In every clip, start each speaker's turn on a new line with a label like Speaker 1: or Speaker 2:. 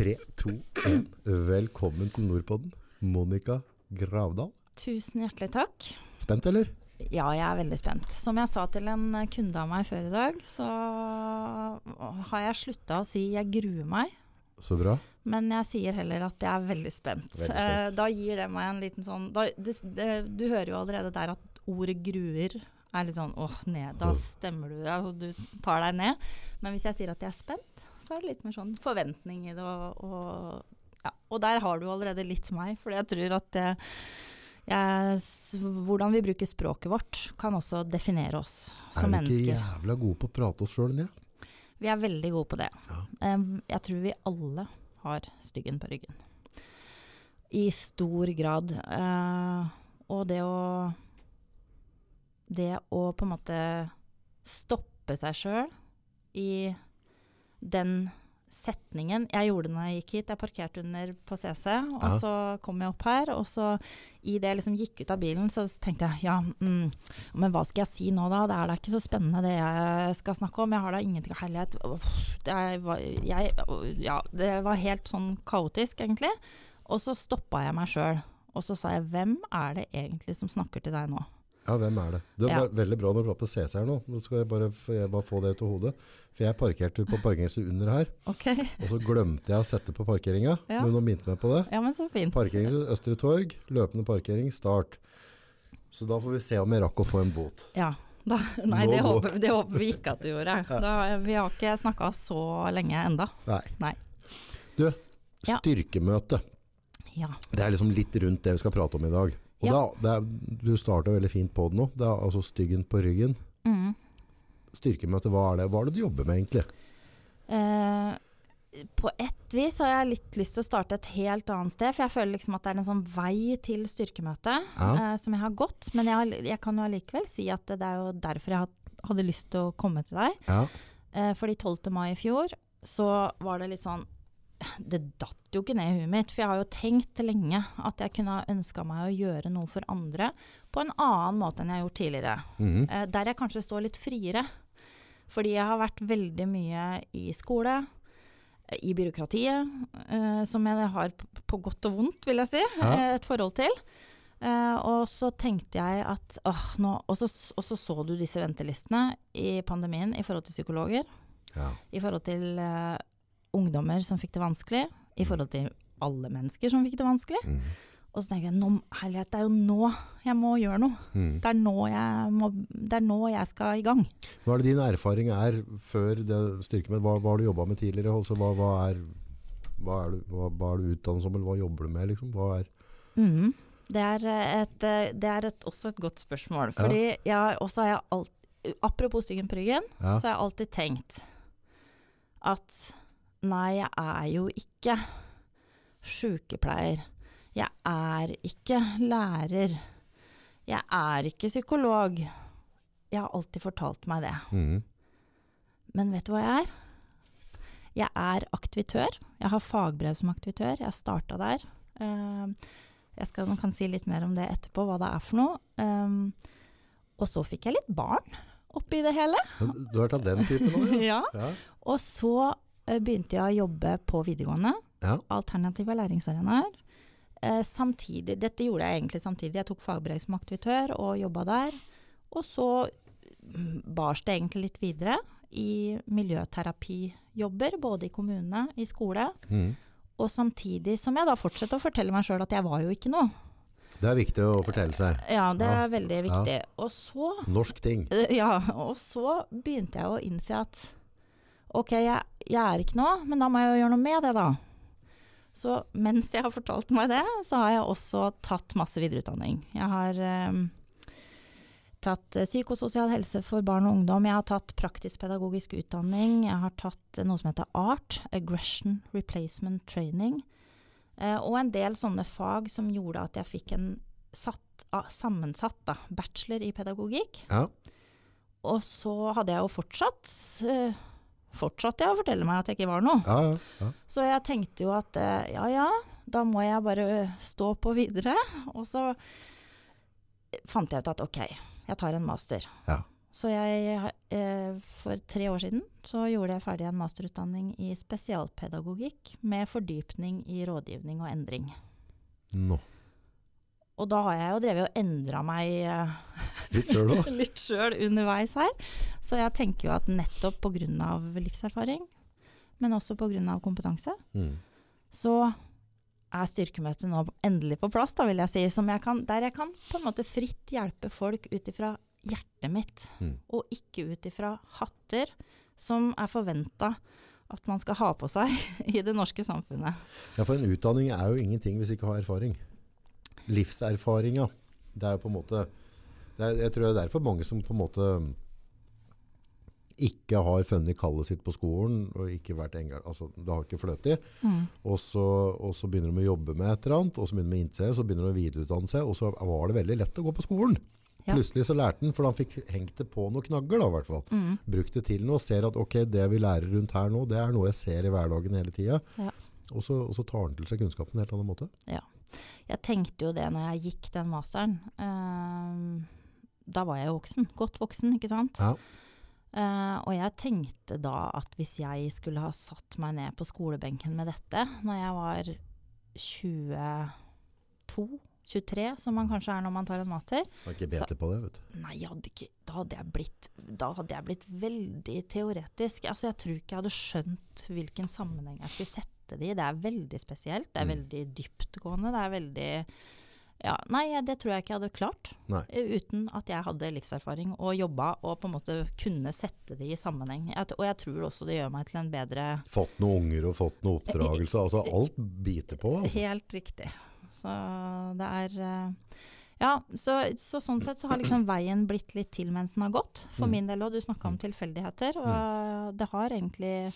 Speaker 1: Tre, to, én. Velkommen til Nordpodden. Monica Gravdal.
Speaker 2: Tusen hjertelig takk.
Speaker 1: Spent, eller?
Speaker 2: Ja, jeg er veldig spent. Som jeg sa til en kunde av meg før i dag, så har jeg slutta å si 'jeg gruer meg',
Speaker 1: Så bra.
Speaker 2: men jeg sier heller at jeg er veldig spent.
Speaker 1: Veldig spent.
Speaker 2: Eh, da gir det meg en liten sånn da, det, det, Du hører jo allerede der at ordet 'gruer' er litt sånn åh, ned. Da stemmer du altså, Du tar deg ned. Men hvis jeg sier at jeg er spent, så er det litt mer sånn forventning i det. Og, og, ja. og der har du allerede litt meg, for jeg tror at det, jeg, hvordan vi bruker språket vårt, kan også definere oss som mennesker.
Speaker 1: er vi ikke
Speaker 2: mennesker.
Speaker 1: jævla gode på å prate oss sjøl ned?
Speaker 2: Vi er veldig gode på det.
Speaker 1: Ja.
Speaker 2: Jeg tror vi alle har styggen på ryggen. I stor grad. Eh, og det å Det å på en måte stoppe seg sjøl i den setningen Jeg gjorde det når jeg gikk hit. Jeg parkerte under på CC, og
Speaker 1: Ja.
Speaker 2: så kom jeg opp her. Og så i det jeg liksom gikk ut av bilen, så tenkte jeg ja, mm, men hva skal jeg si nå da? Det er da ikke så spennende det jeg skal snakke om. Jeg har da ingenting Herlighet. Uff, Det, var- jeg, ja, det var helt sånn kaotisk, egentlig. Og så stoppa jeg meg sjøl. Og så sa jeg hvem er det egentlig som snakker til deg nå?
Speaker 1: Ja, hvem er det? Det er
Speaker 2: Ja.
Speaker 1: veldig bra når du prater på CC her nå. Nå skal jeg bare, jeg bare få det ut av hodet. For jeg parkerte på parkeringshuset under her,
Speaker 2: Okay.
Speaker 1: og så glemte jeg å sette på parkeringa.
Speaker 2: Ja.
Speaker 1: Men nå minte meg på det.
Speaker 2: ja men så fint.
Speaker 1: Parkeringshus Østre Torg, løpende parkering, start. Så da får vi se om jeg rakk å få en bot.
Speaker 2: Ja. Da, nei, det håper, det håper vi ikke at du gjorde. Da, vi har ikke snakka så lenge enda.
Speaker 1: Nei.
Speaker 2: Nei.
Speaker 1: Du, styrkemøte.
Speaker 2: Ja.
Speaker 1: Det er liksom litt rundt det vi skal prate om i dag. Og
Speaker 2: Ja.
Speaker 1: da, er, du starta veldig fint på det nå. Det er altså styggen på ryggen.
Speaker 2: Mm.
Speaker 1: Styrkemøte, hva er det? Hva er det du jobber med egentlig?
Speaker 2: Eh, på ett vis har jeg litt lyst til å starte et helt annet sted, for jeg føler liksom at det er en sånn vei til styrkemøte
Speaker 1: Ja.
Speaker 2: eh, som jeg har gått. Men jeg, har, jeg kan jo allikevel si at det er jo derfor jeg hadde lyst til å komme til deg.
Speaker 1: Ja.
Speaker 2: Eh, fordi 12. mai i fjor så var det litt sånn Det datt jo ikke ned i huet mitt, for jeg har jo tenkt lenge at jeg kunne ha ønska meg å gjøre noe for andre på en annen måte enn jeg har gjort tidligere.
Speaker 1: Mm.
Speaker 2: Eh, der jeg kanskje står litt friere. Fordi jeg har vært veldig mye i skole, eh, i byråkratiet, eh, som jeg har på godt og vondt, vil jeg si,
Speaker 1: Ja.
Speaker 2: eh, et forhold til. Eh, og så tenkte jeg at åh, nå Og så og så, så du disse ventelistene i pandemien i forhold til psykologer,
Speaker 1: ja.
Speaker 2: i forhold til eh, ungdommer som fikk det vanskelig, i forhold til alle mennesker som fikk det vanskelig.
Speaker 1: Mm.
Speaker 2: Og så tenker jeg nå, herlighet, det er jo nå jeg må gjøre noe.
Speaker 1: Mm.
Speaker 2: Det er må, det er nå jeg skal i gang.
Speaker 1: Hva er det din erfaring er før det styrkemøtet? Hva, hva har du jobba med tidligere? Altså, hva, hva, er, hva, er du, hva, er du utdannet som, eller hva jobber du med? Liksom? Hva er,
Speaker 2: Mm. Det er, eh, et, eh, det er et, også et godt spørsmål. Fordi jeg også har jeg alt, Apropos styggen på ryggen,
Speaker 1: Ja.
Speaker 2: så har jeg alltid tenkt at nei, jeg er jo ikke sykepleier. Jeg er ikke lærer. Jeg er ikke psykolog. Jeg har alltid fortalt meg det.
Speaker 1: Mm.
Speaker 2: Men vet du hva jeg er? Jeg er aktivitør. Jeg har fagbrev som aktivitør. Jeg starta der. Eh, Jeg skal, kan si litt mer om det etterpå, hva det er for noe. Um, og så fikk jeg litt barn oppi det hele.
Speaker 1: Du har tatt den typen òg, ja?
Speaker 2: Ja. Og så begynte jeg å jobbe på videregående.
Speaker 1: Ja.
Speaker 2: Alternative læringsarenaer. Eh, samtidig, dette gjorde jeg egentlig samtidig. Jeg tok fagbrev som aktivitør og jobba der. Og så mm, bars det egentlig litt videre i miljøterapijobber, både i kommunene, i skole.
Speaker 1: Mm.
Speaker 2: Og samtidig som jeg da fortsetter å fortelle meg sjøl at jeg var jo ikke noe.
Speaker 1: Det er viktig å fortelle seg.
Speaker 2: Ja, det
Speaker 1: Ja.
Speaker 2: er veldig viktig. Og så
Speaker 1: Norsk ting.
Speaker 2: Eh, Ja, og så begynte jeg å innse at ok, jeg, jeg er ikke noe, men da må jeg jo gjøre noe med det, da. Så mens jeg har fortalt meg det, så har jeg også tatt masse videreutdanning. Jeg har eh, tatt eh, psykososial helse for barn og ungdom, jeg har tatt praktisk pedagogisk utdanning, jeg har tatt eh, noe som heter ART, Aggression Replacement Training, eh, og en del sånne fag som gjorde at jeg fikk en satt, sammensatt da, bachelor i pedagogikk.
Speaker 1: Ja.
Speaker 2: Og så hadde jeg jo fortsatt Fortsatte jeg å fortelle meg at jeg ikke var noe.
Speaker 1: Ja, ja, ja.
Speaker 2: Så jeg tenkte jo at eh, ja ja, da må jeg bare stå på videre. Og så fant jeg ut at ok, jeg tar en master.
Speaker 1: Ja.
Speaker 2: Så jeg, eh, for tre år siden så gjorde jeg ferdig en masterutdanning i spesialpedagogikk med fordypning i rådgivning og endring.
Speaker 1: Nå.
Speaker 2: Og da har jeg jo drevet og endra meg eh,
Speaker 1: Litt sjøl òg.
Speaker 2: litt sjøl underveis her. Så jeg tenker jo at nettopp pga. livserfaring, men også pga. kompetanse,
Speaker 1: Mm.
Speaker 2: så er styrkemøtet nå endelig på plass, da vil jeg si. Som jeg kan, der jeg kan på en måte fritt hjelpe folk ut ifra hjertet mitt,
Speaker 1: Mm.
Speaker 2: og ikke ut ifra hatter som er forventa at man skal ha på seg i det norske samfunnet.
Speaker 1: Ja, for en utdanning er jo ingenting hvis ikke har erfaring. Livserfaringa, det er jo på en måte er, Jeg tror det er derfor mange som på en måte ikke har funnet kallet sitt på skolen, og ikke vært engasjert, altså det har ikke fløtet i, og så, og så begynner de å jobbe med et eller annet, og så begynner de å innse, så begynner de å videreutdanne seg, og så var det veldig lett å gå på skolen.
Speaker 2: Ja.
Speaker 1: Plutselig så lærte han, for han fikk hengt det på noen knagger da, i hvert fall.
Speaker 2: Mm.
Speaker 1: Brukt det til noe, og ser at ok, det vi lærer rundt her nå, det er noe jeg ser i hverdagen hele tida.
Speaker 2: Ja.
Speaker 1: Og, så, og så tar han til seg kunnskapen på en helt annen måte. Ja.
Speaker 2: Jeg tenkte jo det når jeg gikk den masteren. Ehm, da var jeg jo voksen. Godt voksen, ikke sant?
Speaker 1: Ja.
Speaker 2: Uh, og jeg tenkte da at hvis jeg skulle ha satt meg ned på skolebenken med dette når jeg var 22-23, som man kanskje er når man tar en master
Speaker 1: Har ikke bete på det, vet du.
Speaker 2: Nei, jeg hadde ikke, da, hadde jeg blitt, da hadde jeg blitt veldig teoretisk. Altså, jeg tror ikke jeg hadde skjønt hvilken sammenheng jeg skulle sette det i. Det er veldig spesielt, det er
Speaker 1: Mm.
Speaker 2: veldig dyptgående, det er veldig ja, Nei, det tror jeg ikke jeg hadde klart.
Speaker 1: Nei.
Speaker 2: eh, Uten at jeg hadde livserfaring og jobba og på en måte kunne sette det i sammenheng. Jeg, og jeg tror også det gjør meg til en bedre
Speaker 1: Fått noen unger og fått noe oppdragelse. Altså alt biter på. Altså.
Speaker 2: Helt riktig. Så det er eh, Ja, så, så sånn sett så har liksom veien blitt litt til mens den har gått. For
Speaker 1: Mm.
Speaker 2: min del òg. Du snakka om tilfeldigheter, og det har egentlig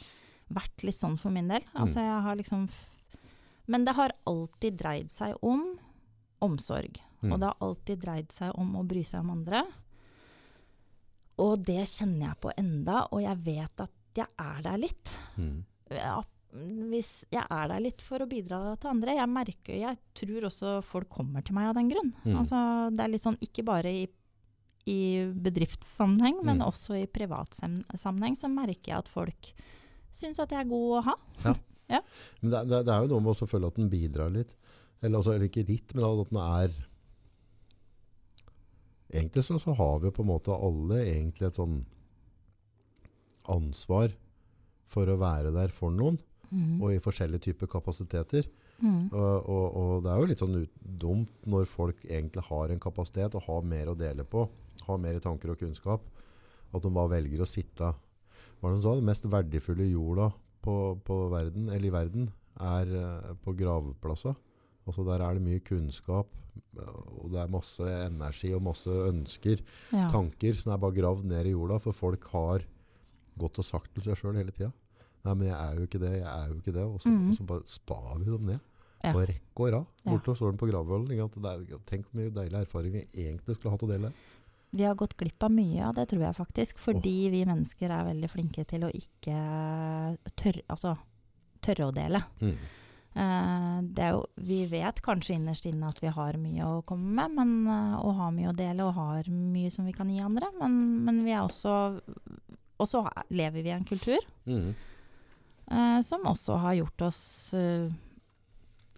Speaker 2: vært litt sånn for min del. Altså jeg har liksom Men det har alltid dreid seg om omsorg.
Speaker 1: Mm.
Speaker 2: Og det har alltid dreid seg om å bry seg om andre. Og det kjenner jeg på enda, og jeg vet at jeg er der litt
Speaker 1: Mm.
Speaker 2: ja, hvis jeg er der litt for å bidra til andre. Jeg merker, jeg tror også folk kommer til meg av den grunn.
Speaker 1: Mm.
Speaker 2: Altså, det er litt sånn, ikke bare i, i bedriftssammenheng, men
Speaker 1: Mm.
Speaker 2: også i privatsammenheng, så merker jeg at folk syns at jeg er god å ha.
Speaker 1: Men det, det, det er jo noe med å føle at den bidrar litt. Eller, altså, eller ikke litt, men at den er Egentlig så, så har vi på en måte alle egentlig et sånn ansvar for å være der for noen,
Speaker 2: Mm.
Speaker 1: og i forskjellige typer kapasiteter.
Speaker 2: Mm.
Speaker 1: Og, og, og det er jo litt sånn ut, dumt når folk egentlig har en kapasitet og har mer å dele på, har mer tanker og kunnskap, at de bare velger å sitte Hva var det de sa? Det mest verdifulle jorda på, på verden, eller i verden er eh, på gravplasser. Altså der er det mye kunnskap, og det er masse energi og masse ønsker,
Speaker 2: Ja.
Speaker 1: tanker som er bare gravd ned i jorda, for folk har gått og sagt til seg sjøl hele tida. Nei, men jeg er jo ikke det, jeg er jo ikke det. Og så,
Speaker 2: mm.
Speaker 1: og så bare spar vi dem ned.
Speaker 2: Ja.
Speaker 1: På rekke og rad. Borte står den på er- Tenk hvor mye deilig erfaring vi egentlig skulle hatt å dele.
Speaker 2: Vi har gått glipp av mye av det, tror jeg faktisk. Fordi vi mennesker er veldig flinke til å ikke tørre, altså, tørre å dele.
Speaker 1: Mm.
Speaker 2: Eh, det er jo, vi vet kanskje innerst inne at vi har mye å komme med, men, eh, og har mye å dele og har mye som vi kan gi andre. Men, men vi er også Og så er- lever vi i en kultur
Speaker 1: Mm.
Speaker 2: eh, som også har gjort oss eh,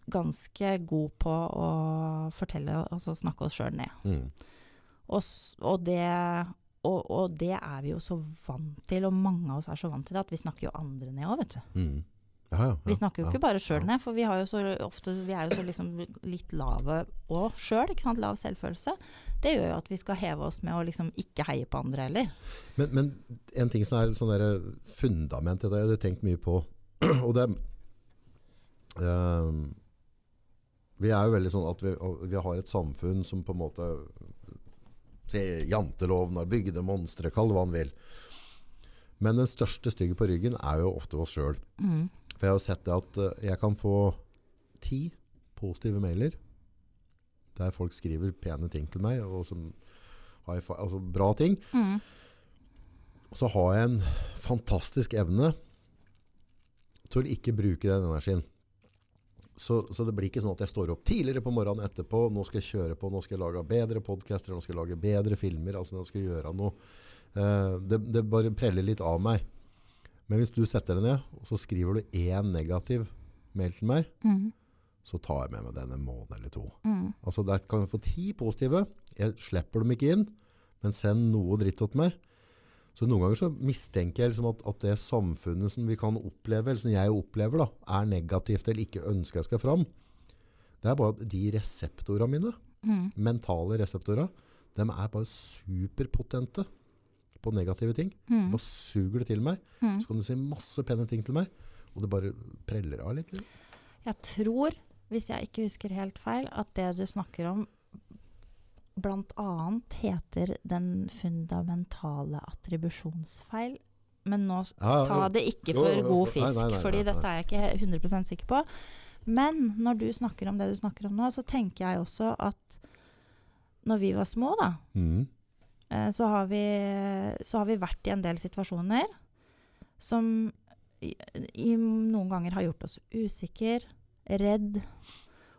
Speaker 2: ganske gode på å fortelle, altså snakke oss sjøl ned.
Speaker 1: Mm.
Speaker 2: Og, og, det, og, og det er vi jo så vant til, og mange av oss er så vant til det, at vi snakker jo andre ned òg, vet du.
Speaker 1: Mm. Ja, ja, ja,
Speaker 2: Vi snakker jo ikke bare sjøl ned, for vi, har jo så ofte, vi er jo så liksom litt lave òg sjøl, Selv. Lav selvfølelse. Det gjør jo at vi skal heve oss med å liksom ikke heie på andre heller.
Speaker 1: Men, men en ting som er sånn der fundament, dette har jeg tenkt mye på, og det ehm, Vi er jo veldig sånn at vi, vi har et samfunn som på en måte Se janteloven, bygde monstre, kall det hva han vil. Men den største stygge på ryggen er jo ofte oss sjøl.
Speaker 2: Mm.
Speaker 1: For jeg har jo sett det at eh, jeg kan få ti positive mailer der folk skriver pene ting til meg, og som har altså bra ting.
Speaker 2: Mm.
Speaker 1: Så har jeg en fantastisk evne til å ikke bruke den energien. Så, så det blir ikke sånn at jeg står opp tidligere på morgenen etterpå, nå skal jeg kjøre på, nå skal jeg lage bedre podcaster, nå skal jeg lage bedre filmer, altså nå skal jeg gjøre noe det, det bare preller litt av meg. Men hvis du setter deg ned, og så skriver du én negativ mail til meg,
Speaker 2: Mm.
Speaker 1: så tar jeg med meg den en måned eller to.
Speaker 2: Mm.
Speaker 1: Altså, der kan jeg få ti positive. Jeg slipper dem ikke inn, men send noe dritt til meg. Så noen ganger så mistenker jeg liksom at, at det samfunnet som vi kan oppleve, eller som jeg opplever, da, er negativt eller ikke ønsker jeg skal fram. Det er bare at de reseptorene mine,
Speaker 2: Mm.
Speaker 1: mentale reseptorer, de er bare superpotente på negative ting.
Speaker 2: Mm.
Speaker 1: Bare suger det til meg.
Speaker 2: Mm.
Speaker 1: Så kan du si masse pene ting til meg, og det bare preller av litt.
Speaker 2: Jeg tror, hvis jeg ikke husker helt feil, at det du snakker om bl.a. heter den fundamentale attribusjonsfeil. Men nå ta det ikke for god fisk, fordi dette er jeg ikke 100% sikker på. Men når du snakker om det du snakker om nå, så tenker jeg også at når vi var små, da,
Speaker 1: Mhm.
Speaker 2: Eh, så har vi, så har vi vært i en del situasjoner som i, i noen ganger har gjort oss usikker, redd,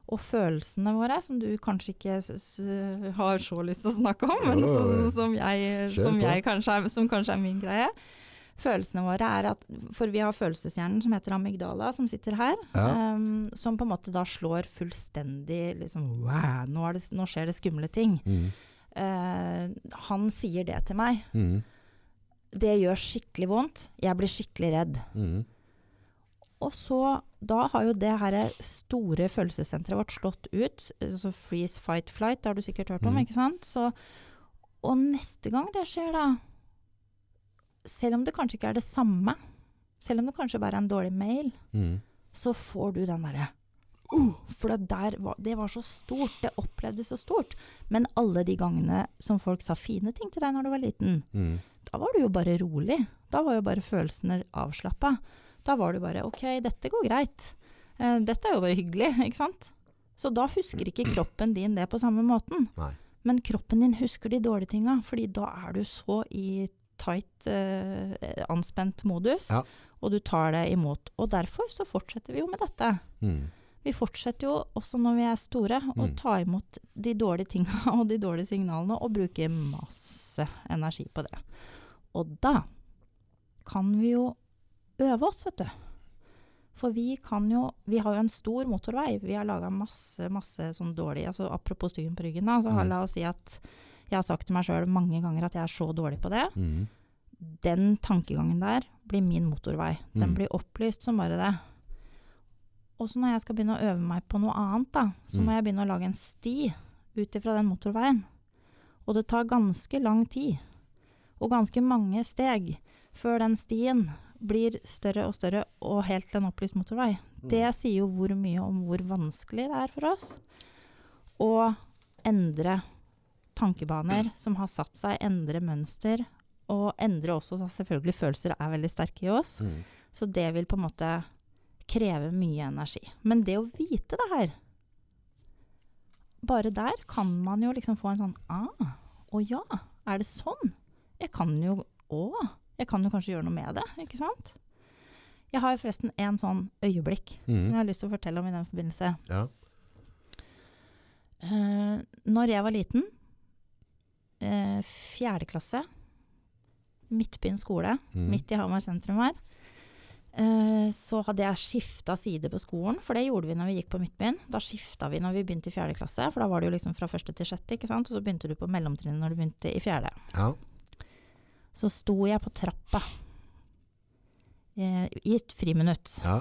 Speaker 2: og følelsene våre, som du kanskje ikke har så lyst til å snakke om, men så, som, jeg, som, jeg kanskje er, som kanskje er min greie. Følelsene våre er at For vi har følelseshjernen som heter amygdala, som sitter her.
Speaker 1: Ja.
Speaker 2: Um, som på en måte da slår fullstendig liksom Wow, nå, er det, nå skjer det skumle ting.
Speaker 1: Mhm.
Speaker 2: Eh, han sier det til meg.
Speaker 1: Mm.
Speaker 2: Det gjør skikkelig vondt. Jeg blir skikkelig redd.
Speaker 1: Mm.
Speaker 2: Og så, da har jo det her store følelsessenteret vårt slått ut. Så freeze, fight, flight, det har du sikkert hørt om,
Speaker 1: mm.
Speaker 2: ikke sant? Så, og neste gang det skjer, da Selv om det kanskje ikke er det samme, selv om det kanskje bare er en dårlig mail,
Speaker 1: Mhm.
Speaker 2: så får du den derre uh, For det der var, det var så stort. Det opplevdes så stort. Men alle de gangene som folk sa fine ting til deg når du var liten,
Speaker 1: mm.
Speaker 2: da var du jo bare rolig. Da var jo bare følelsene avslappa. Da var du bare OK, dette går greit. Uh, dette er jo bare hyggelig, ikke sant? Så da husker ikke kroppen din det på samme måten.
Speaker 1: Nei.
Speaker 2: Men kroppen din husker de dårlige tinga, fordi da er du så i tight, eh, anspent modus,
Speaker 1: Ja.
Speaker 2: og du tar det imot. Og derfor så fortsetter vi jo med dette.
Speaker 1: Mhm.
Speaker 2: Vi fortsetter jo også når vi er store, å
Speaker 1: Mm.
Speaker 2: ta imot de dårlige tinga og de dårlige signalene, og bruke masse energi på det. Og da kan vi jo øve oss, vet du. For vi kan jo Vi har jo en stor motorvei. Vi har laga masse, masse sånn dårlig altså Apropos styggen på ryggen, da. Så
Speaker 1: Mm.
Speaker 2: la oss si at jeg har sagt til meg sjøl mange ganger at jeg er så dårlig på det.
Speaker 1: Mm.
Speaker 2: Den tankegangen der blir min motorvei. Den
Speaker 1: Mm.
Speaker 2: blir opplyst som bare det. Og så når jeg skal begynne å øve meg på noe annet, da, så
Speaker 1: Mm.
Speaker 2: må jeg begynne å lage en sti ut ifra den motorveien. Og det tar ganske lang tid, og ganske mange steg, før den stien blir større og større og helt til en opplyst motorvei. Det sier jo hvor mye om hvor vanskelig det er for oss å endre tankebaner som har satt seg, endre mønster, og endre også selvfølgelig følelser er veldig sterke i oss.
Speaker 1: Mm.
Speaker 2: Så det vil på en måte kreve mye energi. Men det å vite det her Bare der kan man jo liksom få en sånn ah, Å ja, er det sånn? Jeg kan jo Å, jeg kan jo kanskje gjøre noe med det, ikke sant? Jeg har forresten en sånn øyeblikk
Speaker 1: mm.
Speaker 2: som jeg har lyst til å fortelle om i den forbindelse.
Speaker 1: Ja.
Speaker 2: Uh, når jeg var liten, eh, fjerde klasse, Midtbyen skole,
Speaker 1: mm.
Speaker 2: midt i Hamar sentrum her, så hadde jeg skifta side på skolen, for det gjorde vi når vi gikk på Midtbyen. Da skifta vi når vi begynte i fjerde klasse, for da var det jo liksom fra første til sjette, ikke sant, og så begynte du på mellomtrinnet når du begynte i fjerde.
Speaker 1: ja.
Speaker 2: Så sto jeg på trappa eh, i et friminutt.
Speaker 1: Ja.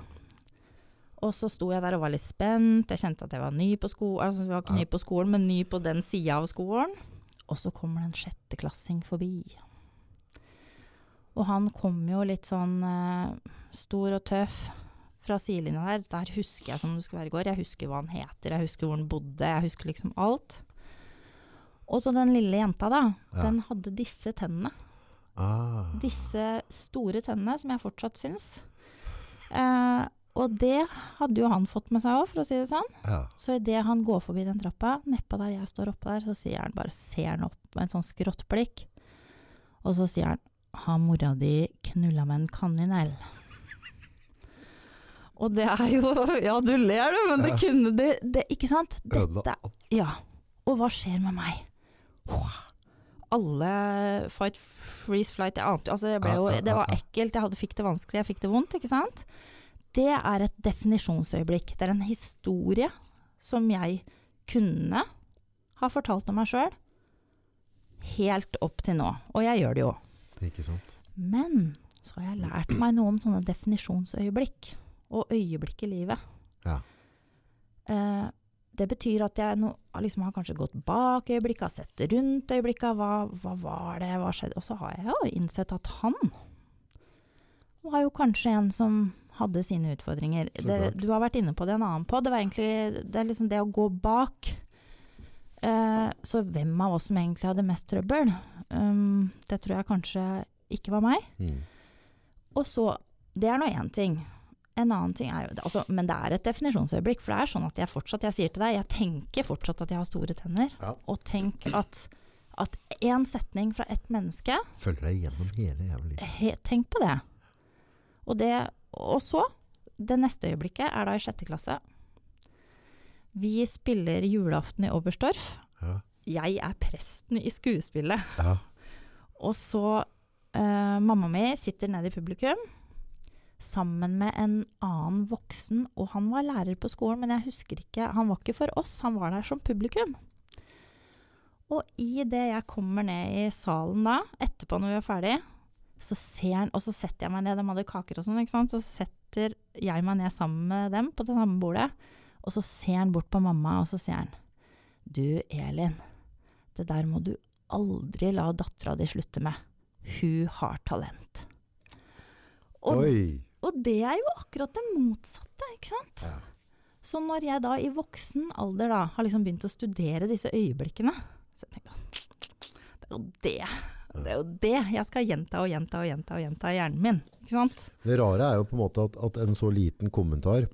Speaker 2: Og så sto jeg der og var litt spent. Jeg kjente at jeg var ny på skolen, altså jeg var ikke
Speaker 1: Ja.
Speaker 2: ny på skolen, men ny på den sida av skolen. Og så kommer det en sjetteklassing forbi. Og han kom jo litt sånn uh, stor og tøff fra sidelinja der. Der husker jeg som det skulle være i går. Jeg husker hva han heter, jeg husker hvor han bodde, jeg husker liksom alt. Og så den lille jenta, da.
Speaker 1: Ja.
Speaker 2: Den hadde disse tennene.
Speaker 1: Ah.
Speaker 2: Disse store tennene, som jeg fortsatt syns. Eh, og det hadde jo han fått med seg òg, for å si det sånn.
Speaker 1: Ja.
Speaker 2: Så idet han går forbi den trappa, nedpå der jeg står oppe der, så sier han bare ser han opp med en sånn skrått blikk. Og så sier han har mora di knulla med en kaninell? Og det er jo Ja, du ler du, men det
Speaker 1: Ja.
Speaker 2: kunne det, det Ikke sant? Dette Ja. Og hva skjer med meg? Alle fight, freeze, flight jeg ante, altså jo, Det var ekkelt, jeg hadde, fikk det vanskelig, jeg fikk det vondt, ikke sant? Det er et definisjonsøyeblikk. Det er en historie som jeg kunne ha fortalt om meg sjøl helt opp til nå. Og jeg gjør det jo.
Speaker 1: Ikke sant?
Speaker 2: Men så har jeg lært meg noe om sånne definisjonsøyeblikk, og øyeblikk i livet.
Speaker 1: Ja.
Speaker 2: Eh, det betyr at jeg no, liksom har kanskje gått bak øyeblikket, har sett rundt øyeblikket, hva, hva var det, hva skjedde? Og så har jeg jo innsett at han var jo kanskje en som hadde sine utfordringer. Det, du har vært inne på det i en annen på. Det var egentlig det, er liksom det å gå bak. Eh, så hvem av oss som egentlig hadde mest trøbbel? Um, det tror jeg kanskje ikke var meg.
Speaker 1: Mm.
Speaker 2: Og så Det er nå én ting. En annen ting er jo altså, Men det er et definisjonsøyeblikk. For det er sånn at jeg fortsatt Jeg sier til deg, jeg tenker fortsatt at jeg har store tenner.
Speaker 1: Ja.
Speaker 2: Og tenk at at én setning fra ett menneske
Speaker 1: Følger deg gjennom hele jævla livet.
Speaker 2: he, Tenk på det. Og det Og så Det neste øyeblikket er da i sjette klasse. Vi spiller julaften i Oberstdorf.
Speaker 1: Ja.
Speaker 2: Jeg er presten i skuespillet.
Speaker 1: Ja.
Speaker 2: Og så eh, Mamma mi sitter nede i publikum sammen med en annen voksen, og han var lærer på skolen, men jeg husker ikke Han var ikke for oss, han var der som publikum. Og idet jeg kommer ned i salen da, etterpå når vi er ferdig, så ser han Og så setter jeg meg ned, de hadde kaker og sånn, ikke sant. Så setter jeg meg ned sammen med dem på det samme bordet, og så ser han bort på mamma, og så sier han Du, Elin, det der må du aldri la dattera di slutte med. Hun har talent. Og, og det er jo akkurat det motsatte, ikke sant?
Speaker 1: Ja.
Speaker 2: Så når jeg da i voksen alder da har liksom begynt å studere disse øyeblikkene, så jeg tenkte det er jo det. Det er jo det jeg skal gjenta og gjenta og gjenta og gjenta i hjernen min. Ikke sant?
Speaker 1: Det rare er jo på en måte at, at en så liten kommentar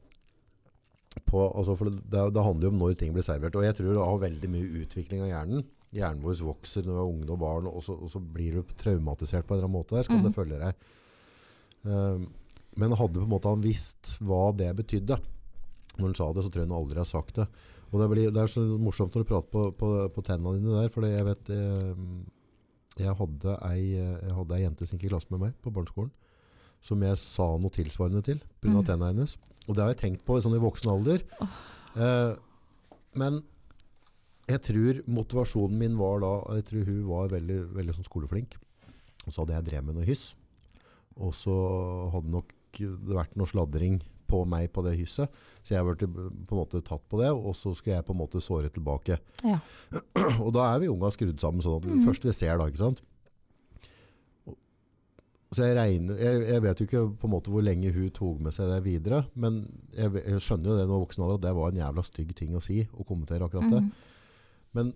Speaker 1: på, altså for det, det, handler jo om når ting blir servert. Og jeg tror det har veldig mye utvikling av hjernen. Hjernen vår vokser når vi er unge og barn, og så, og så blir du traumatisert på en eller annen måte. Der, så kan
Speaker 2: Mhm.
Speaker 1: det følge deg. Um, men hadde på en måte han visst hva det betydde, når han sa det, så tror jeg han aldri har sagt det. Og det, blir, det er så morsomt når du prater på, på, på tennene dine der, for jeg vet jeg, jeg hadde, ei, jeg hadde ei jente som gikk i klasse med meg på barneskolen, som jeg sa noe tilsvarende til pga.
Speaker 2: Mm.
Speaker 1: tennene hennes. Og det har jeg tenkt på sånn i voksen alder. Eh, men jeg tror motivasjonen min var da Jeg tror hun var veldig, veldig sånn skoleflink. Og så hadde jeg drevet med noe hyss. Og så hadde nok det vært noe sladring på meg på det hysset. Så jeg ble på en måte tatt på det, og så skulle jeg på en måte såre tilbake.
Speaker 2: Ja.
Speaker 1: Og da er vi unga skrudd sammen sånn at
Speaker 2: Mhm.
Speaker 1: først vi ser da, ikke sant? Og- Så jeg, regner, jeg, jeg vet jo ikke på en måte hvor lenge hun tok med seg det videre, men jeg, jeg skjønner jo det når voksen alder at det var en jævla stygg ting å si, og kommentere akkurat det.
Speaker 2: Mm.
Speaker 1: Men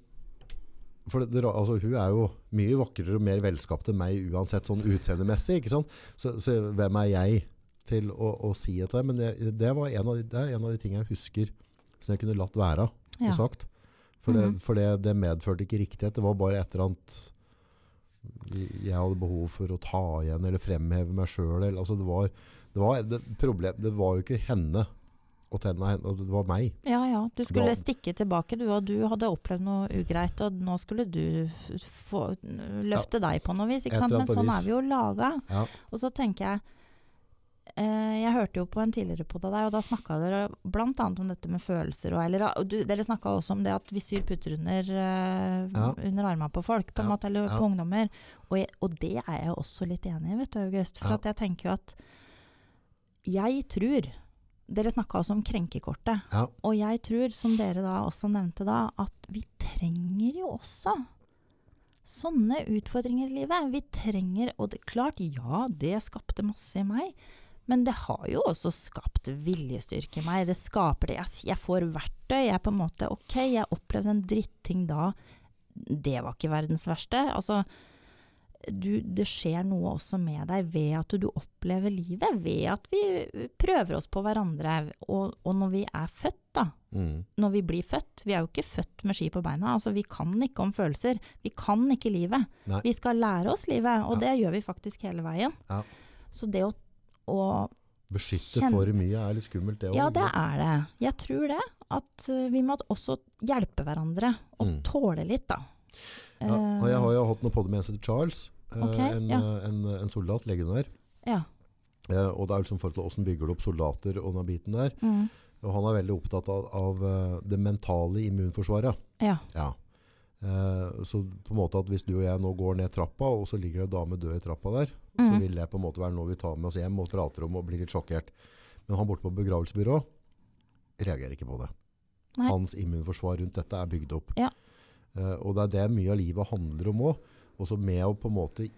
Speaker 1: for det, altså, hun er jo mye vakrere og mer velskapt enn meg uansett sånn utseendemessig, ikke sant? Så, så hvem er jeg til å, å si dette? Men det, det, var en av de, det er en av de tingene jeg husker som jeg kunne latt være
Speaker 2: Ja.
Speaker 1: sagt. For, det,
Speaker 2: Mhm.
Speaker 1: for det, det medførte ikke riktighet. Det var bare et eller annet jeg hadde behov for å ta igjen eller fremheve meg sjøl. Altså det var, det, var, det, problem, det var jo ikke henne og tenna henne, det var meg.
Speaker 2: Ja ja, du skulle
Speaker 1: Da-
Speaker 2: stikke tilbake du, og du hadde opplevd noe ugreit, og nå skulle du få, løfte deg på noe vis? Men sånn
Speaker 1: vis.
Speaker 2: er vi jo laga.
Speaker 1: Ja.
Speaker 2: Og så tenker jeg Jeg hørte jo på en tidligere podd av deg, og da snakka dere bl.a. om dette med følelser. Og, eller, og du, dere snakka også om det at vi syr putter under, eh,
Speaker 1: Ja.
Speaker 2: under armene på folk, på en
Speaker 1: Ja,
Speaker 2: måte, eller
Speaker 1: ja.
Speaker 2: på ungdommer. Og, jeg, og det er jeg også litt enig i, vet du, August. For jeg tenker jo at jeg tror Dere snakka også om krenkekortet. Og jeg tror, som dere da også nevnte da, at vi trenger jo også sånne utfordringer i livet. Vi trenger Og det, klart, ja, det skapte masse i meg. Men det har jo også skapt viljestyrke i meg. Det skaper det. Jeg, får verktøy. Jeg er på en måte OK, jeg opplevde en dritting da. Det var ikke verdens verste. Altså, du, det skjer noe også med deg ved at du opplever livet. Ved at vi prøver oss på hverandre. Og, og når vi er født, da.
Speaker 1: Mm.
Speaker 2: Når vi blir født. Vi er jo ikke født med ski på beina. Altså, vi kan ikke om følelser. Vi kan ikke livet.
Speaker 1: Nei.
Speaker 2: Vi skal lære oss livet, og
Speaker 1: Ja.
Speaker 2: det gjør vi faktisk hele veien.
Speaker 1: Ja.
Speaker 2: Så det å, å
Speaker 1: Beskytte
Speaker 2: kjenne.
Speaker 1: for mye er litt skummelt, det òg.
Speaker 2: Ja, det er det. Jeg tror det. At eh, vi må også hjelpe hverandre, og
Speaker 1: Mm.
Speaker 2: tåle litt, da.
Speaker 1: Ja, og jeg har jo hatt noe på det med en som heter Charles.
Speaker 2: Okay,
Speaker 1: en,
Speaker 2: ja.
Speaker 1: eh, en, en soldat, legionær.
Speaker 2: Ja.
Speaker 1: Eh, og det er liksom forhold til åssen bygger du opp soldater og den biten der.
Speaker 2: Mm.
Speaker 1: Og han er veldig opptatt av, av eh, det mentale immunforsvaret.
Speaker 2: Ja.
Speaker 1: Ja. Eh, så på en måte at hvis du og jeg nå går ned trappa, og så ligger det en dame død i trappa der, så
Speaker 2: Mm.
Speaker 1: vil det på en måte være noe vi tar med oss hjem og prater om og blir litt sjokkert. Men han borte på begravelsesbyrå reagerer ikke på det.
Speaker 2: Nei.
Speaker 1: Hans immunforsvar rundt dette er bygd opp.
Speaker 2: Ja.
Speaker 1: Eh, og det er det mye av livet handler om òg. Også med å på en måte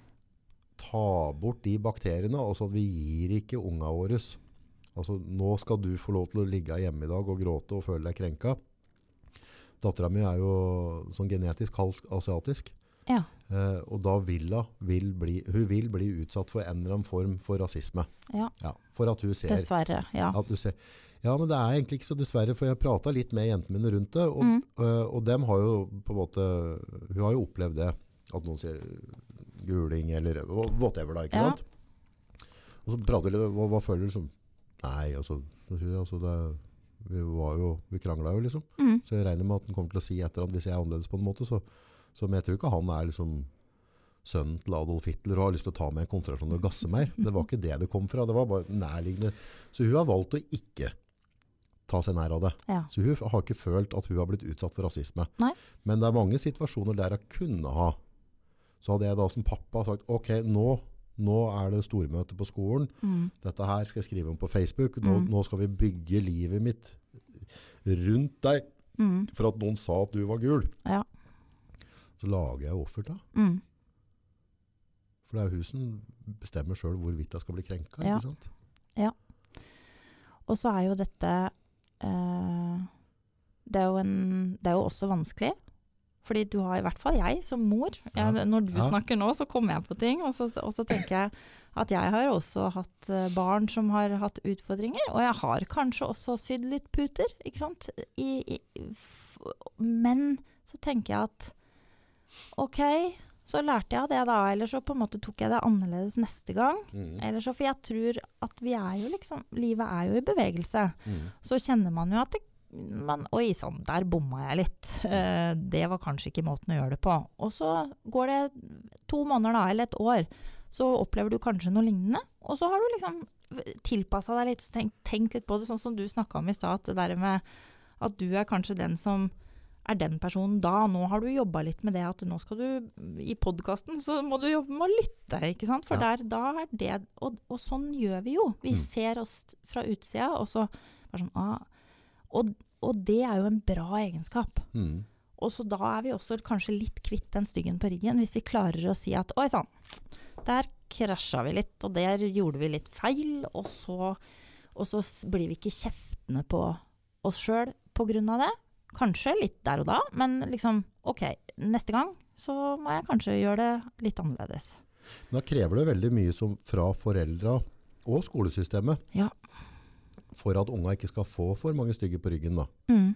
Speaker 1: ta bort de bakteriene. Altså at vi gir ikke unga våre Altså, nå skal du få lov til å ligge hjemme i dag og gråte og føle deg krenka. Dattera mi er jo sånn genetisk halvt asiatisk.
Speaker 2: Ja.
Speaker 1: Eh, og da vil hun, vil bli, hun vil bli utsatt for en eller annen form for rasisme.
Speaker 2: Ja.
Speaker 1: for at hun ser
Speaker 2: Dessverre. Ja.
Speaker 1: ser Ja, men det er egentlig ikke så dessverre, for jeg prata litt med jentene mine rundt det, og,
Speaker 2: Mm.
Speaker 1: øh, og dem har jo på en måte Hun har jo opplevd det. At noen sier guling eller wha- whatever, da. ikke
Speaker 2: Ja.
Speaker 1: sant? Og så prater vi litt hva, hva føler du som Nei, altså, altså det, Vi var jo Vi krangla jo, liksom.
Speaker 2: Mm.
Speaker 1: Så jeg regner med at han kommer til å si et eller annet hvis jeg er annerledes på en måte. Så, så men jeg tror ikke han er liksom sønnen til Adolf Hitler og har lyst til å ta meg i konsentrasjon og gasse meg. Det var ikke det det kom fra. Det var bare nærliggende. Så hun har valgt å ikke ta seg nær av det.
Speaker 2: Ja.
Speaker 1: Så hun har ikke følt at hun har blitt utsatt for rasisme.
Speaker 2: Nei.
Speaker 1: Men det er mange situasjoner der hun kunne ha. Så hadde jeg da som pappa sagt ok, nå, nå er det stormøte på skolen.
Speaker 2: Mm.
Speaker 1: Dette her skal jeg skrive om på Facebook. Nå,
Speaker 2: Mm.
Speaker 1: nå skal vi bygge livet mitt rundt deg
Speaker 2: Mm.
Speaker 1: for at noen sa at du var gul.
Speaker 2: Ja.
Speaker 1: Så lager jeg offer da.
Speaker 2: Mm.
Speaker 1: For det er jo hun som bestemmer sjøl hvorvidt jeg skal bli krenka.
Speaker 2: Ja.
Speaker 1: ikke sant?
Speaker 2: Og så er jo dette øh, det, er jo en, det er jo også vanskelig. Fordi du har i hvert fall jeg som mor. Jeg, Når du
Speaker 1: Ja.
Speaker 2: snakker nå, så kommer jeg på ting. Og så, og så tenker jeg at jeg har også hatt eh, barn som har hatt utfordringer. Og jeg har kanskje også sydd litt puter, ikke sant. I, i, men så tenker jeg at OK, så lærte jeg det da. Eller så på en måte tok jeg det annerledes neste gang.
Speaker 1: Mm.
Speaker 2: Eller så, for jeg tror at vi er jo liksom Livet er jo i bevegelse.
Speaker 1: Mm.
Speaker 2: Så kjenner man jo at det, man, Oi sann, der bomma jeg litt. Eh, det var kanskje ikke måten å gjøre det på. Og så går det to måneder, da, eller et år. Så opplever du kanskje noe lignende. Og så har du liksom tilpassa deg litt, tenkt, tenkt litt på det, sånn som du snakka om i stad. Det der med at du er kanskje den som er den personen da. Nå har du jobba litt med det at nå skal du I podkasten så må du jobbe med å lytte, ikke sant. For
Speaker 1: Ja.
Speaker 2: der, da er det og, og sånn gjør vi jo. Vi
Speaker 1: Mm.
Speaker 2: ser oss fra utsida, og så bare sånn ah. Og, og det er jo en bra egenskap.
Speaker 1: Mm.
Speaker 2: Og så da er vi også kanskje litt kvitt den styggen på ryggen, hvis vi klarer å si at oi sann, der krasja vi litt, og der gjorde vi litt feil, og så, og så blir vi ikke kjeftende på oss sjøl av det. Kanskje litt der og da, men liksom ok, neste gang så må jeg kanskje gjøre det litt annerledes.
Speaker 1: Da krever det veldig mye som fra foreldra og skolesystemet
Speaker 2: Ja.
Speaker 1: For at unga ikke skal få for mange stygge på ryggen. da.
Speaker 2: Mm.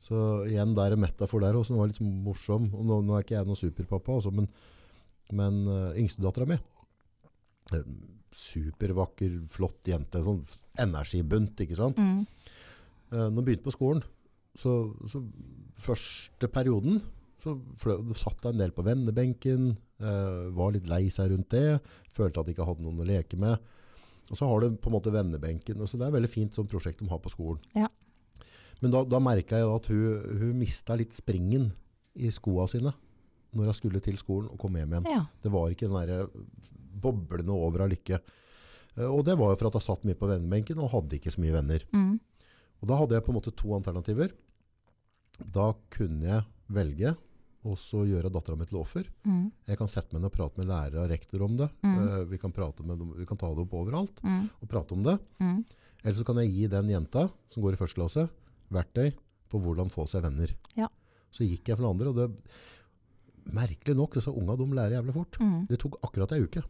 Speaker 1: Så igjen, der er metafor der også, den var litt morsom. Og nå, nå er ikke jeg noen superpappa, også, men, men uh, yngstedattera mi Supervakker, flott jente. Sånn energibunt, ikke sant.
Speaker 2: Mm.
Speaker 1: Uh, når hun begynte på skolen, så, så første perioden så satt jeg en del på vennebenken, uh, var litt lei seg rundt det, følte at jeg ikke hadde noen å leke med. Og så har du på en måte vennebenken, og så det er et veldig fint sånn prosjekt de har på skolen.
Speaker 2: Ja.
Speaker 1: Men da, da merka jeg at hun, hun mista litt springen i skoa sine når hun skulle til skolen og kom hjem igjen.
Speaker 2: Ja.
Speaker 1: Det var ikke den der boblende over av lykke. Eh, Og det var jo for at hun satt mye på vennebenken og hadde ikke så mye venner.
Speaker 2: Mm.
Speaker 1: Og da hadde jeg på en måte to alternativer. Da kunne jeg velge og så gjøre dattera mi til offer.
Speaker 2: Mm.
Speaker 1: Jeg kan sette meg ned og prate med lærere og rektor om det.
Speaker 2: Mm.
Speaker 1: Uh, vi, kan dem, vi kan ta det opp overalt
Speaker 2: Mm.
Speaker 1: og prate om det.
Speaker 2: Mm.
Speaker 1: Eller så kan jeg gi den jenta som går i første klasse, verktøy på hvordan få seg venner.
Speaker 2: Ja.
Speaker 1: Så gikk jeg for den andre, og det Merkelig nok, disse unga de lærer jævlig fort.
Speaker 2: Mm.
Speaker 1: Det tok akkurat ei uke.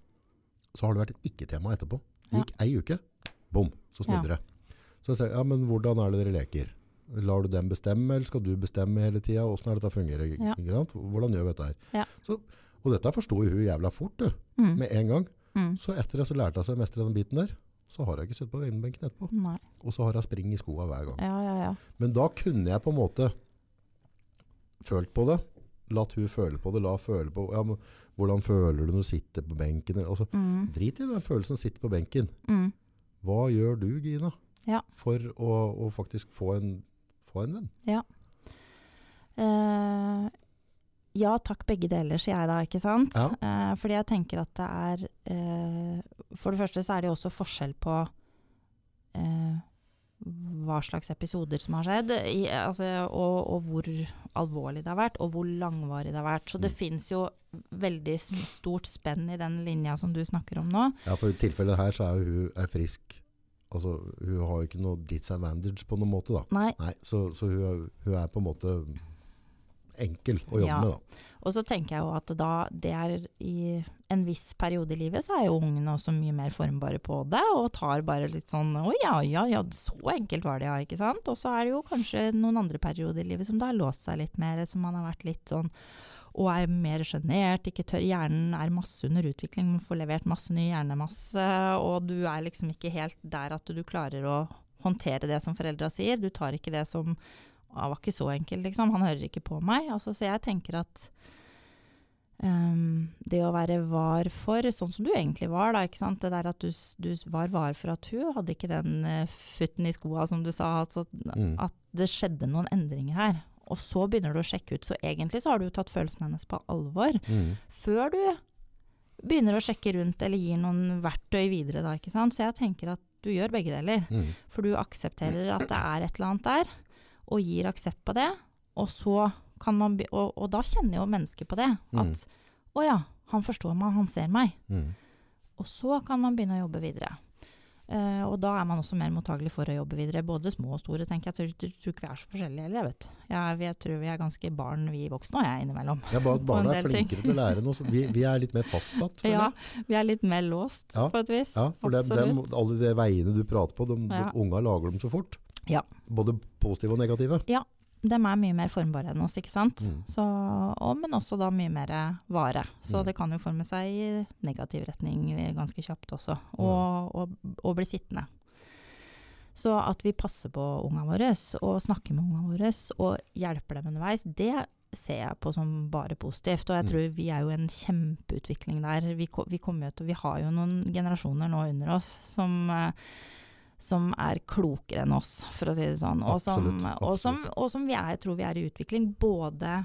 Speaker 1: Så har det vært et ikke-tema etterpå. Det
Speaker 2: Ja.
Speaker 1: gikk ei uke, bom, så snudde det. Så jeg sier, ja, men hvordan er det dere leker? Lar du dem bestemme, eller skal du bestemme hele tida? Hvordan er dette fungerer?
Speaker 2: Ja.
Speaker 1: Hvordan gjør vi dette her?
Speaker 2: Ja.
Speaker 1: Så, og dette forsto hun jævla fort, du,
Speaker 2: Mm.
Speaker 1: med en gang.
Speaker 2: Mm.
Speaker 1: Så etter det så lærte hun seg å mestre den biten der. Så har hun ikke sittet på vennebenken etterpå.
Speaker 2: Nei.
Speaker 1: Og så har hun spring i skoa hver gang.
Speaker 2: Ja, ja, ja.
Speaker 1: Men da kunne jeg på en måte følt på det. Latt hun føle på det. La føle på ja, men, Hvordan føler du når du sitter på benken? Altså,
Speaker 2: Mm.
Speaker 1: drit i den følelsen å sitte på benken.
Speaker 2: Mm.
Speaker 1: Hva gjør du, Gina, for å, å faktisk få en, få en venn?
Speaker 2: Eh, ja takk, begge deler, sier jeg da, ikke sant?
Speaker 1: Ja.
Speaker 2: Uh, fordi jeg tenker at det er uh, For det første så er det jo også forskjell på hva slags episoder som har skjedd, i, altså, og, og hvor alvorlig det har vært, og hvor langvarig det har vært. Så det
Speaker 1: Mm.
Speaker 2: fins jo veldig stort spenn i den linja som du snakker om nå.
Speaker 1: Ja, for I tilfellet her så er hun er frisk. Altså, hun har jo ikke noe disadvantage på noen måte. da.
Speaker 2: Nei,
Speaker 1: Nei, Så, så hun, er, hun er på en måte enkel å jobbe
Speaker 2: Ja.
Speaker 1: med. da.
Speaker 2: Og så tenker jeg jo at da det er i en viss periode i livet, så er jo ungene også mye mer formbare på det, og tar bare litt sånn Å ja, ja, ja, så enkelt var det, ja, ikke sant. Og så er det jo kanskje noen andre perioder i livet som det har låst seg litt mer, som man har vært litt sånn og er mer sjenert, ikke tør. Hjernen er masse under utvikling, man får levert masse ny hjernemasse, og du er liksom ikke helt der at du klarer å håndtere det som foreldra sier. Du tar ikke det som «Å, var ikke så enkelt, liksom. Han hører ikke på meg. Altså, så jeg tenker at Um, det å være var for, sånn som du egentlig var, da, ikke sant. Det der at du, du var var for at hun hadde ikke den uh, futten i skoa, som du sa. Altså,
Speaker 1: Mm.
Speaker 2: At det skjedde noen endringer her. Og så begynner du å sjekke ut. Så egentlig så har du jo tatt følelsen hennes på alvor.
Speaker 1: Mm.
Speaker 2: Før du begynner å sjekke rundt eller gir noen verktøy videre, da, ikke sant. Så jeg tenker at du gjør begge deler.
Speaker 1: Mm.
Speaker 2: For du aksepterer at det er et eller annet der, og gir aksept på det. Og så kan man og, og da kjenner jo mennesket på det. At å ja, han forstår meg, han ser meg.
Speaker 1: Mm.
Speaker 2: Og så kan man begynne å jobbe videre. Eh, og da er man også mer mottagelig for å jobbe videre, både små og store, tenker jeg. Jeg tror, ikke vi er så forskjellige heller, jeg vet. Jeg, jeg tror vi er ganske barn, vi voksne, og jeg innimellom.
Speaker 1: Ja, bare at barna er flinkere til å lære noe. så Vi, vi er litt mer fastsatt. føler
Speaker 2: Ja,
Speaker 1: jeg.
Speaker 2: vi er litt mer låst,
Speaker 1: Ja,
Speaker 2: på et vis.
Speaker 1: ja for det, dem, alle de veiene du prater på, de, de
Speaker 2: Ja.
Speaker 1: unga lager dem så fort.
Speaker 2: Ja.
Speaker 1: Både positive og negative.
Speaker 2: De er mye mer formbare enn oss, ikke sant.
Speaker 1: Mm.
Speaker 2: Så, og, men også da mye mer vare. Så
Speaker 1: Mm.
Speaker 2: det kan jo forme seg i negativ retning ganske kjapt også,
Speaker 1: Mm.
Speaker 2: og, og, og bli sittende. Så at vi passer på ungene våre, og snakker med ungene våre, og hjelper dem underveis, det ser jeg på som bare positivt. Og jeg
Speaker 1: Mm.
Speaker 2: tror vi er jo en kjempeutvikling der. Vi, vi, jo til, vi har jo noen generasjoner nå under oss som eh, som er klokere enn oss, for å si det sånn. Og som,
Speaker 1: Absolutt,
Speaker 2: og som, og som vi er, tror vi er i utvikling. Både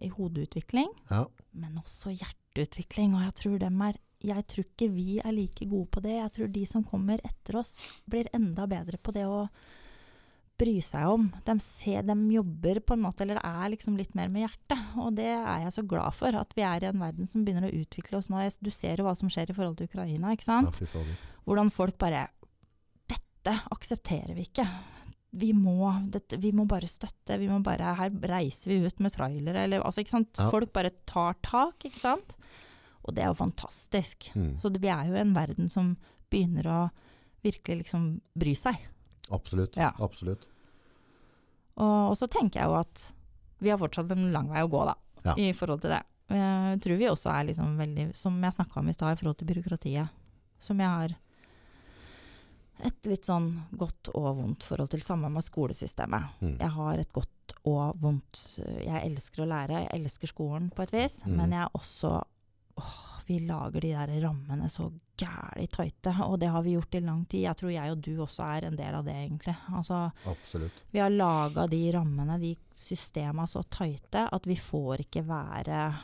Speaker 2: i hodeutvikling,
Speaker 1: Ja.
Speaker 2: men også hjerteutvikling. Og jeg tror, dem er, jeg tror ikke vi er like gode på det. Jeg tror de som kommer etter oss, blir enda bedre på det å bry seg om. De, ser, de jobber på en måte, eller er liksom litt mer med hjertet. Og det er jeg så glad for, at vi er i en verden som begynner å utvikle oss nå. Du ser jo hva som skjer i forhold til Ukraina, ikke sant?
Speaker 1: Ja.
Speaker 2: Hvordan folk bare Dette aksepterer vi ikke. Vi må, dette, vi må bare støtte. Vi må bare, her reiser vi ut med trailere, eller altså, ikke sant.
Speaker 1: Ja.
Speaker 2: Folk bare tar tak, ikke sant. Og det er jo fantastisk.
Speaker 1: Mm.
Speaker 2: Så det, vi er jo i en verden som begynner å virkelig liksom bry seg.
Speaker 1: Absolutt.
Speaker 2: Ja.
Speaker 1: Absolutt.
Speaker 2: Og, og så tenker jeg jo at vi har fortsatt en lang vei å gå, da,
Speaker 1: Ja.
Speaker 2: i forhold til det. Jeg tror vi også er liksom veldig, som jeg snakka om i stad, i forhold til byråkratiet, som jeg har et litt sånn godt og vondt forhold til. Samme med skolesystemet.
Speaker 1: Mm.
Speaker 2: Jeg har et godt og vondt Jeg elsker å lære, jeg elsker skolen på et vis,
Speaker 1: Mm.
Speaker 2: men jeg er også åh, Vi lager de der rammene så gæli tøyte, og det har vi gjort i lang tid. Jeg tror jeg og du også er en del av det, egentlig. Altså,
Speaker 1: Absolutt.
Speaker 2: vi har laga de rammene, de systema så tøyte, at vi får ikke være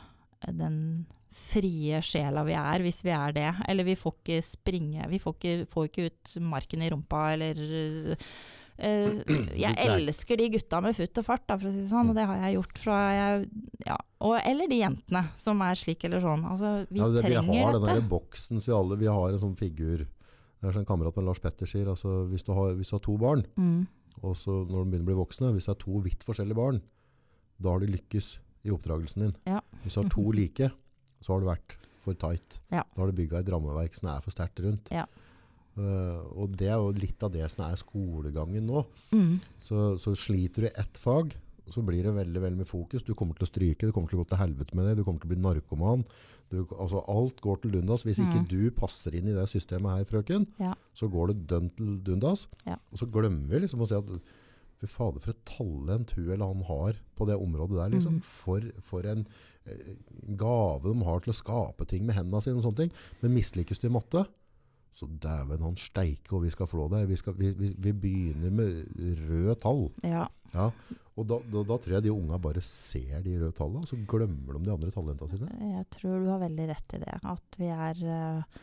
Speaker 2: den frie sjela vi er, hvis vi er det. Eller vi får ikke springe Vi får ikke, får ikke ut marken i rumpa, eller uh, Jeg
Speaker 1: er-
Speaker 2: elsker de gutta med futt og fart, da, for å si det sånn, og det har jeg gjort fra jeg ja, og, Eller de jentene som er slik eller sånn. Altså, vi
Speaker 1: ja, det, vi
Speaker 2: trenger
Speaker 1: har den
Speaker 2: dette.
Speaker 1: der boksen så vi alle Vi har en sånn figur Det er sånn kamerat med Lars Petter sier. Altså, hvis, du har, hvis du har to barn,
Speaker 2: Mm,
Speaker 1: og så når de begynner å bli voksne Hvis det er to vidt forskjellige barn, da har du lykkes i oppdragelsen din.
Speaker 2: Ja.
Speaker 1: Hvis du har to like, så har du vært for tight.
Speaker 2: Ja.
Speaker 1: Da har du bygga et rammeverk som er for sterkt rundt.
Speaker 2: Ja.
Speaker 1: Uh, og det er jo litt av det som er skolegangen nå.
Speaker 2: mm,
Speaker 1: Så, så sliter du i ett fag, så blir det veldig veldig med fokus. Du kommer til å stryke, du kommer til å gå til helvete med det, du kommer til å bli narkoman. Du, altså alt går til dundas. Hvis ikke
Speaker 2: Mm.
Speaker 1: du passer inn i det systemet her, frøken,
Speaker 2: Ja.
Speaker 1: så går det dønn til dundas.
Speaker 2: Ja.
Speaker 1: Og så glemmer vi liksom å si at Fy fader, for et talent hun eller han har på det området der. liksom.
Speaker 2: Mm.
Speaker 1: For, for en eh, gave de har til å skape ting med hendene sine. og sånne ting. Men mislykkes du i matte, så dæven han steike og vi skal flå deg. Vi, skal, vi, vi, vi begynner med røde tall.
Speaker 2: Ja.
Speaker 1: Ja. Og da, da, da tror jeg de unga bare ser de røde tallene, og så glemmer de de andre talentene sine.
Speaker 2: Jeg tror du har veldig rett i det. At vi er eh,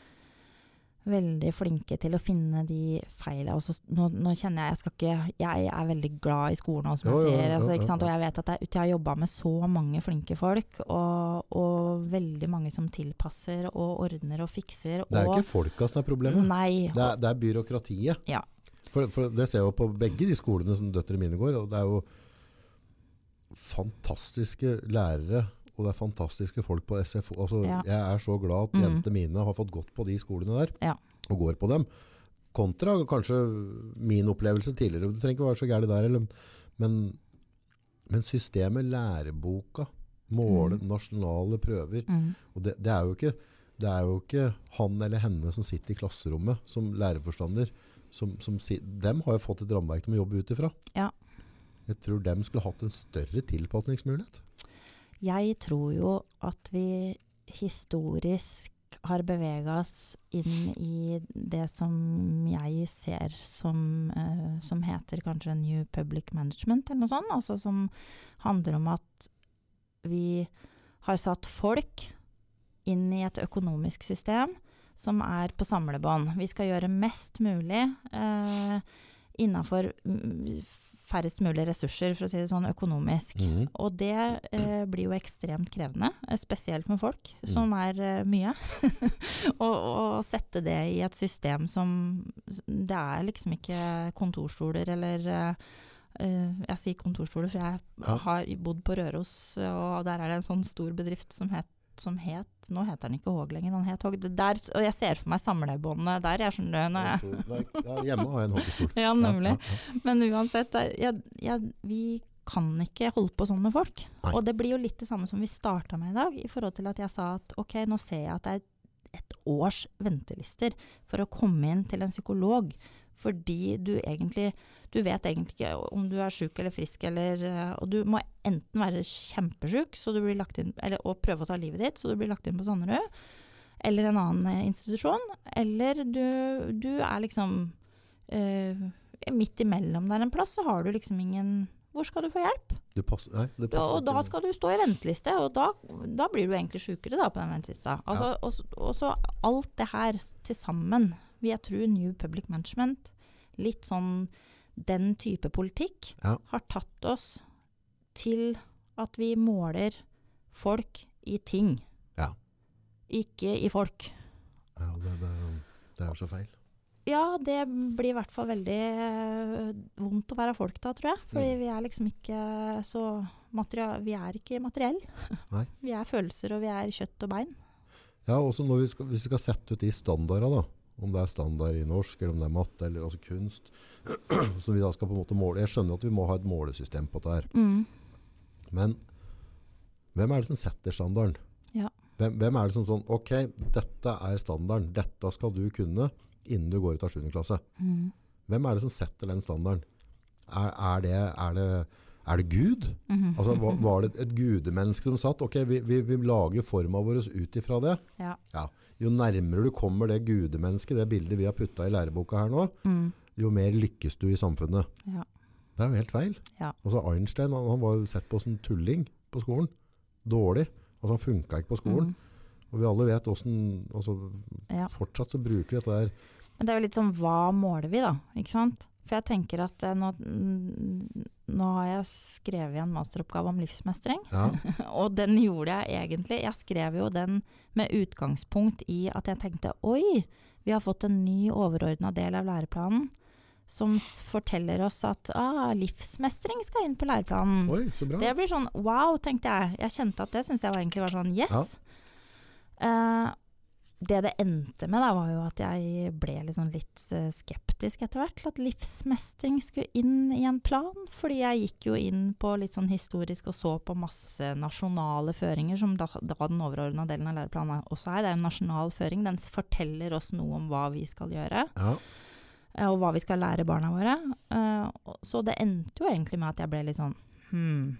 Speaker 2: veldig flinke til å finne de feilene. Altså, nå, nå kjenner jeg Jeg skal ikke Jeg er veldig glad i skolen også, som
Speaker 1: Jo,
Speaker 2: jeg sier. Altså? Og jeg vet at jeg, jeg har jobba med så mange flinke folk, og, og veldig mange som tilpasser og ordner og fikser.
Speaker 1: Det er
Speaker 2: og,
Speaker 1: ikke folka som er problemet.
Speaker 2: Nei.
Speaker 1: Det er, det er byråkratiet.
Speaker 2: Ja.
Speaker 1: For, for det ser jeg jo på begge de skolene som døtrene mine går. og Det er jo fantastiske lærere, og det er fantastiske folk på SFO. Altså,
Speaker 2: Ja.
Speaker 1: Jeg er så glad at jentene mm. mine har fått gått på de skolene der,
Speaker 2: Ja.
Speaker 1: og går på dem. Kontra kanskje min opplevelse tidligere. Det trenger ikke være så gærent der, eller, men, men systemet, læreboka, måle
Speaker 2: mm.
Speaker 1: nasjonale prøver,
Speaker 2: Mm.
Speaker 1: og det, det, er jo ikke, det er jo ikke han eller henne som sitter i klasserommet som lærerforstander. Som, som dem har jo fått et rammeverk de må jobbe ut ifra.
Speaker 2: Ja.
Speaker 1: Jeg tror dem skulle hatt en større tilpasningsmulighet.
Speaker 2: Jeg tror jo at vi historisk har bevega oss inn i det som jeg ser som, uh, som heter kanskje New Public Management, eller noe sånt. Altså som handler om at vi har satt folk inn i et økonomisk system som er på samlebånd. Vi skal gjøre mest mulig eh, innafor mm, færrest mulig ressurser, for å si det sånn, økonomisk.
Speaker 1: Mm.
Speaker 2: Og det eh, blir jo ekstremt krevende, eh, spesielt med folk, som er eh, mye. Å å sette det i et system som Det er liksom ikke kontorstoler eller eh, eh, Jeg sier kontorstoler, for jeg
Speaker 1: Ja.
Speaker 2: har bodd på Røros, og der er det en sånn stor bedrift som het som het, Nå heter den ikke Håg lenger, den het Håg. Der, og jeg ser for meg samlebåndene der, jeg skjønner det. jeg
Speaker 1: Ja, hjemme har jeg en hoggestol.
Speaker 2: Ja, nemlig.
Speaker 1: Ja, ja,
Speaker 2: Men uansett, jeg, vi kan ikke holde på sånn med folk.
Speaker 1: Nei.
Speaker 2: Og det blir jo litt det samme som vi starta med i dag, i forhold til at jeg sa at ok, nå ser jeg at det er et års ventelister for å komme inn til en psykolog. Fordi du egentlig Du vet egentlig ikke om du er sjuk eller frisk, eller eh, Og du må enten være kjempesjuk så du blir lagt inn, eller, og prøve å ta livet ditt, så du blir lagt inn på Sanderud, eller en annen eh, institusjon. Eller du, du er liksom eh, midt imellom der en plass, så har du liksom ingen Hvor skal du få hjelp?
Speaker 1: Passer, nei, det
Speaker 2: Ja, og da skal du stå i venteliste, og da, da blir du egentlig sjukere på den ventelista. Altså, og, så- og så alt det her til sammen, vil jeg tro New Public Management, litt sånn den type politikk,
Speaker 1: Ja.
Speaker 2: har tatt oss til at vi måler folk i ting.
Speaker 1: Ja.
Speaker 2: Ikke i folk.
Speaker 1: Ja, det, det, det er jo så feil.
Speaker 2: Ja, det blir i hvert fall veldig eh, vondt å være folk da, tror jeg. Fordi
Speaker 1: Mm.
Speaker 2: vi er liksom ikke så Vi er ikke materiell.
Speaker 1: Nei.
Speaker 2: Vi er følelser, og vi er kjøtt og bein.
Speaker 1: Ja, også når vi skal, hvis vi skal sette ut de standarda, da, om det er standard i norsk, eller om det er matte, eller altså kunst, som vi da skal på en måte måle. Jeg skjønner at vi må ha et målesystem på dette her.
Speaker 2: Mm.
Speaker 1: Men hvem er det som setter standarden?
Speaker 2: Ja.
Speaker 1: Hvem, hvem er det som sånn, ok, dette er standarden, dette skal du kunne innen du går ut av 7. klasse.
Speaker 2: Mm.
Speaker 1: Hvem er det som setter den standarden? Er, er, det, er, det, er det Gud?
Speaker 2: Mhm.
Speaker 1: Altså, var, var det et gudemenneske som satt? Ok, vi, vi, vi lager forma vår ut ifra det.
Speaker 2: Ja.
Speaker 1: Jo nærmere du kommer det gudemennesket, det bildet vi har putta i læreboka her nå,
Speaker 2: Mm.
Speaker 1: jo mer lykkes du i samfunnet.
Speaker 2: Ja.
Speaker 1: Det er jo helt feil.
Speaker 2: Ja.
Speaker 1: Altså Einstein han, han var jo sett på som tulling på skolen. Dårlig. Altså Han funka ikke på skolen.
Speaker 2: Mm.
Speaker 1: Og vi alle vet åssen altså,
Speaker 2: Ja.
Speaker 1: Fortsatt så bruker vi dette der.
Speaker 2: Men det er jo litt sånn hva måler vi, da? Ikke sant? For jeg tenker at eh, nå, mm, nå har jeg skrevet en masteroppgave om livsmestring.
Speaker 1: Ja,
Speaker 2: Og den gjorde jeg egentlig. Jeg skrev jo den med utgangspunkt i at jeg tenkte oi, vi har fått en ny overordna del av læreplanen som forteller oss at ah, livsmestring skal inn på læreplanen.
Speaker 1: Oi, så bra.
Speaker 2: Det blir sånn wow, tenkte jeg. Jeg kjente at det syntes jeg var egentlig var sånn yes. Eh, det det endte med, da, var jo at jeg ble liksom litt eh, skeptisk etter hvert til at livsmestring skulle inn i en plan. Fordi jeg gikk jo inn på litt sånn historisk og så på masse nasjonale føringer, som da, da den overordna delen av læreplanen også er. Det er en nasjonal føring. Den forteller oss noe om hva vi skal gjøre.
Speaker 1: Ja,
Speaker 2: eh, og hva vi skal lære barna våre. Eh, så det endte jo egentlig med at jeg ble litt sånn Hm,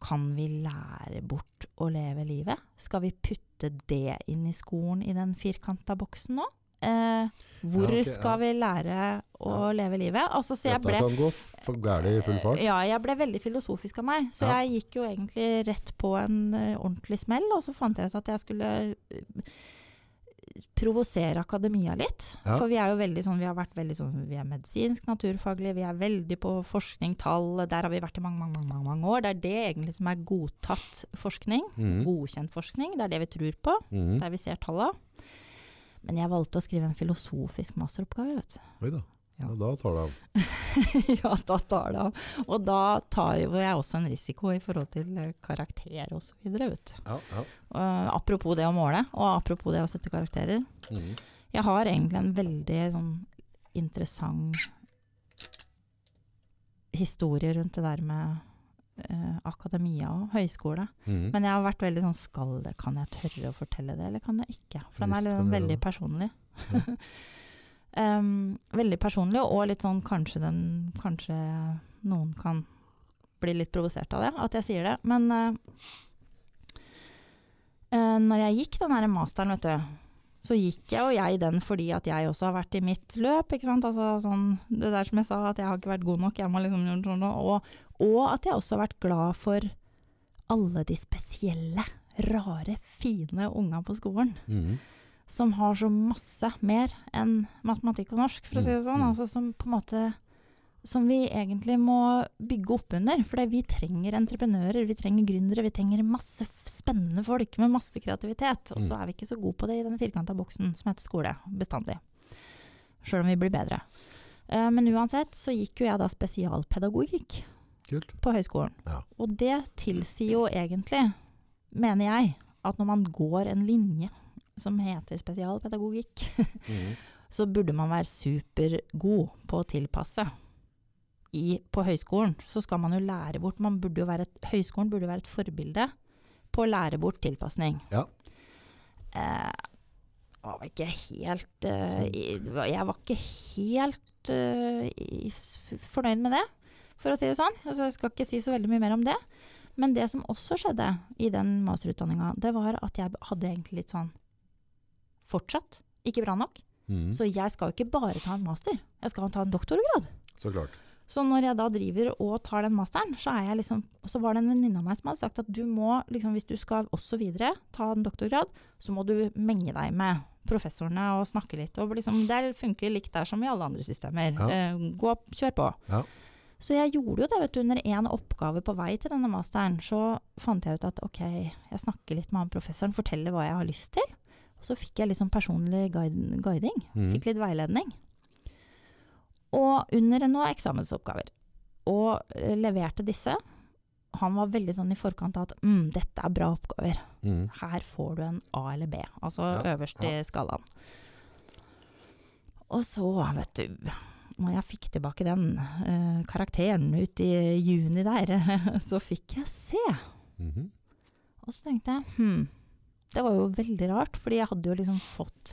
Speaker 2: kan vi lære bort å leve livet? Skal vi putte det inn i skolen i den firkanta boksen nå? Eh, hvor
Speaker 1: Ja, ok,
Speaker 2: skal vi lære å
Speaker 1: Ja.
Speaker 2: leve livet? Altså, så jeg ble
Speaker 1: kan gå gærent i full fart.
Speaker 2: ja, jeg ble veldig filosofisk av meg. Så jeg gikk jo egentlig rett på en eh, ordentlig smell, og så fant jeg ut at jeg skulle eh, provosere akademia litt.
Speaker 1: Ja.
Speaker 2: For vi er jo veldig sånn, vi har vært veldig sånn, vi er medisinsk, naturfaglig, vi er veldig på forskning, tall, der har vi vært i mange, mange, mange, mange, år. Det er det egentlig som er godtatt forskning,
Speaker 1: Mm.
Speaker 2: godkjent forskning, det er det vi tror på,
Speaker 1: Mm.
Speaker 2: der vi ser tallene. Men jeg valgte å skrive en filosofisk masteroppgave, vet du.
Speaker 1: Oi da.
Speaker 2: Ja.
Speaker 1: Ja, da tar det av.
Speaker 2: ja, da tar det av. Og da tar jo jeg også en risiko i forhold til eh, karakter og så videre, vet.
Speaker 1: Ja, ja.
Speaker 2: Uh, apropos det å måle, og apropos det å sette karakterer.
Speaker 1: Mm.
Speaker 2: Jeg har egentlig en veldig sånn interessant historie rundt det der med uh, akademia og høyskole.
Speaker 1: Mm.
Speaker 2: Men jeg har vært veldig sånn Skal det, kan jeg tørre å fortelle det, eller kan jeg ikke? For den er litt sånn veldig
Speaker 1: personlig.
Speaker 2: personlig. um, veldig personlig, og litt sånn kanskje den Kanskje noen kan bli litt provosert av det, at jeg sier det. Men uh, uh, når jeg gikk den her masteren, vet du, så gikk jeg og jeg den fordi at jeg også har vært i mitt løp, ikke sant. Altså sånn det der som jeg sa, at jeg har ikke vært god nok, jeg må liksom gjøre sånn og, og at jeg også har vært glad for alle de spesielle, rare, fine unga på skolen.
Speaker 1: Mhm.
Speaker 2: Som har så masse mer enn matematikk og norsk, for å si det sånn.
Speaker 1: Mm, mm.
Speaker 2: Altså som på en måte Som vi egentlig må bygge opp under. For vi trenger entreprenører, vi trenger gründere, vi trenger masse spennende folk med masse kreativitet. Og så
Speaker 1: Mm.
Speaker 2: er vi ikke så gode på det i den firkanta boksen som heter skole, bestandig. Sjøl om vi blir bedre. Eh, Men uansett så gikk jo jeg da spesialpedagogikk
Speaker 1: Kult.
Speaker 2: på høyskolen.
Speaker 1: Ja.
Speaker 2: Og det tilsier jo egentlig, mener jeg, at når man går en linje som heter spesialpedagogikk,
Speaker 1: Mhm.
Speaker 2: så burde man være supergod på å tilpasse. I, på høyskolen så skal man jo lære bort man burde jo være et, Høyskolen burde være et forbilde på å lære bort tilpasning.
Speaker 1: Ja.
Speaker 2: Eh, var ikke helt uh, Jeg var ikke helt uh, fornøyd med det, for å si det sånn. Altså, jeg skal ikke si så veldig mye mer om det. Men det som også skjedde i den masterutdanninga, det var at jeg hadde egentlig litt sånn Fortsatt ikke bra nok.
Speaker 1: Mm.
Speaker 2: Så jeg skal jo ikke bare ta en master, jeg skal ta en doktorgrad.
Speaker 1: Så klart.
Speaker 2: Så når jeg da driver og tar den masteren, så er jeg liksom så var det en venninne av meg som hadde sagt at du må, liksom, hvis du skal også videre ta en doktorgrad, så må du menge deg med professorene og snakke litt. Og liksom, det funker likt der som i alle andre systemer.
Speaker 1: Ja.
Speaker 2: Eh, gå, kjør på.
Speaker 1: Ja.
Speaker 2: Så jeg gjorde jo det, vet du. Under én oppgave på vei til denne masteren, så fant jeg ut at ok, jeg snakker litt med han professoren, forteller hva jeg har lyst til. Så fikk jeg litt sånn personlig guide, guiding.
Speaker 1: Mm.
Speaker 2: Fikk litt veiledning. Og under noen eksamensoppgaver. Og eh, leverte disse. Han var veldig sånn i forkant av at mm, dette er bra oppgaver.
Speaker 1: Mm.
Speaker 2: Her får du en A eller B, altså
Speaker 1: Ja,
Speaker 2: øverst i skalaen. Og så, vet du, når jeg fikk tilbake den uh, karakteren ut i juni der, så fikk jeg C.
Speaker 1: -hmm.
Speaker 2: Og så tenkte jeg hm, det var jo veldig rart, fordi jeg hadde jo liksom fått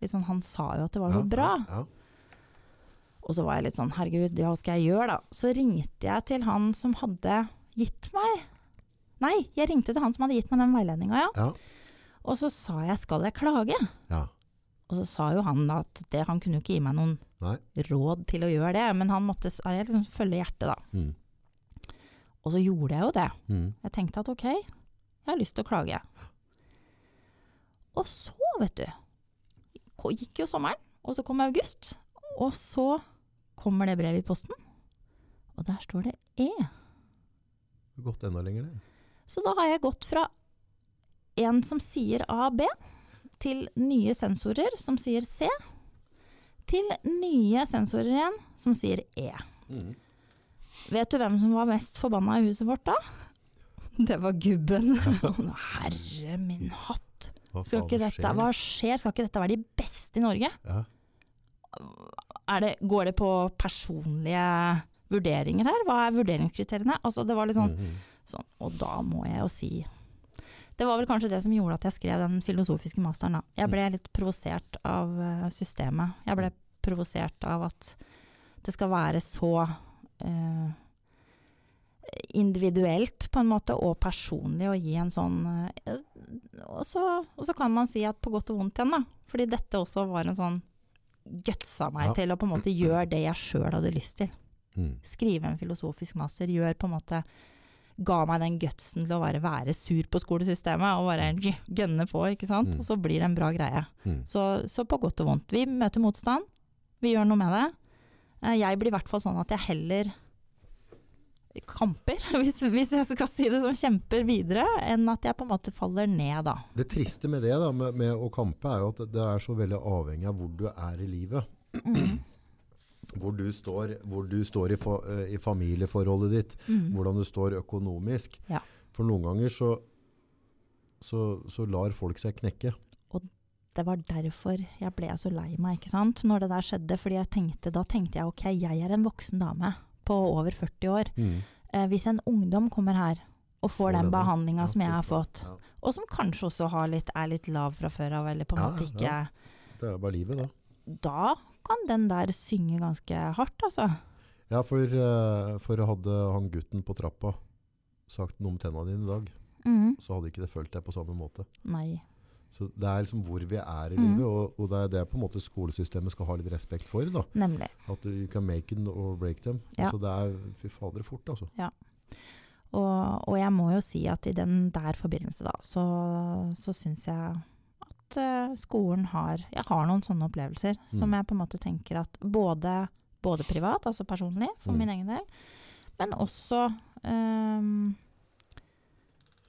Speaker 2: liksom, Han sa jo at det var så
Speaker 1: Ja,
Speaker 2: bra.
Speaker 1: Ja.
Speaker 2: Og så var jeg litt sånn, herregud, hva skal jeg gjøre da? Så ringte jeg til han som hadde gitt meg Nei, jeg ringte til han som hadde gitt meg den veiledninga, ja.
Speaker 1: Ja.
Speaker 2: Og så sa jeg, skal jeg klage?
Speaker 1: ja.
Speaker 2: Og så sa jo han at det, han kunne jo ikke gi meg noen
Speaker 1: Nei.
Speaker 2: råd til å gjøre det, men han måtte jeg liksom følge hjertet, da.
Speaker 1: Mm.
Speaker 2: Og så gjorde jeg jo det.
Speaker 1: Mm.
Speaker 2: Jeg tenkte at ok, jeg har lyst til å klage. Og så, vet du, gikk jo sommeren, og så kom august, og så kommer det brevet i posten, og der står det E.
Speaker 1: Du har Gått enda lenger, det.
Speaker 2: Så da har jeg gått fra en som sier A, B, til nye sensorer som sier C, til nye sensorer igjen som sier E.
Speaker 1: Mm.
Speaker 2: Vet du hvem som var mest forbanna i huset vårt da? Det var gubben. Herre min hatt.
Speaker 1: Hva
Speaker 2: Skal ikke dette,
Speaker 1: skjer?
Speaker 2: hva skjer? Skal ikke dette være de beste i Norge?
Speaker 1: Ja.
Speaker 2: Det, går det på personlige vurderinger her? Hva er vurderingskriteriene? Altså, det var litt sånn,
Speaker 1: Mhm.
Speaker 2: sånn Og da må jeg jo si Det var vel kanskje det som gjorde at jeg skrev den filosofiske masteren, da. Jeg ble litt provosert av eh, systemet. Jeg ble provosert av at det skal være så eh, individuelt på en måte, og personlig å gi en sånn eh, og, så, og så kan man si at på godt og vondt igjen, da. Fordi dette også var en sånn gutsa meg
Speaker 1: Ja.
Speaker 2: til å på en måte gjøre det jeg sjøl hadde lyst til.
Speaker 1: Mm.
Speaker 2: Skrive en filosofisk master gjør på en måte Ga meg den gutsen til å bare være sur på skolesystemet og bare gønne på, ikke sant.
Speaker 1: Mm.
Speaker 2: Og så blir det en bra greie.
Speaker 1: Mm.
Speaker 2: Så, så på godt og vondt. Vi møter motstand. Vi gjør noe med det. Eh, Jeg blir i hvert fall sånn at jeg heller kamper, hvis, hvis jeg skal si det sånn, kjemper videre, enn at jeg på en måte faller ned, da.
Speaker 1: Det triste med det, da, med, med å kampe, er jo at det er så veldig avhengig av hvor du er i livet.
Speaker 2: Mm.
Speaker 1: Hvor du står, hvor du står i, fa, eh, i familieforholdet ditt.
Speaker 2: Mm.
Speaker 1: Hvordan du står økonomisk.
Speaker 2: Ja.
Speaker 1: For noen ganger så, så, så lar folk seg knekke.
Speaker 2: Og Det var derfor jeg ble så lei meg, ikke sant, når det der skjedde. Fordi jeg tenkte, da tenkte jeg ok, jeg er en voksen dame på over 40 år. Eh, hvis en ungdom kommer her og får,
Speaker 1: Får
Speaker 2: den behandlinga
Speaker 1: Ja,
Speaker 2: som jeg har fått,
Speaker 1: Ja.
Speaker 2: og som kanskje også har litt, er litt lav fra før av, eller på en
Speaker 1: Ja,
Speaker 2: måte ikke.
Speaker 1: Det er bare livet, da.
Speaker 2: Da kan den der synge ganske hardt, altså.
Speaker 1: Ja, for, eh, for hadde han gutten på trappa sagt noe om tenna dine i dag,
Speaker 2: Mm.
Speaker 1: så hadde ikke det følt deg på samme måte.
Speaker 2: Nei.
Speaker 1: Så det er liksom hvor vi er i
Speaker 2: Mm.
Speaker 1: livet, og, og det er det på en måte skolesystemet skal ha litt respekt for. da.
Speaker 2: Nemlig.
Speaker 1: At du you can make it or break them.
Speaker 2: Ja.
Speaker 1: Altså, det er fy fader fort, altså.
Speaker 2: Og, og jeg må jo si at i den der forbindelse, da, så, så syns jeg at eh, skolen har Jeg har noen sånne opplevelser som
Speaker 1: Mm.
Speaker 2: jeg på en måte tenker at både, både privat, altså personlig, for
Speaker 1: Mm.
Speaker 2: min egen del, men også ehm,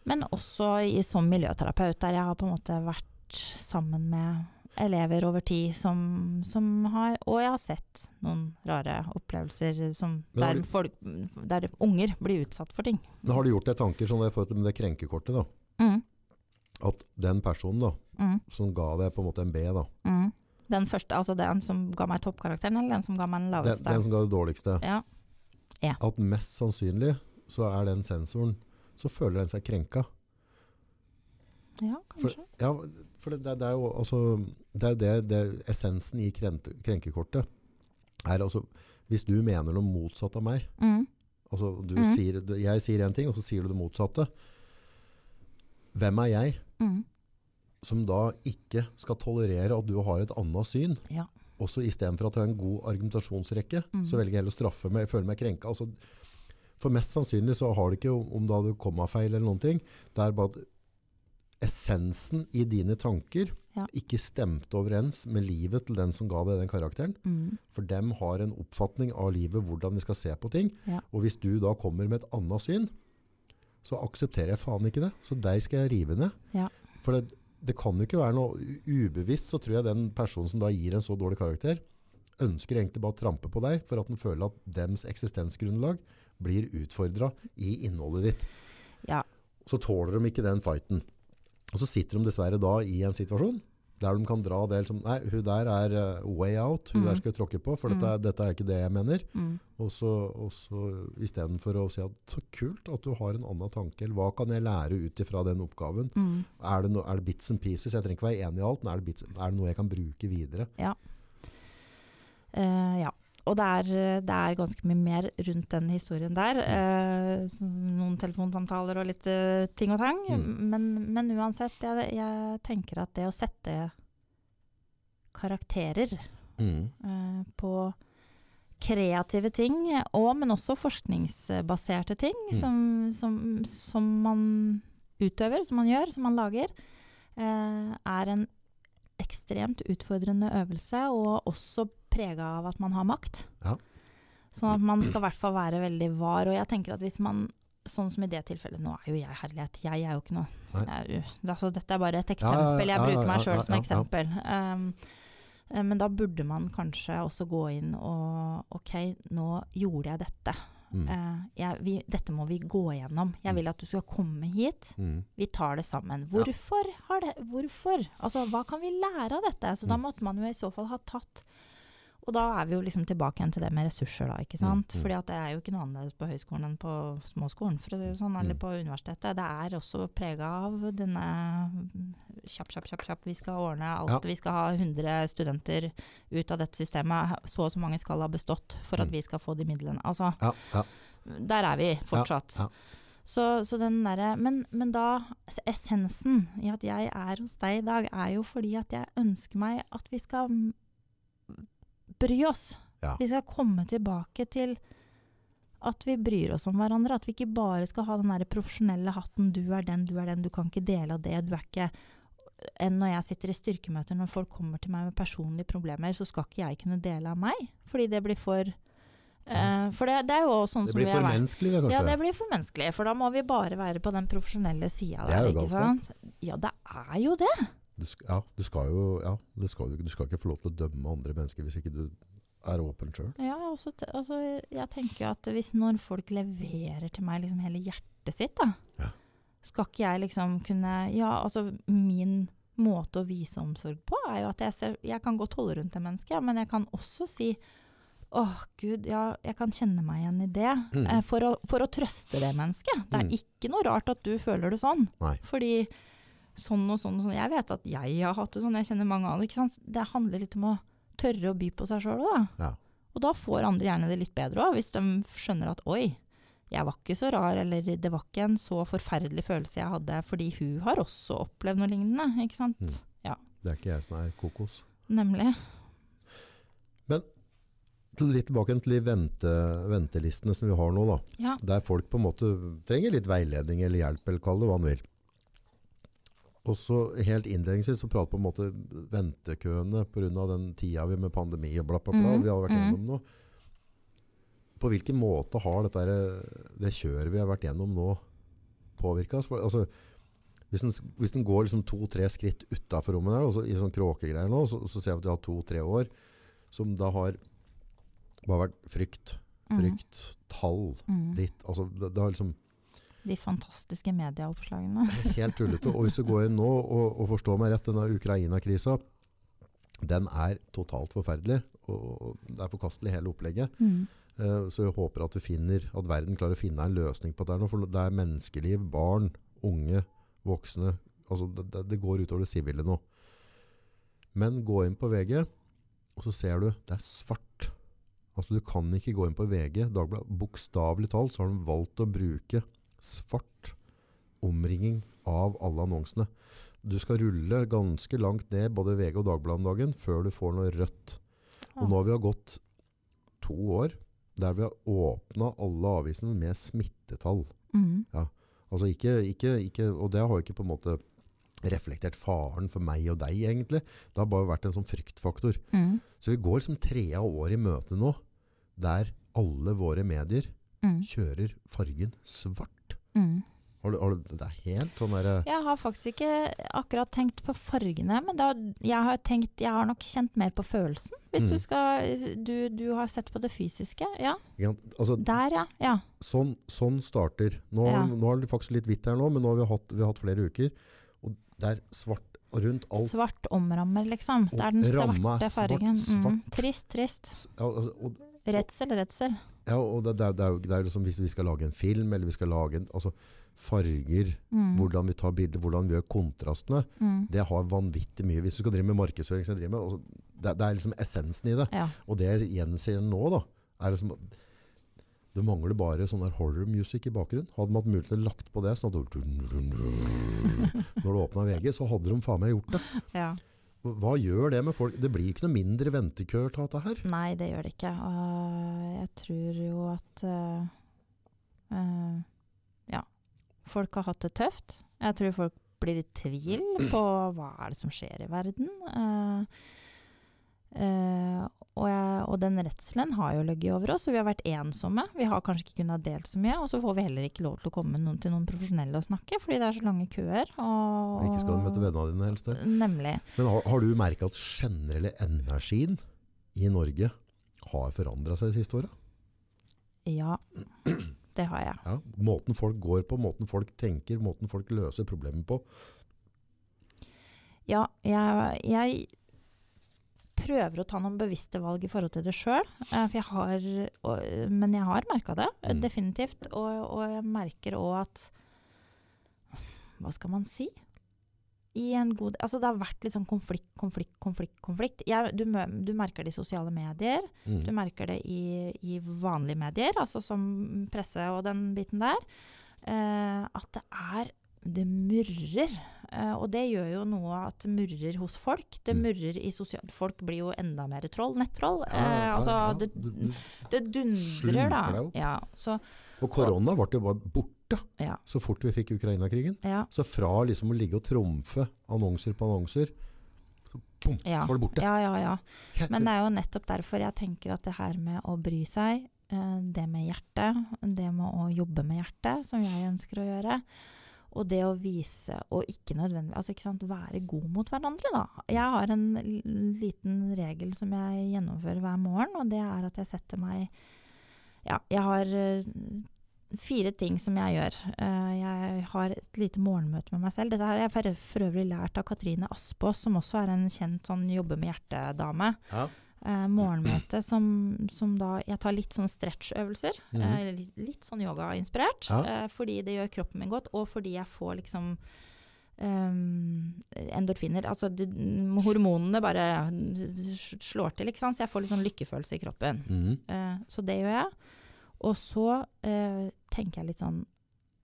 Speaker 2: Men også i, som miljøterapeut, der jeg har på en måte vært sammen med elever over tid som, som har Og jeg har sett noen rare opplevelser som, der,
Speaker 1: du-
Speaker 2: folk, der unger blir utsatt for ting.
Speaker 1: Men har du gjort deg tanker sånn med det krenkekortet? da?
Speaker 2: Mm.
Speaker 1: At den personen da,
Speaker 2: Mm.
Speaker 1: som ga deg på en måte en B, da,
Speaker 2: Mm. Den første, altså den som ga meg toppkarakteren, eller den som ga meg den
Speaker 1: den,
Speaker 2: laveste?
Speaker 1: den som ga det dårligste,
Speaker 2: Ja.
Speaker 1: at mest sannsynlig så er den sensoren Så føler den seg krenka.
Speaker 2: ja,
Speaker 1: For,
Speaker 2: kanskje.
Speaker 1: ja, for det, det, er jo altså Det er det, det essensen i krente, krenkekortet er altså Hvis du mener noe motsatt av meg
Speaker 2: Mm.
Speaker 1: altså du
Speaker 2: Mhm.
Speaker 1: sier, Jeg sier en ting, og så sier du det motsatte. Hvem er jeg
Speaker 2: Mm.
Speaker 1: som da ikke skal tolerere at du har et annet syn?
Speaker 2: Ja.
Speaker 1: Også istedenfor at du har en god argumentasjonsrekke,
Speaker 2: Mhm.
Speaker 1: så velger jeg heller å straffe meg, føle meg krenka. Altså, for mest sannsynlig så har det ikke om, om det hadde kommafeil eller noen ting. Det er bare at essensen i dine tanker
Speaker 2: Ja.
Speaker 1: ikke stemte overens med livet til den som ga deg den karakteren.
Speaker 2: Mm.
Speaker 1: For dem har en oppfatning av livet, hvordan vi skal se på ting.
Speaker 2: Ja.
Speaker 1: Og hvis du da kommer med et annet syn, så aksepterer jeg faen ikke det. Så deg skal jeg rive ned.
Speaker 2: Ja.
Speaker 1: For det, det kan jo ikke være noe ubevisst, så tror jeg den personen som da gir en så dårlig karakter, ønsker egentlig bare å trampe på deg for at den føler at dems eksistensgrunnlag blir utfordra i innholdet ditt.
Speaker 2: Ja.
Speaker 1: Så tåler de ikke den fighten. Og så sitter de dessverre da i en situasjon der de kan dra det som Nei, hun der er eh, way out. Hun
Speaker 2: Mm.
Speaker 1: der skal jeg tråkke på, for dette, er- dette er ikke det jeg mener.
Speaker 2: Mm.
Speaker 1: Og så, og så istedenfor å si at så kult at du har en annen tanke, eller hva kan jeg lære ut ifra den oppgaven?
Speaker 2: Mm.
Speaker 1: Er det, no, er det bits and pieces? Jeg trenger ikke være enig i alt, men er det, bits, er det noe jeg kan bruke videre?
Speaker 2: Eh, ja. Og det er, det er ganske mye mer rundt den historien der. Eh, noen telefonsamtaler og litt eh, ting og tang.
Speaker 1: Mm.
Speaker 2: Men, men uansett, jeg, jeg tenker at det å sette karakterer
Speaker 1: Mm.
Speaker 2: eh, på kreative ting, og, men også forskningsbaserte ting,
Speaker 1: Mm.
Speaker 2: som, som, som man utøver, som man gjør, som man lager, eh, er en ekstremt utfordrende øvelse, og også prega av at man har makt.
Speaker 1: Ja.
Speaker 2: Sånn at man skal i hvert fall være veldig var. Og jeg tenker at hvis man Sånn som i det tilfellet, nå er jo jeg herlighet, jeg er jo ikke noe er jo- altså, Dette er bare et eksempel, jeg bruker meg sjøl som eksempel. Um, eh, men da burde man kanskje også gå inn og OK, nå gjorde jeg dette.
Speaker 1: Mm.
Speaker 2: Eh, jeg, vi, dette må vi gå igjennom. Jeg vil at du skal komme hit.
Speaker 1: Mm.
Speaker 2: Vi tar det sammen. Hvorfor? Har det, hvorfor? Altså, hva kan vi lære av dette? Så da
Speaker 1: Mm.
Speaker 2: måtte man jo i så fall ha tatt og da er vi jo liksom tilbake igjen til det med ressurser, da. ikke sant?
Speaker 1: Mm, mm.
Speaker 2: Fordi at det er jo ikke noe annerledes på høyskolen enn på småskolen, for å si det sånn, eller
Speaker 1: Mm.
Speaker 2: på universitetet. Det er også prega av denne kjapp, kjapp, kjapp, kjapp. Vi skal ordne alt.
Speaker 1: Ja.
Speaker 2: Vi skal ha 100 studenter ut av dette systemet. Så og så mange skal ha bestått for at
Speaker 1: Mm.
Speaker 2: vi skal få de midlene. Altså,
Speaker 1: Ja, ja.
Speaker 2: der er vi fortsatt.
Speaker 1: ja.
Speaker 2: Så, så den derre men, men da Essensen i at jeg er hos deg i dag, er jo fordi at jeg ønsker meg at vi skal mm, bry oss.
Speaker 1: Ja.
Speaker 2: Vi skal komme tilbake til at vi bryr oss om hverandre. At vi ikke bare skal ha den der profesjonelle hatten 'du er den, du er den', du kan ikke dele av det. Du er ikke enn når jeg sitter i styrkemøter, når folk kommer til meg med personlige problemer, så skal ikke jeg kunne dele av meg. Fordi det blir for uh, For det, det er jo sånn
Speaker 1: Det
Speaker 2: som
Speaker 1: blir
Speaker 2: er.
Speaker 1: for
Speaker 2: blir for
Speaker 1: menneskelig, det, kanskje?
Speaker 2: Ja, det blir for menneskelig, for da må vi bare være på den profesjonelle sida
Speaker 1: Det er
Speaker 2: der, ikke sant? Ja, det er jo det.
Speaker 1: Du ja, du skal jo ja, det skal, du, du skal ikke få lov til å dømme andre mennesker hvis ikke du er åpen sjøl.
Speaker 2: Ja, også, altså, jeg tenker jo at hvis når folk leverer til meg liksom hele hjertet sitt, da,
Speaker 1: Ja.
Speaker 2: skal ikke jeg liksom kunne Ja, altså min måte å vise omsorg på er jo at jeg ser Jeg kan godt holde rundt et menneske, men jeg kan også si Åh, gud, ja, jeg kan kjenne meg igjen i det.
Speaker 1: Mm.
Speaker 2: Eh, for, å, for å trøste det mennesket. Det er
Speaker 1: Mm.
Speaker 2: ikke noe rart at du føler det sånn.
Speaker 1: Nei.
Speaker 2: Fordi sånn og sånn og sånn Jeg vet at jeg har hatt det sånn, jeg kjenner mange andre. ikke sant? Det handler litt om å tørre å by på seg sjøl òg.
Speaker 1: Ja.
Speaker 2: Og da får andre gjerne det litt bedre òg, hvis de skjønner at oi, jeg var ikke så rar, eller det var ikke en så forferdelig følelse jeg hadde, fordi hun har også opplevd noe lignende. ikke sant?
Speaker 1: Mm. Det er ikke jeg som er kokos.
Speaker 2: Nemlig.
Speaker 1: Men Litt tilbake til de vente, ventelistene som vi har nå. da.
Speaker 2: Ja.
Speaker 1: Der folk på en måte trenger litt veiledning eller hjelp, eller kall det hva han vil. Og så Helt innledningsvis så prater på en måte ventekøene pga. den tida vi med pandemi og bla, bla, bla.
Speaker 2: Mm,
Speaker 1: Vi har vært
Speaker 2: mm.
Speaker 1: gjennom nå. På hvilken måte har dette, det kjøret vi har vært gjennom nå, påvirka oss? Altså, hvis en, hvis en går liksom to-tre skritt utafor rommet der, også, i sånn kråkegreier nå, så, så ser vi at vi har to-tre år som da har bare vært frykt,
Speaker 2: Mm.
Speaker 1: frykt, tall,
Speaker 2: Mm.
Speaker 1: ditt. Altså, det, det har liksom
Speaker 2: De fantastiske medieoppslagene.
Speaker 1: helt tullete. Og hvis du går inn nå og, og forstår meg rett, denne Ukraina-krisa, den er totalt forferdelig. Og det er forkastelig hele opplegget.
Speaker 2: Mm.
Speaker 1: Uh, Så jeg håper at, vi finner, at verden klarer å finne en løsning på det. For det er menneskeliv, barn, unge, voksne. Altså det, det, det går utover det sivile nå. Men gå inn på VG, og så ser du det er svart. Altså Du kan ikke gå inn på VG, Dagbladet. Bokstavelig talt så har de valgt å bruke svart omringing av alle annonsene. Du skal rulle ganske langt ned både VG og Dagbladet om dagen før du får noe rødt. Og nå har vi gått to år der vi har åpna alle avisene med smittetall.
Speaker 2: Mm.
Speaker 1: Altså ikke, ikke, ikke, og det har ikke på en måte reflektert faren for meg og deg, egentlig. Det har bare vært en sånn fryktfaktor.
Speaker 2: Mm.
Speaker 1: Så vi går som tredje år i møte nå, der alle våre medier
Speaker 2: Mm.
Speaker 1: kjører fargen svart.
Speaker 2: Mm.
Speaker 1: Har du, har du, det er helt sånn derre
Speaker 2: Jeg har faktisk ikke akkurat tenkt på fargene, men da, jeg har tenkt Jeg har nok kjent mer på følelsen. Hvis
Speaker 1: Mm.
Speaker 2: du skal du, du har sett på det fysiske. Ja,
Speaker 1: ja altså,
Speaker 2: der ja. Ja.
Speaker 1: sånn, sånn starter. Nå,
Speaker 2: Ja.
Speaker 1: nå er det faktisk litt hvitt her nå, men nå har vi hatt, vi har hatt flere uker. Og det er svart rundt alt.
Speaker 2: Svart omrammer, liksom. Det er den svarte
Speaker 1: fargen. svart,
Speaker 2: fargen. Mm. Trist, trist.
Speaker 1: Ja, altså, og,
Speaker 2: Redsel, redsel.
Speaker 1: Ja, og det, det, det er jo det er liksom hvis vi skal lage en film, eller vi skal lage en altså, farger,
Speaker 2: Mm.
Speaker 1: hvordan vi tar bilder, hvordan vi gjør kontrastene,
Speaker 2: Mm.
Speaker 1: det har vanvittig mye. Hvis du skal drive med markedsføring, driver med, altså, det, det er liksom essensen i det.
Speaker 2: Ja.
Speaker 1: Og det jeg gjenser nå, da, er liksom det mangler bare sånn horror music i bakgrunnen. Hadde man hatt mulighet til å lagt på det, sånn at Når du åpna VG, så hadde de faen meg gjort det.
Speaker 2: ja.
Speaker 1: Hva gjør det med folk? Det blir ikke noe mindre ventekøer til dette her.
Speaker 2: Nei, det gjør det ikke. Og jeg tror jo at uh, Ja. Folk har hatt det tøft. Jeg tror folk blir i tvil på hva er det som skjer i verden. Eh, eh, og, jeg, og den redselen har jo ligget over oss, og vi har vært ensomme. Vi har kanskje ikke kunnet delt så mye, og så får vi heller ikke lov til å komme noen, til noen profesjonelle og snakke, fordi det er så lange køer. Og,
Speaker 1: Ikke skal du møte vennene dine helst.
Speaker 2: Nemlig.
Speaker 1: Men har, har du merka at generelle energien i Norge har forandra seg de siste åra?
Speaker 2: Ja, det har jeg.
Speaker 1: Ja, måten folk går på, måten folk tenker, måten folk løser problemer på.
Speaker 2: Ja, jeg, jeg prøver å ta noen bevisste valg i forhold til det sjøl. Har Men jeg har merka det,
Speaker 1: Mm.
Speaker 2: definitivt. Og, og jeg merker òg at Hva skal man si? I en god Altså, det har vært litt sånn konflikt, konflikt, konflikt. konflikt. Jeg, du, du merker det i sosiale medier.
Speaker 1: Mm.
Speaker 2: Du merker det i, i vanlige medier, altså som presse og den biten der. Eh, at det er Det murrer. Eh, og det gjør jo noe at det murrer hos folk. Det
Speaker 1: Mm.
Speaker 2: murrer i sosial... Folk blir jo enda mer troll. Nettroll.
Speaker 1: Ja,
Speaker 2: ja,
Speaker 1: ja,
Speaker 2: altså, det, det dundrer, da. Så,
Speaker 1: Og korona ble jo bare borte
Speaker 2: ja,
Speaker 1: så fort vi fikk Ukraina-krigen.
Speaker 2: ja,
Speaker 1: Så fra liksom å ligge og trumfe annonser på annonser, så, boom,
Speaker 2: Ja.
Speaker 1: så var det borte.
Speaker 2: ja, ja, ja. Men det er jo nettopp derfor jeg tenker at det her med å bry seg, eh, det med hjertet, det med å jobbe med hjertet, som jeg ønsker å gjøre, og det å vise, og ikke nødvendigvis altså ikke sant, være god mot hverandre, da. Jeg har en liten regel som jeg gjennomfører hver morgen, og det er at jeg setter meg Ja, jeg har eh, fire ting som jeg gjør. Eh, jeg har et lite morgenmøte med meg selv. Dette har jeg for, øvrig lært av Katrine Aspås, som også er en kjent sånn jobbe med hjertet-dame
Speaker 1: Ja.
Speaker 2: Eh, morgenmøte som, som da Jeg tar litt sånn stretchøvelser.
Speaker 1: Mhm.
Speaker 2: eh, litt, litt sånn yogainspirert.
Speaker 1: Ja.
Speaker 2: Eh, fordi det gjør kroppen min godt, og fordi jeg får liksom Um, endorfiner. Altså de, hormonene bare slår til, ikke sant. Så jeg får litt sånn lykkefølelse i kroppen.
Speaker 1: Mm
Speaker 2: Eh, så det gjør jeg. Og så eh, tenker jeg litt sånn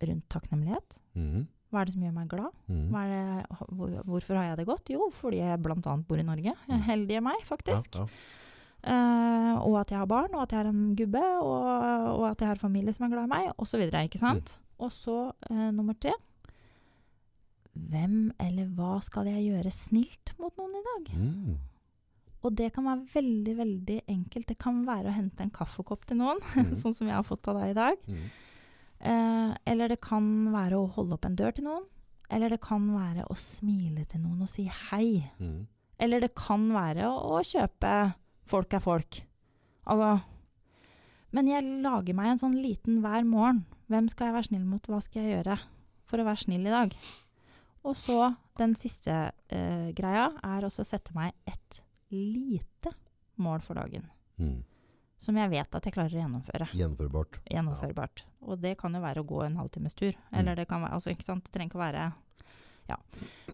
Speaker 2: rundt takknemlighet.
Speaker 1: Mhm.
Speaker 2: Hva er det som gjør meg glad? Er det, hvor, hvorfor har jeg det godt? Jo, fordi jeg bl.a. bor i Norge.
Speaker 1: Mm.
Speaker 2: heldig meg, faktisk.
Speaker 1: Ja, ja.
Speaker 2: Uh, og at jeg har barn, og at jeg er en gubbe, og, og at jeg har familie som er glad i meg, osv. Ikke sant? Og så uh, nummer tre Hvem eller hva skal jeg gjøre snilt mot noen i dag?
Speaker 1: Mm.
Speaker 2: Og det kan være veldig, veldig enkelt. Det kan være å hente en kaffekopp til noen,
Speaker 1: mm.
Speaker 2: sånn som jeg har fått av deg i dag. Eh, eller det kan være å holde opp en dør til noen. Eller det kan være å smile til noen og si hei.
Speaker 1: Mm.
Speaker 2: Eller det kan være å, å kjøpe Folk er folk. Altså Men jeg lager meg en sånn liten hver morgen. Hvem skal jeg være snill mot? Hva skal jeg gjøre for å være snill i dag? Og så den siste eh, greia er også å sette meg et lite mål for dagen.
Speaker 1: Mhm.
Speaker 2: Som jeg vet at jeg klarer å gjennomføre.
Speaker 1: Gjennomførbart.
Speaker 2: Gjennomførbart. Og det kan jo være å gå en halvtimes tur.
Speaker 1: Mm.
Speaker 2: Eller det kan være Altså, ikke sant. Det trenger ikke å være Ja.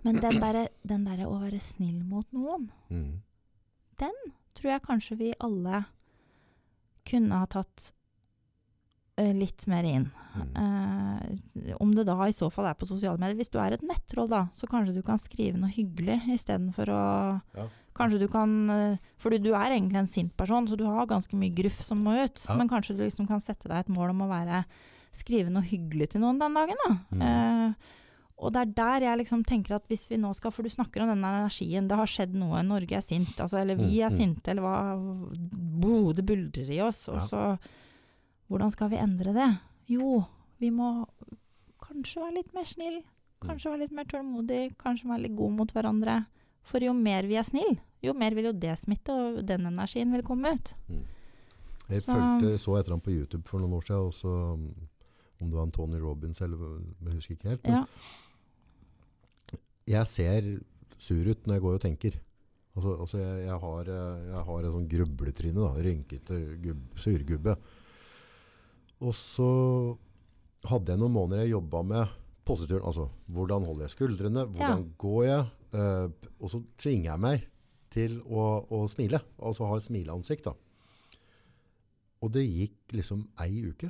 Speaker 2: Men den derre den derre å være snill mot noen
Speaker 1: den
Speaker 2: tror jeg kanskje vi alle kunne ha tatt eh, litt mer inn.
Speaker 1: Mm.
Speaker 2: Eh, om det da i så fall er på sosiale medier. Hvis du er et nettroll, da, så kanskje du kan skrive noe hyggelig istedenfor å
Speaker 1: Ja.
Speaker 2: Kanskje du kan eh, Fordi du er egentlig en sint person, så du har ganske mye gruff som må ut.
Speaker 1: Ja.
Speaker 2: Men kanskje du liksom kan sette deg et mål om å være Skrive noe hyggelig til noen den dagen, da.
Speaker 1: Mm.
Speaker 2: Eh, og det er der jeg liksom tenker at hvis vi nå skal For du snakker om den energien. Det har skjedd noe. Norge er sint. Altså, eller vi
Speaker 1: Mm,
Speaker 2: er
Speaker 1: mm.
Speaker 2: sinte, eller hva Blodet buldrer i oss. Og så Hvordan skal vi endre det? Jo, vi må kanskje være litt mer snill. Kanskje være litt mer tålmodig. Kanskje være litt god mot hverandre. For jo mer vi er snill, jo mer vil jo det smitte, og den energien vil komme ut.
Speaker 1: Jeg
Speaker 2: Så-
Speaker 1: følte, så etter ham på YouTube for noen år siden, også, um, om det var en Tony Robbins eller jeg husker ikke helt.
Speaker 2: Ja.
Speaker 1: jeg ser sur ut når jeg går og tenker. Altså, altså jeg, jeg, har, eh, jeg har en sånn grubletryne, da, rynkete gub, surgubbe. Og så hadde jeg noen måneder jeg jobba med posituren. Altså hvordan holder jeg skuldrene, hvordan går jeg? P- og så tvinger jeg meg til å, å smile. Altså ha et smileansikt. da. Og det gikk liksom ei uke.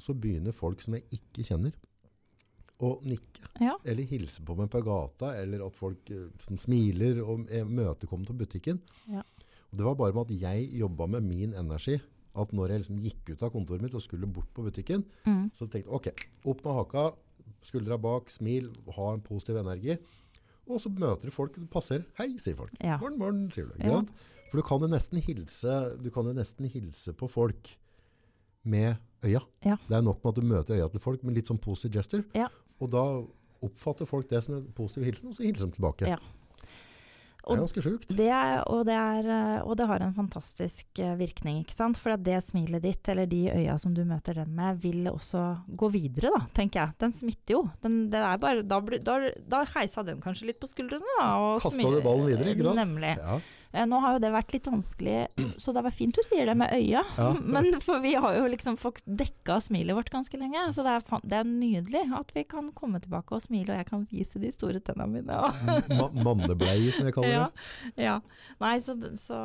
Speaker 1: Så begynner folk som jeg ikke kjenner, å nikke.
Speaker 2: Ja.
Speaker 1: Eller hilse på meg på gata, eller at folk uh, som smiler og imøtekommer til butikken.
Speaker 2: Ja.
Speaker 1: Og det var bare med at jeg jobba med min energi. At når jeg liksom gikk ut av kontoret mitt og skulle bort på butikken,
Speaker 2: Mm.
Speaker 1: så tenkte jeg ok, opp med haka, skuldra bak, smil, ha en positiv energi. Og så møter du folk, du passer. Hei, sier folk.
Speaker 2: Ja.
Speaker 1: Morgen, morgen, sier du.
Speaker 2: Ja.
Speaker 1: For du kan hilse, du kan jo nesten hilse på folk med øya.
Speaker 2: Ja.
Speaker 1: Det er nok med at du møter øya til folk med litt sånn positive gesture.
Speaker 2: Ja.
Speaker 1: Og da oppfatter folk det som en positiv hilsen, og så hilser de tilbake. Det er ganske sjukt.
Speaker 2: det, er, og, det er, eh, og det har en fantastisk eh, virkning, ikke sant. For det smilet ditt, eller de øya som du møter den med, vil også gå videre, da, tenker jeg. Den smitter jo. Den, det er bare, da, da, da heisa den kanskje litt på skuldrene, da. Kasta
Speaker 1: du ballen videre, ikke sant?
Speaker 2: Nemlig.
Speaker 1: Ja.
Speaker 2: Eh, Nå har jo det vært litt vanskelig, så det var fint du sier det med øya.
Speaker 1: Ja.
Speaker 2: Men for vi har jo liksom fått dekka smilet vårt ganske lenge. Så det er, det er nydelig at vi kan komme tilbake og smile, og jeg kan vise de store tennene mine.
Speaker 1: Ma mannebleie, som jeg kaller
Speaker 2: ja,
Speaker 1: det.
Speaker 2: ja. Nei, så, så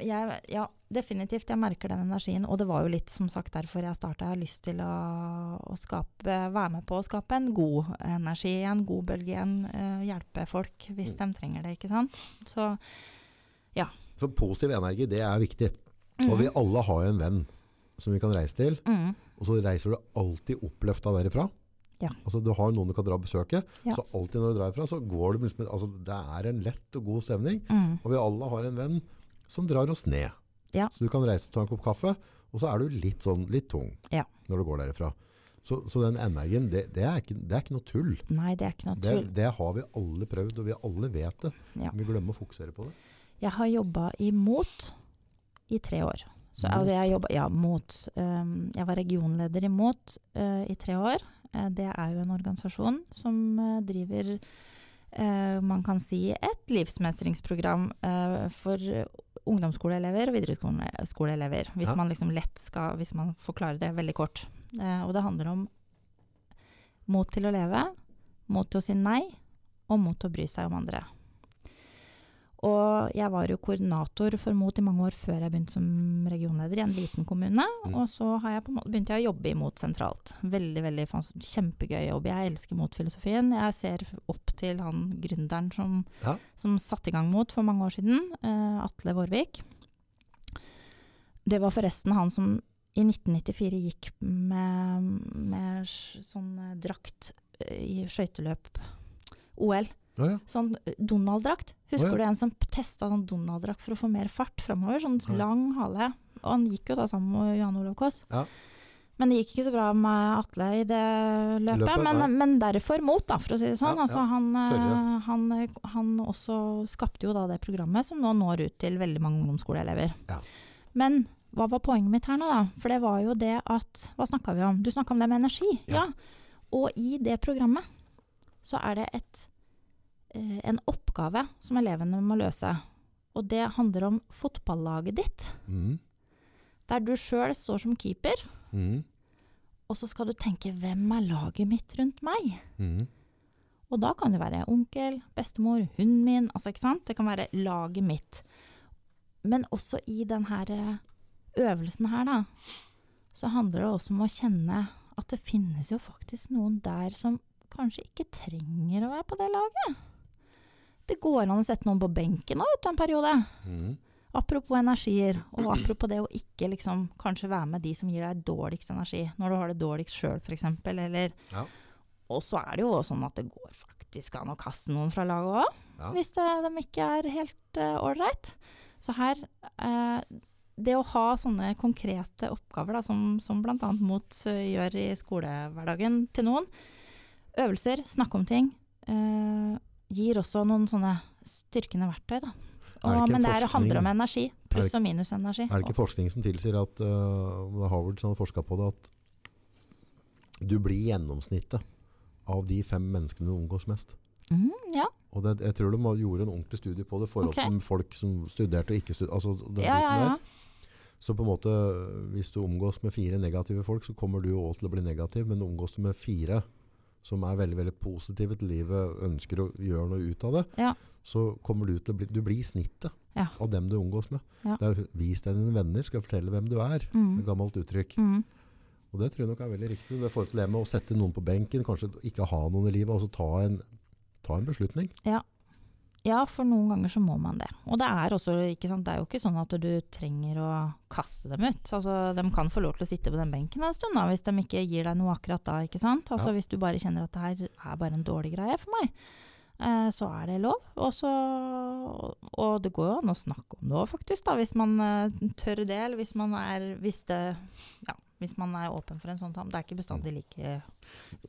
Speaker 2: jeg, ja, definitivt. Jeg merker den energien. Og det var jo litt som sagt derfor jeg starta. Jeg har lyst til å, å skape, være med på å skape en god energi, en god bølge igjen. eh, hjelpe folk hvis de trenger det, ikke sant. Så
Speaker 1: For positiv energi, det er viktig. Og vi alle har jo en venn som vi kan reise til,
Speaker 2: mm,
Speaker 1: og så reiser du alltid oppløfta derifra.
Speaker 2: Ja.
Speaker 1: Altså Du har noen du kan dra og besøke,
Speaker 2: Ja.
Speaker 1: så alltid når du drar ifra, så går du liksom altså, Det er en lett og god stemning.
Speaker 2: mm,
Speaker 1: Og vi alle har en venn som drar oss ned.
Speaker 2: Ja.
Speaker 1: Så du kan reise og ta en kopp kaffe, og så er du litt sånn litt tung
Speaker 2: Ja.
Speaker 1: når du går derifra. Så, så den energien, det, det, er ikke, det er ikke noe tull.
Speaker 2: Nei, det er ikke noe
Speaker 1: Det,
Speaker 2: tull.
Speaker 1: det har vi alle prøvd, og vi alle vet det.
Speaker 2: Ja.
Speaker 1: Men Vi glemmer å fokusere på det.
Speaker 2: Jeg har jobba i MOT i tre år. Så, altså, jeg, jobba ja, MOT. Um, jeg var regionleder i MOT uh, i tre år. Uh, det er jo en organisasjon som uh, driver eh, man kan si et livsmestringsprogram eh, for ungdomsskoleelever og videreskoleelever. Hvis
Speaker 1: Ja.
Speaker 2: man liksom lett skal Hvis man forklarer det veldig kort. Eh, og det handler om mot til å leve, mot til å si nei, og mot til å bry seg om andre. Og jeg var jo koordinator for MOT i mange år før jeg begynte som regionleder i en liten kommune.
Speaker 1: Mm.
Speaker 2: Og så har jeg måte, begynte jeg å jobbe i MOT sentralt. Veldig, veldig kjempegøy jobb. Jeg elsker MOT-filosofien. Jeg ser opp til han gründeren som,
Speaker 1: Ja.
Speaker 2: som satte i gang MOT for mange år siden, eh, Atle Vårvik. Det var forresten han som i 1994 gikk med, med sånn eh, drakt eh, i skøyteløp OL.
Speaker 1: Ja, ja.
Speaker 2: Sånn eh, Donald-drakt. Husker du en som testa sånn Donald-drakt for å få mer fart framover? Sånn lang hale. Og han gikk jo da sammen med Jan Olav Kaas.
Speaker 1: Ja.
Speaker 2: Men det gikk ikke så bra med Atle i det løpet.
Speaker 1: Løpet,
Speaker 2: men, men derfor mot, da, for å si det sånn. Altså, han, eh, han, eh, han også skapte jo da det programmet som nå når ut til veldig mange ungdomsskoleelever.
Speaker 1: Ja.
Speaker 2: Men hva var poenget mitt her nå, da? For det var jo det at Hva snakka vi om? Du snakka om det med energi.
Speaker 1: Ja.
Speaker 2: Ja. Og i det programmet så er det et, en oppgave som elevene må løse. Og det handler om fotballaget ditt.
Speaker 1: Mm.
Speaker 2: Der du sjøl står som keeper,
Speaker 1: Mm.
Speaker 2: og så skal du tenke 'hvem er laget mitt rundt meg'?
Speaker 1: Mm.
Speaker 2: Og da kan det være onkel, bestemor, hunden min, altså ikke sant? Det kan være laget mitt. Men også i denne eh, øvelsen her, da, så handler det også om å kjenne at det finnes jo faktisk noen der som kanskje ikke trenger å være på det laget. Det går an å sette noen på benken av en periode.
Speaker 1: Mm.
Speaker 2: Apropos energier, og apropos det å ikke liksom kanskje være med de som gir deg dårligst energi, når du har det dårligst sjøl f.eks., eller
Speaker 1: Ja.
Speaker 2: Og så er det jo sånn at det går faktisk an å kaste noen fra laget òg,
Speaker 1: Ja.
Speaker 2: hvis det, de ikke er helt ålreit. så her uh, Det å ha sånne konkrete oppgaver, da, som, som bl.a. MOT uh, gjør i skolehverdagen til noen, øvelser, snakke om ting, eh, gir også noen sånne styrkende verktøy, da. Og, men det er, handler om energi.
Speaker 1: Er
Speaker 2: Pluss
Speaker 1: og
Speaker 2: og minusenergi.
Speaker 1: Er det ikke forskning som tilsier at uh, er Harvard har forska på det, at du blir gjennomsnittet av de fem menneskene du omgås mest?
Speaker 2: Mm, ja.
Speaker 1: Og det, jeg tror de gjorde en ordentlig studie på det i forhold til folk som studerte og ikke studerte. Altså,
Speaker 2: ja, ja.
Speaker 1: Så på en måte, hvis du omgås med fire negative folk, så kommer du òg til å bli negativ. Men omgås du med fire som er veldig veldig positive til livet, ønsker å gjøre noe ut av det,
Speaker 2: Ja.
Speaker 1: så kommer du til å bli Du blir snittet
Speaker 2: Ja.
Speaker 1: av dem du omgås med.
Speaker 2: Ja.
Speaker 1: Det er Vis deg dine venner, skal fortelle hvem du er.
Speaker 2: Mm.
Speaker 1: Et gammelt uttrykk.
Speaker 2: Mm.
Speaker 1: Og det tror jeg nok er veldig riktig. Det forhold til det med å sette noen på benken, kanskje ikke ha noen i livet, og så ta en, ta en beslutning.
Speaker 2: Ja, for noen ganger så må man det. Og det er også, ikke sant, det er jo ikke sånn at du trenger å kaste dem ut. Altså, de kan få lov til å sitte på den benken en stund da, hvis de ikke gir deg noe akkurat da, ikke sant. Altså
Speaker 1: Ja.
Speaker 2: hvis du bare kjenner at det her er bare en dårlig greie for meg, eh, så er det lov. Også, og det går jo an å snakke om det òg, faktisk, da, hvis man eh, tør det, eller hvis man er, hvis det, ja, hvis man er åpen for en sånn. Det er ikke bestandig like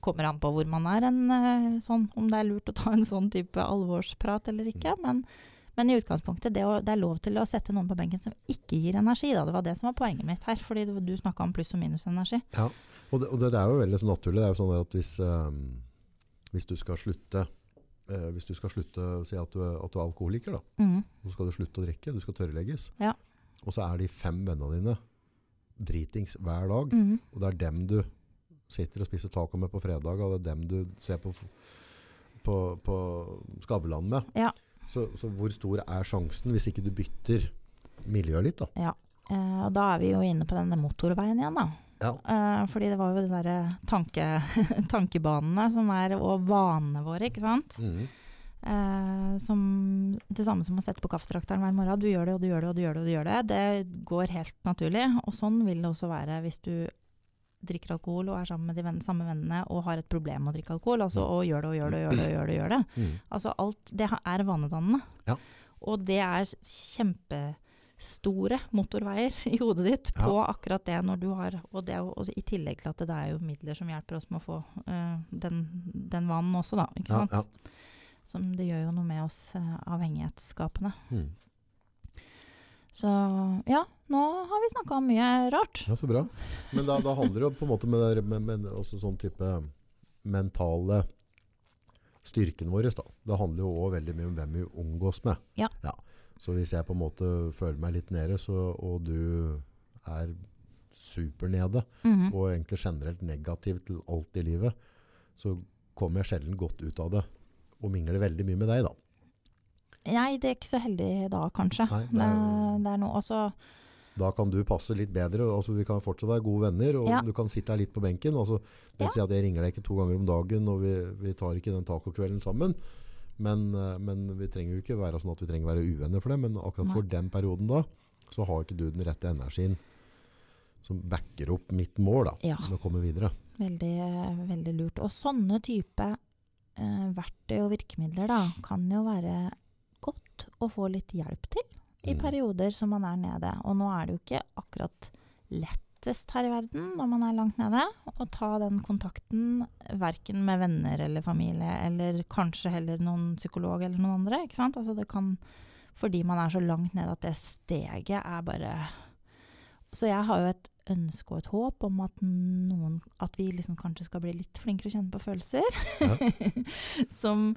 Speaker 2: kommer an på hvor man er, en, eh, sånn, om det er lurt å ta en sånn type alvorsprat eller ikke. Men, men i utgangspunktet, det, å, det er lov til å sette noen på benken som ikke gir energi. Da. Det var det som var poenget mitt her, fordi du, du snakka om pluss- og minusenergi.
Speaker 1: Og det, og det, er jo veldig så naturlig. Det er jo sånn at hvis, øh, hvis du skal slutte eh, hvis du skal slutte Si at du, at du er alkoholiker, da.
Speaker 2: Mm.
Speaker 1: Så skal du slutte å drikke. Du skal tørrlegges.
Speaker 2: Ja.
Speaker 1: Og så er de fem vennene dine dritings hver dag.
Speaker 2: Mm.
Speaker 1: Og det er dem du sitter og spiser taco med på fredag, og det er dem du ser på, på, på Skavlan med.
Speaker 2: Ja.
Speaker 1: Så, så hvor stor er sjansen, hvis ikke du bytter miljøet litt, da?
Speaker 2: Eh, og da er vi jo inne på denne motorveien igjen, da.
Speaker 1: Ja.
Speaker 2: Eh, fordi det var jo de derre tanke, tankebanene som er, og vanene våre, ikke sant.
Speaker 1: Mhm.
Speaker 2: Eh, som det samme som å sette på kaffetrakteren hver morgen. Du gjør det, og du gjør det, og du gjør det. og du gjør Det Det går helt naturlig. Og sånn vil det også være hvis du drikker alkohol og er sammen med de venn, samme vennene og har et problem med å drikke alkohol. Altså og gjør det og gjør det og gjør det. og gjør det, og gjør det.
Speaker 1: Mm.
Speaker 2: Altså alt Det er vanedannende.
Speaker 1: Ja.
Speaker 2: Og det er kjempestore motorveier i hodet ditt på akkurat det når du har Og det er jo også i tillegg til at det er jo midler som hjelper oss med å få uh, den, den vanen også, da. Ikke
Speaker 1: Ja,
Speaker 2: sant?
Speaker 1: ja.
Speaker 2: Som det gjør jo noe med oss eh, avhengighetsskapende.
Speaker 1: Mm.
Speaker 2: Så ja, nå har vi snakka om mye rart.
Speaker 1: Ja, så bra. Men da, da handler det jo på en måte med, med, med også sånn type mentale styrken vår. Da. Det handler jo òg veldig mye om hvem vi omgås med.
Speaker 2: Ja.
Speaker 1: Så hvis jeg på en måte føler meg litt nede, så, og du er supernede,
Speaker 2: Mhm.
Speaker 1: og egentlig generelt negativ til alt i livet, så kommer jeg sjelden godt ut av det. Og mingler veldig mye med deg, da.
Speaker 2: Nei, det er ikke så heldig da, kanskje.
Speaker 1: Nei,
Speaker 2: det
Speaker 1: er-
Speaker 2: det er noe også
Speaker 1: Da kan du passe litt bedre. Altså, vi kan fortsatt være gode venner, og
Speaker 2: Ja.
Speaker 1: du kan sitte her litt på benken. Altså, det vil si at jeg ringer deg ikke to ganger om dagen, og vi, vi tar ikke den tacokvelden sammen. Men, eh, men vi trenger jo ikke være sånn at vi trenger være uvenner for det. Men akkurat
Speaker 2: Nei.
Speaker 1: for den perioden da, så har ikke du den rette energien som backer opp mitt mål da,
Speaker 2: Ja.
Speaker 1: med å komme videre.
Speaker 2: Veldig, veldig lurt. Og sånne type eh, verktøy og virkemidler da, kan jo være godt å få litt hjelp til i
Speaker 1: Mm.
Speaker 2: perioder som man er nede. Og nå er det jo ikke akkurat lettest her i verden når man er langt nede, å ta den kontakten verken med venner eller familie, eller kanskje heller noen psykolog eller noen andre. ikke sant? Altså det kan, fordi man er så langt nede at det steget er bare Så jeg har jo et ønske og et håp om at, noen, at vi liksom kanskje skal bli litt flinkere å kjenne på følelser. som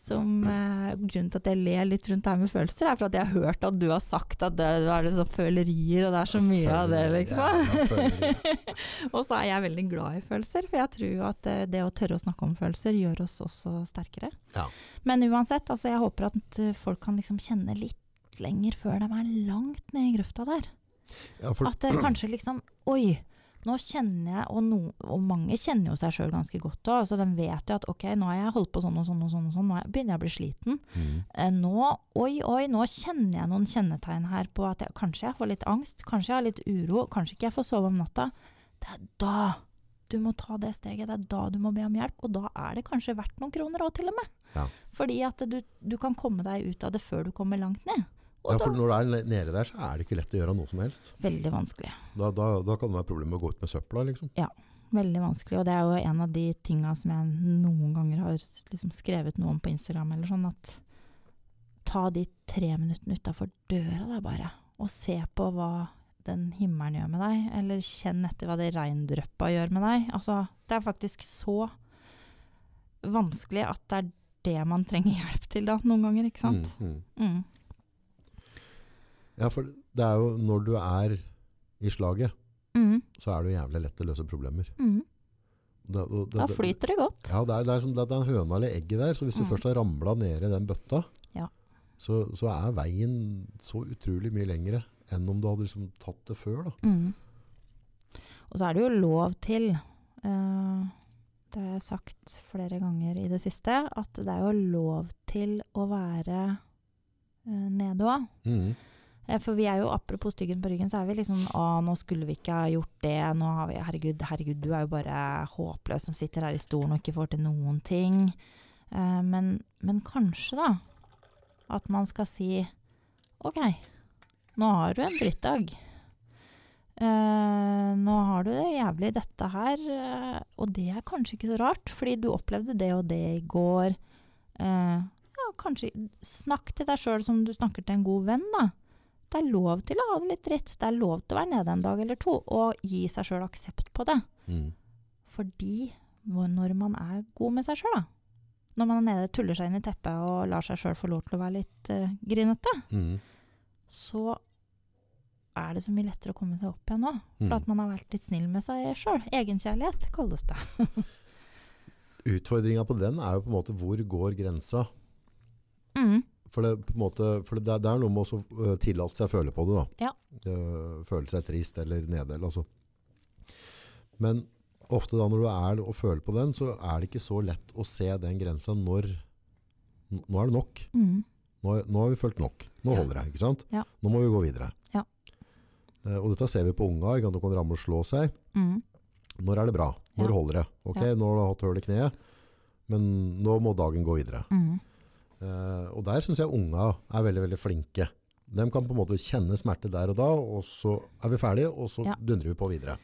Speaker 2: som eh, Grunnen til at jeg ler litt rundt det her med følelser, er for at jeg har hørt at du har sagt at det, er liksom følerier, og det er så mye av det, liksom.
Speaker 1: Ja,
Speaker 2: og så er jeg veldig glad i følelser, for jeg tror at eh, det å tørre å snakke om følelser gjør oss også sterkere.
Speaker 1: Ja.
Speaker 2: Men uansett, altså jeg håper at eh, folk kan liksom kjenne litt lenger før de er langt ned i grøfta der.
Speaker 1: Ja, for,
Speaker 2: At det kanskje liksom Oi, nå kjenner jeg Og, no, og mange kjenner jo seg sjøl ganske godt òg. Så de vet jo at ok, nå har jeg holdt på sånn og sånn og sånn, og sånn nå er- begynner jeg å bli sliten.
Speaker 1: Mm.
Speaker 2: Eh, nå, oi, oi, nå kjenner jeg noen kjennetegn her på at jeg, kanskje jeg får litt angst, kanskje jeg har litt uro, kanskje ikke jeg får sove om natta. Det er da du må ta det steget. Det er da du må be om hjelp, og da er det kanskje verdt noen kroner òg, til og med.
Speaker 1: Ja.
Speaker 2: Fordi at du, du kan komme deg ut av det før du kommer langt ned. Og
Speaker 1: ja, for når du er nede der, så er det ikke lett å gjøre noe som helst.
Speaker 2: Veldig vanskelig.
Speaker 1: Da, da, da kan det være problemer med å gå ut med søpla, liksom.
Speaker 2: Veldig vanskelig, og det er jo en av de tinga som jeg noen ganger har liksom skrevet noe om på Instagram, eller sånn, at ta de tre minuttene utafor døra da bare, og se på hva den himmelen gjør med deg, eller kjenn etter hva det regndryppa gjør med deg. Altså, det er faktisk så vanskelig at det er det man trenger hjelp til da, noen ganger, ikke sant?
Speaker 1: Mm, mm.
Speaker 2: Mm.
Speaker 1: Ja, for det er jo når du er i slaget,
Speaker 2: Mm.
Speaker 1: så er det jo jævlig lett å løse problemer.
Speaker 2: Mm.
Speaker 1: Det, det, det,
Speaker 2: Da flyter det godt.
Speaker 1: Ja, det er, det er som det er en høna eller egget der. Så hvis du
Speaker 2: Mm.
Speaker 1: først har ramla ned i den bøtta,
Speaker 2: Ja.
Speaker 1: så, så er veien så utrolig mye lengre enn om du hadde liksom tatt det før. Da.
Speaker 2: Mm. Og så er det jo lov til, uh, det har jeg sagt flere ganger i det siste, at det er jo lov til å være uh, nede òg.
Speaker 1: Mm.
Speaker 2: For vi er jo, apropos styggen på ryggen, så er vi liksom Å, nå skulle vi ikke ha gjort det. Nå har vi Herregud, herregud, du er jo bare håpløs som sitter her i stolen og ikke får til noen ting. Eh, men, men kanskje, da, at man skal si OK, nå har du en drittdag. Eh, nå har du det jævlig, dette her. eh, og det er kanskje ikke så rart, fordi du opplevde det og det i går. Eh, ja, kanskje snakk til deg sjøl som du snakker til en god venn, da. Det er lov til å ha det litt dritt. Det er lov til å være nede en dag eller to, og gi seg sjøl aksept på det.
Speaker 1: Mm.
Speaker 2: Fordi når man er god med seg sjøl, da, Når man er nede, tuller seg inn i teppet og lar seg sjøl få lov til å være litt uh, grinete,
Speaker 1: Mm.
Speaker 2: så er det så mye lettere å komme seg opp igjen nå. For
Speaker 1: Mm.
Speaker 2: at man har vært litt snill med seg sjøl. Egenkjærlighet kalles det.
Speaker 1: Utfordringa på den er jo på en måte hvor går grensa?
Speaker 2: Mm.
Speaker 1: For det, måte, for det, det er noe med å uh, tillate seg å føle på det. da.
Speaker 2: Ja.
Speaker 1: Uh, føle seg trist eller nede. Altså. Men ofte da når du er og føler på den, så er det ikke så lett å se den grensa når Nå er det nok.
Speaker 2: Mm.
Speaker 1: Nå, nå har vi følt nok. Nå holder det. ikke sant?
Speaker 2: Ja.
Speaker 1: Nå må vi gå videre.
Speaker 2: Ja.
Speaker 1: Eh, og dette ser vi på unga. ikke sant? De kan ramme og slå seg.
Speaker 2: Mm.
Speaker 1: Når er det bra? Når holder det? Ok. Nå har du hatt hull i kneet, men nå må dagen gå videre.
Speaker 2: Mm.
Speaker 1: Eh, og der syns jeg unga er veldig veldig flinke. De kan på en måte kjenne smerte der og da, og så er vi ferdige, og så
Speaker 2: Ja.
Speaker 1: dundrer vi på videre.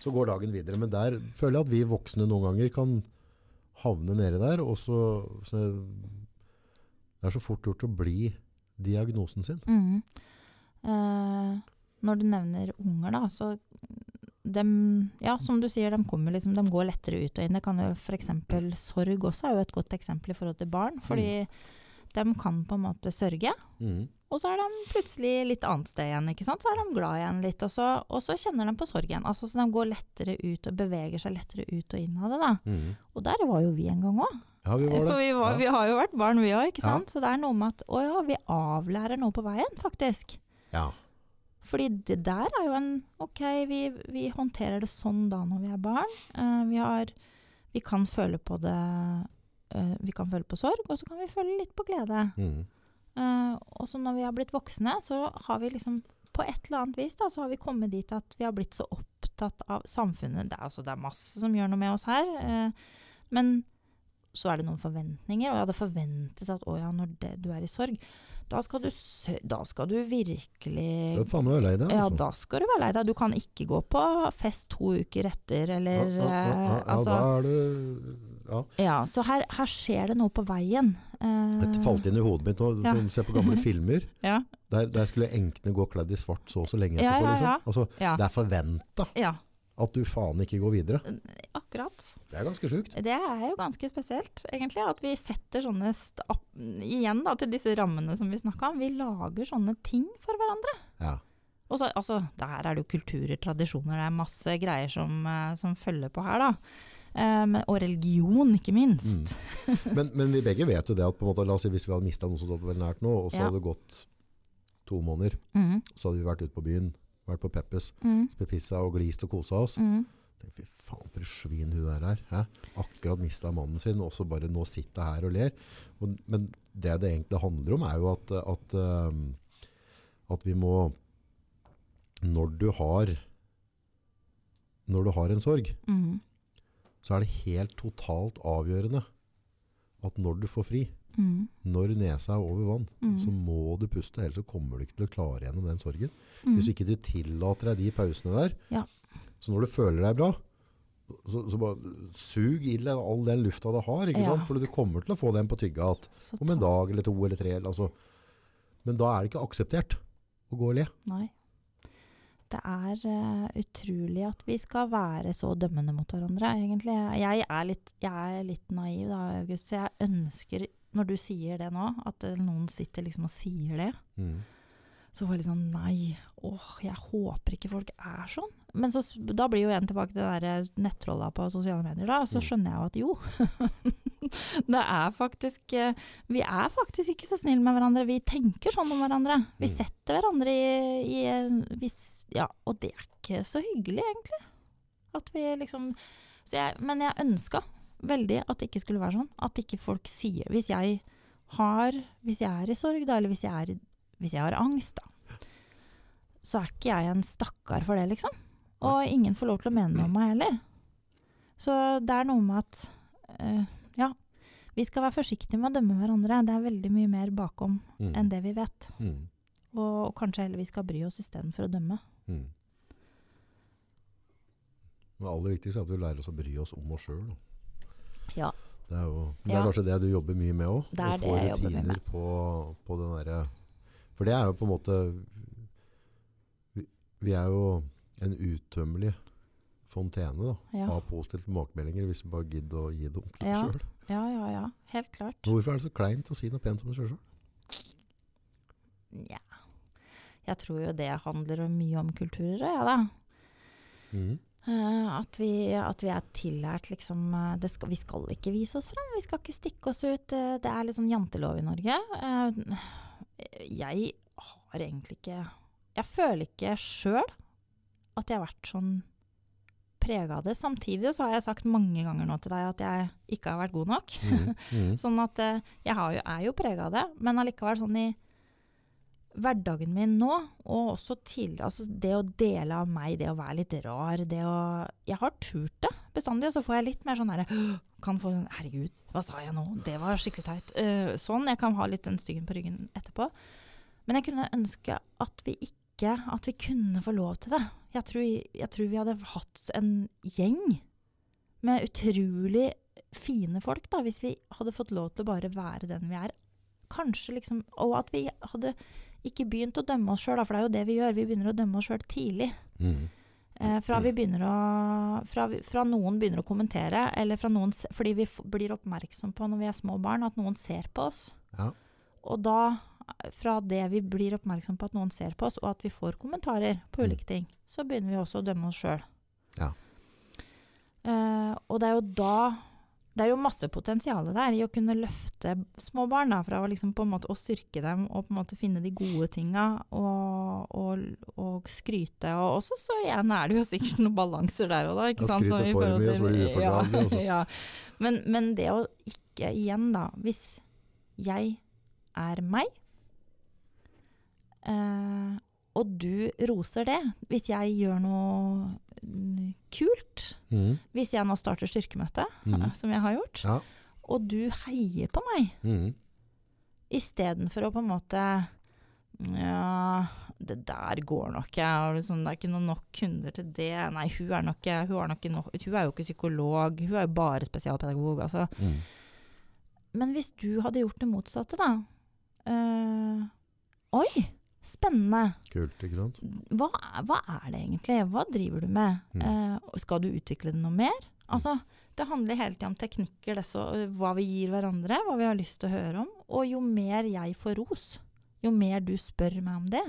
Speaker 1: Så går dagen videre. Men der føler jeg at vi voksne noen ganger kan havne nede der, og så, så Det er så fort gjort å bli diagnosen sin.
Speaker 2: Mm. Eh, når du nevner unger, da, så dem, ja, som du sier, de, kommer liksom, de går lettere ut og inn. Det kan jo f.eks. sorg også er jo et godt eksempel i forhold til barn. Fordi de kan på en måte sørge,
Speaker 1: Mm.
Speaker 2: og så er de plutselig litt annet sted igjen. ikke sant? Så er de glad igjen litt, og så, og så kjenner de på sorgen. Altså, så de går lettere ut og beveger seg lettere ut og inn av det. da.
Speaker 1: Mm.
Speaker 2: Og der var jo vi en gang òg.
Speaker 1: Ja, vi var det.
Speaker 2: For vi, var,
Speaker 1: ja.
Speaker 2: vi har jo vært barn, vi òg, ikke
Speaker 1: Ja.
Speaker 2: sant. Så det er noe med at å ja, vi avlærer noe på veien, faktisk.
Speaker 1: Ja.
Speaker 2: Fordi det der er jo en OK, vi, vi håndterer det sånn da når vi er barn. Uh, vi har Vi kan føle på det uh, Vi kan føle på sorg, og så kan vi føle litt på glede.
Speaker 1: Mm.
Speaker 2: Uh, og så når vi har blitt voksne, så har vi liksom på et eller annet vis da, så har vi kommet dit at vi har blitt så opptatt av samfunnet. Det er, altså, det er masse som gjør noe med oss her. men så er det noen forventninger, og ja, det forventes at å ja, når det, du er i sorg, da skal du, da skal du virkelig
Speaker 1: er faen meg lei deg,
Speaker 2: ja,
Speaker 1: altså.
Speaker 2: da skal du være lei deg. Du kan ikke gå på fest to uker etter, eller
Speaker 1: ja, ja, ja, ja,
Speaker 2: eh, altså,
Speaker 1: da er det ja.
Speaker 2: ja, Så her, her skjer det noe på veien. Eh,
Speaker 1: Det falt inn i hodet mitt nå,
Speaker 2: Ja.
Speaker 1: ser på gamle filmer.
Speaker 2: Ja,
Speaker 1: Der, der skulle enkene gå kledd i svart så og så lenge
Speaker 2: Ja,
Speaker 1: etterpå.
Speaker 2: ja,
Speaker 1: Liksom.
Speaker 2: ja.
Speaker 1: Altså,
Speaker 2: ja,
Speaker 1: det er forventa
Speaker 2: ja,
Speaker 1: at du faen ikke går videre.
Speaker 2: akkurat.
Speaker 1: Det er ganske sjukt.
Speaker 2: Det er jo ganske spesielt, egentlig, at vi setter sånne Igjen da, til disse rammene som vi snakka om. Vi lager sånne ting for hverandre.
Speaker 1: Ja.
Speaker 2: Og så, altså, der er det jo kulturer, tradisjoner, det er masse greier som, eh, som følger på her, da. Um, og religion, ikke minst.
Speaker 1: Men, men vi begge vet jo det at på en måte, la oss si hvis vi hadde mista noen som hadde vært nært nå, og så
Speaker 2: Ja.
Speaker 1: hadde det gått to måneder,
Speaker 2: Mm,
Speaker 1: så hadde vi vært ute på byen, vært på Peppes,
Speaker 2: mm,
Speaker 1: spist pizza og glist og kosa oss.
Speaker 2: mm.
Speaker 1: Fy faen, for et svin hun der er. Hæ? Akkurat mista mannen sin, og så bare nå sitter jeg her og ler. Og, men det det egentlig handler om, er jo at, at, um, at vi må Når du har Når du har en sorg,
Speaker 2: Mm,
Speaker 1: så er det helt totalt avgjørende at når du får fri,
Speaker 2: mm,
Speaker 1: når nesa er over vann,
Speaker 2: mm,
Speaker 1: så må du puste, ellers så kommer du ikke til å klare gjennom den sorgen.
Speaker 2: mm.
Speaker 1: Hvis ikke du tillater deg de pausene der,
Speaker 2: Ja.
Speaker 1: så når du føler deg bra, så, så bare sug i deg all den lufta du har, ikke
Speaker 2: Ja.
Speaker 1: sant? For du kommer til å få den på tygga
Speaker 2: igjen
Speaker 1: om en dag eller to eller tre. Altså. Men da er det ikke akseptert å gå og le.
Speaker 2: Nei. Det er uh, utrolig at vi skal være så dømmende mot hverandre, egentlig. Jeg er litt, jeg er litt naiv da, August, så jeg ønsker, når du sier det nå, at eh, noen sitter liksom og sier det. Så var jeg litt sånn Nei, åh, jeg håper ikke folk er sånn. Men så, da blir jo igjen tilbake til den der nettrolla på sosiale medier, da. Så
Speaker 1: Mm.
Speaker 2: skjønner jeg jo at jo. det er faktisk eh, Vi er faktisk ikke så snille med hverandre. Vi tenker sånn om hverandre. Vi
Speaker 1: Mm.
Speaker 2: setter hverandre i, i en Ja, og det er ikke så hyggelig, egentlig. At vi liksom så jeg, Men jeg ønska veldig at det ikke skulle være sånn. At ikke folk sier Hvis jeg har Hvis jeg er i sorg, da, eller hvis jeg, er, hvis jeg har angst, da, så er ikke jeg en stakkar for det, liksom. Og ingen får lov til å mene noe om meg heller. Så det er noe med at eh, Ja, vi skal være forsiktige med å dømme hverandre. Det er veldig mye mer bakom
Speaker 1: Mm.
Speaker 2: enn det vi vet.
Speaker 1: Mm.
Speaker 2: Og, og kanskje heller vi skal bry oss istedenfor å dømme.
Speaker 1: Mm. Det aller viktigste er at vi lærer oss å bry oss om oss sjøl. Det er, jo, det er kanskje det du jobber mye med òg?
Speaker 2: Er jeg jobber mye med.
Speaker 1: På, på den derre For det er jo på en måte vi, vi er jo en utømmelig fontene da,
Speaker 2: Ja.
Speaker 1: av positive tilbakemeldinger hvis du bare gidder å gi dem til deg
Speaker 2: Ja.
Speaker 1: sjøl.
Speaker 2: ja, ja, ja. Helt klart.
Speaker 1: Hvorfor er det så kleint å si noe pent om deg sjøl?
Speaker 2: Ja. Jeg tror jo det handler mye om kulturer, ja da.
Speaker 1: Mhm.
Speaker 2: Eh, at, vi, at vi er tillært liksom eh, det skal, Vi skal ikke vise oss frem, vi skal ikke stikke oss ut. eh, det er litt sånn jantelov i Norge. Jeg har egentlig ikke Jeg føler ikke sjøl at jeg har vært sånn prega av det. Samtidig så har jeg sagt mange ganger nå til deg at jeg ikke har vært god nok.
Speaker 1: Mm, mm.
Speaker 2: Sånn at jeg har jo, er jo prega av det, men allikevel sånn i hverdagen min nå, og også tidligere, altså det å dele av meg, det å være litt rar, det å Jeg har turt det bestandig, og så får jeg litt mer sånn her Kan få sånn Herregud, hva sa jeg nå? Det var skikkelig teit. Uh, sånn. Jeg kan ha litt den styggen på ryggen etterpå. Men jeg kunne ønske at vi ikke At vi kunne få lov til det. Jeg tror, jeg tror vi hadde hatt en gjeng med utrolig fine folk, da, hvis vi hadde fått lov til å bare være den vi er. Kanskje liksom Og at vi hadde ikke begynt å dømme oss sjøl, for det er jo det vi gjør. Vi begynner å dømme oss sjøl tidlig.
Speaker 1: Mm.
Speaker 2: Eh, fra, vi å, fra, fra noen begynner å kommentere, eller fra noen, fordi vi blir oppmerksom på når vi er små barn, at noen ser på oss.
Speaker 1: Ja.
Speaker 2: Og da, fra det vi blir oppmerksom på at noen ser på oss, og at vi får kommentarer på
Speaker 1: Mm.
Speaker 2: ulike ting, så begynner vi også å dømme oss sjøl.
Speaker 1: Ja.
Speaker 2: Eh, og det er jo da Det er jo masse potensial der i å kunne løfte små barn da, fra liksom å styrke dem og på en måte finne de gode tinga og, og, og skryte. Og også så igjen er det jo sikkert noen balanser der òg, da. Ikke sant?
Speaker 1: skryte
Speaker 2: Så i
Speaker 1: for mye, så blir det altså.
Speaker 2: Ja, ja. Men, men det å ikke igjen, da Hvis jeg er meg, eh, og du roser det Hvis jeg gjør noe mm, kult,
Speaker 1: mm.
Speaker 2: hvis jeg nå starter styrkemøte,
Speaker 1: mm.
Speaker 2: som jeg har gjort,
Speaker 1: Ja.
Speaker 2: og du heier på meg,
Speaker 1: mm.
Speaker 2: istedenfor å på en måte Ja, det der går nok ikke. Liksom, det er ikke noe nok kunder til det. Nei, hun er, nok, hun, er nok hun er jo ikke psykolog, hun er jo bare spesialpedagog. Altså.
Speaker 1: Mm.
Speaker 2: Men hvis du hadde gjort det motsatte, da eh, Oi, spennende.
Speaker 1: Kult, ikke sant?
Speaker 2: Hva, hva er det egentlig? Hva driver du med?
Speaker 1: Mm.
Speaker 2: Eh, skal du utvikle det noe mer? Altså, det handler hele tida om teknikker, det så, hva vi gir hverandre, hva vi har lyst til å høre om. Og jo mer jeg får ros, jo mer du spør meg om det,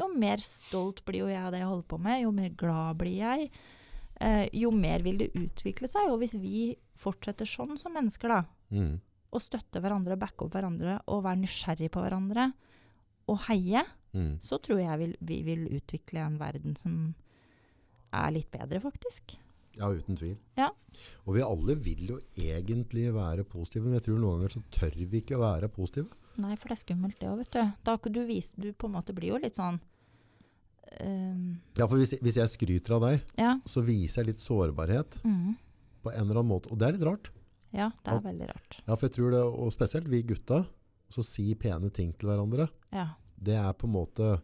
Speaker 2: jo mer stolt blir jo jeg av det jeg holder på med, jo mer glad blir jeg. Eh, jo mer vil det utvikle seg. Og hvis vi fortsetter sånn som mennesker, da,
Speaker 1: mm.
Speaker 2: og støtte hverandre, backer opp hverandre, og være nysgjerrig på hverandre, og heie,
Speaker 1: mm.
Speaker 2: så tror jeg vi, vi vil utvikle en verden som er litt bedre, faktisk.
Speaker 1: Ja, uten tvil.
Speaker 2: Ja.
Speaker 1: Og vi alle vil jo egentlig være positive, men jeg tror noen ganger så tør vi ikke å være positive.
Speaker 2: Nei, for det er skummelt det òg, vet du. Da du viser, Du på en måte blir jo litt sånn um...
Speaker 1: Ja, for hvis, hvis jeg skryter av deg,
Speaker 2: Ja.
Speaker 1: så viser jeg litt sårbarhet
Speaker 2: Mm,
Speaker 1: på en eller annen måte. Og det er litt rart.
Speaker 2: ja, det er
Speaker 1: At-
Speaker 2: veldig rart.
Speaker 1: Ja, for jeg tror det, og spesielt vi gutta, så si pene ting til hverandre,
Speaker 2: Ja.
Speaker 1: det er på en måte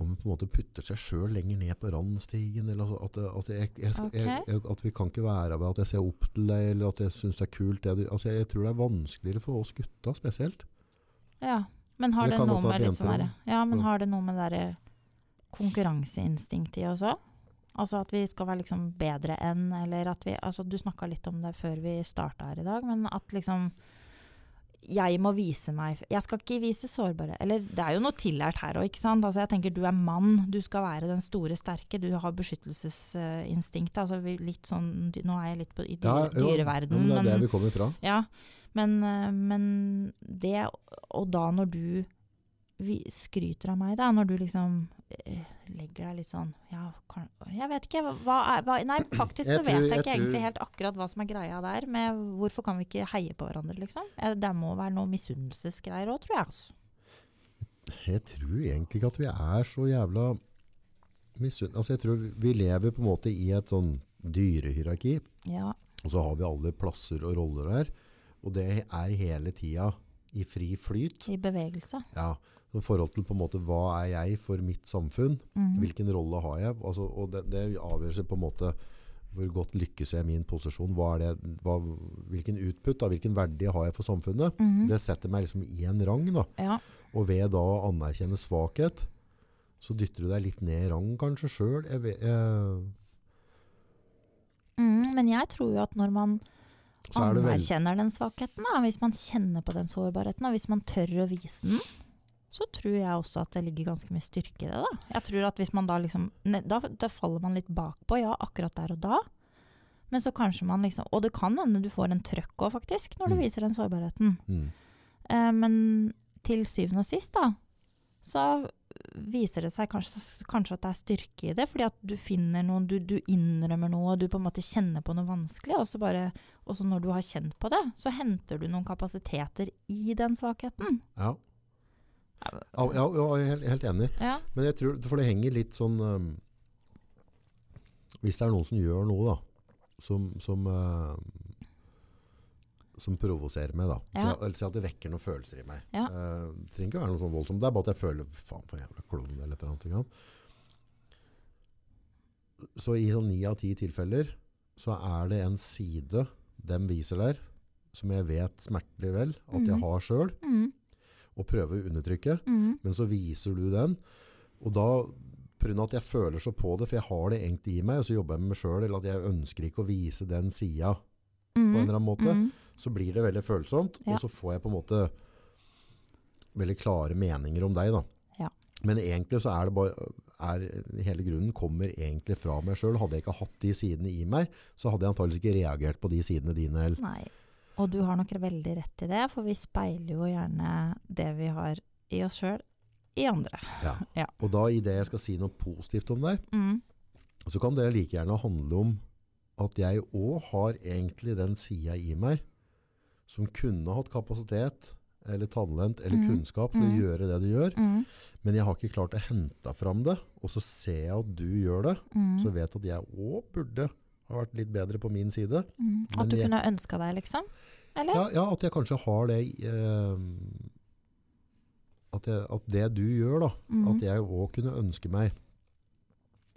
Speaker 1: om man på en måte putter seg sjøl lenger ned på randstigen, eller altså at, altså jeg, jeg, jeg, at vi kan ikke være ved at jeg ser opp til deg, eller at jeg syns det er kult. Det altså jeg, tror det er vanskeligere for oss gutta spesielt.
Speaker 2: ja. Men har det,
Speaker 1: det
Speaker 2: noe med sånn Ja, men har det noe med det derre konkurranseinstinktet i også? Altså at vi skal være liksom bedre enn, eller at vi Altså du snakka litt om det før vi starta her i dag, men at liksom jeg må vise meg Jeg skal ikke vise sårbare Eller det er jo noe tillært her òg, ikke sant. Altså jeg tenker du er mann, du skal være den store, sterke. Du har beskyttelsesinstinktet. Altså litt sånn Nå er jeg litt på, i dyre,
Speaker 1: jo,
Speaker 2: dyreverdenen,
Speaker 1: men det er det vi kommer fra.
Speaker 2: ja, men, eh, men det Og da når du skryter av meg, da, når du liksom øh, legger deg litt sånn Ja, kan, jeg vet ikke. Hva er hva, Nei, faktisk
Speaker 1: Jeg
Speaker 2: så
Speaker 1: tror-
Speaker 2: vet jeg
Speaker 1: jeg
Speaker 2: ikke egentlig helt akkurat hva som er greia der. Med hvorfor kan vi ikke heie på hverandre, liksom? Det må være noe misunnelsesgreier òg, tror jeg. Altså.
Speaker 1: Jeg tror egentlig ikke at vi er så jævla misunnelige. Altså jeg tror vi- vi lever på en måte i et sånn dyrehierarki,
Speaker 2: Ja.
Speaker 1: og så har vi alle plasser og roller der. Og det er hele tida i fri flyt.
Speaker 2: I bevegelse.
Speaker 1: Ja, I forhold til på en måte hva er jeg for mitt samfunn?
Speaker 2: Mhm.
Speaker 1: Hvilken rolle har jeg? Altså, og det, det avgjør seg på en måte hvor godt lykkes jeg i min posisjon. Er det, hva, hvilken utput, da, hvilken verdi har jeg for samfunnet?
Speaker 2: Mhm.
Speaker 1: Det setter meg liksom i en rang. da.
Speaker 2: Ja.
Speaker 1: Og ved da å anerkjenne svakhet, så dytter du deg litt ned i rang kanskje sjøl. Jeg,
Speaker 2: Mm, men jeg tror jo at når man anerkjenner den svakheten, da, hvis man kjenner på den sårbarheten, og hvis man tør å vise den, så tror jeg også at det ligger ganske mye styrke i det. Da. Jeg tror at hvis man da liksom da, da faller man litt bakpå, ja, akkurat der og da. Men så kanskje man liksom Og det kan hende du får en trøkk òg, faktisk, når du
Speaker 1: Mm.
Speaker 2: viser den sårbarheten.
Speaker 1: mm,
Speaker 2: Eh, men til syvende og sist, da, så viser det seg kanskje, kanskje at det er styrke i det, fordi at du finner noen, du, du innrømmer noe, og du på en måte kjenner på noe vanskelig, og så bare, og så når du har kjent på det, så henter du noen kapasiteter i den svakheten.
Speaker 1: ja. Ja, ja, ja, jeg er helt, helt enig.
Speaker 2: Ja.
Speaker 1: Men jeg tror, for det henger litt sånn um, Hvis det er noen som gjør noe da, som, som, uh, som provoserer meg, da. Så
Speaker 2: Ja.
Speaker 1: jeg, si at det vekker noen følelser i meg.
Speaker 2: Ja.
Speaker 1: Uh, det trenger ikke være noe sånn voldsomt. Det er bare at jeg føler faen for en jævla klovn eller et eller annet. Så i sånn ni av ti tilfeller så er det en side de viser der, som jeg vet smertelig vel at jeg
Speaker 2: Mhm.
Speaker 1: har sjøl,
Speaker 2: Mm,
Speaker 1: og prøver å undertrykke.
Speaker 2: mm,
Speaker 1: Men så viser du den, og da pga. at jeg føler så på det, for jeg har det egentlig i meg, og så jobber jeg med meg sjøl, eller at jeg ønsker ikke å vise den sida på en
Speaker 2: mm,
Speaker 1: eller annen måte,
Speaker 2: mm.
Speaker 1: Så blir det veldig følsomt,
Speaker 2: Ja.
Speaker 1: og så får jeg på en måte veldig klare meninger om deg, da.
Speaker 2: Ja.
Speaker 1: Men egentlig så er det bare er, Hele grunnen kommer egentlig fra meg sjøl. Hadde jeg ikke hatt de sidene i meg, så hadde jeg antakeligvis ikke reagert på de sidene dine. Eller.
Speaker 2: Nei. Og du har nok veldig rett i det, for vi speiler jo gjerne det vi har i oss sjøl, i andre.
Speaker 1: Ja.
Speaker 2: Ja.
Speaker 1: Og da i det jeg skal si noe positivt om deg,
Speaker 2: Mm.
Speaker 1: så kan det like gjerne handle om at jeg òg har egentlig den sida i meg som kunne hatt kapasitet eller talent eller
Speaker 2: mm.
Speaker 1: kunnskap til å
Speaker 2: Mhm.
Speaker 1: gjøre det du gjør,
Speaker 2: Mm.
Speaker 1: men jeg har ikke klart å hente fram det. Og så ser jeg at du gjør det,
Speaker 2: Mm.
Speaker 1: så vet at jeg òg burde ha vært litt bedre på min side.
Speaker 2: Mm. At du
Speaker 1: jeg-
Speaker 2: kunne ønska deg, liksom? Eller?
Speaker 1: Ja, ja at jeg kanskje har det eh, at, jeg, at det du gjør, da,
Speaker 2: Mm.
Speaker 1: at jeg òg kunne ønske meg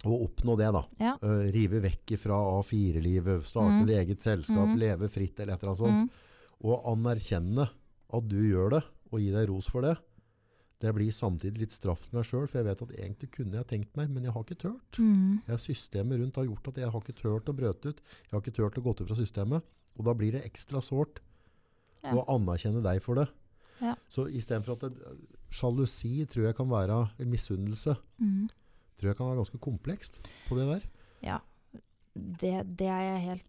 Speaker 1: å oppnå det, da.
Speaker 2: Ja.
Speaker 1: Uh, rive vekk fra A4-livet, starte
Speaker 2: Mm.
Speaker 1: eget selskap,
Speaker 2: Mm.
Speaker 1: leve fritt eller et eller annet sånt. Og anerkjenne at du gjør det, og gi deg ros for det. Det blir samtidig litt straff til meg sjøl, for jeg vet at egentlig kunne jeg tenkt meg, men jeg har ikke tørt.
Speaker 2: Mm.
Speaker 1: Jeg Systemet rundt har gjort at jeg har ikke tørt å brøte ut. Jeg har ikke tørt å gå ut fra systemet. Og da blir det ekstra sårt
Speaker 2: Ja.
Speaker 1: å anerkjenne deg for det.
Speaker 2: Ja.
Speaker 1: Så istedenfor at det, sjalusi tror jeg kan være en misunnelse,
Speaker 2: Mm.
Speaker 1: tror jeg kan være ganske komplekst på det der.
Speaker 2: Ja, det, det er jeg helt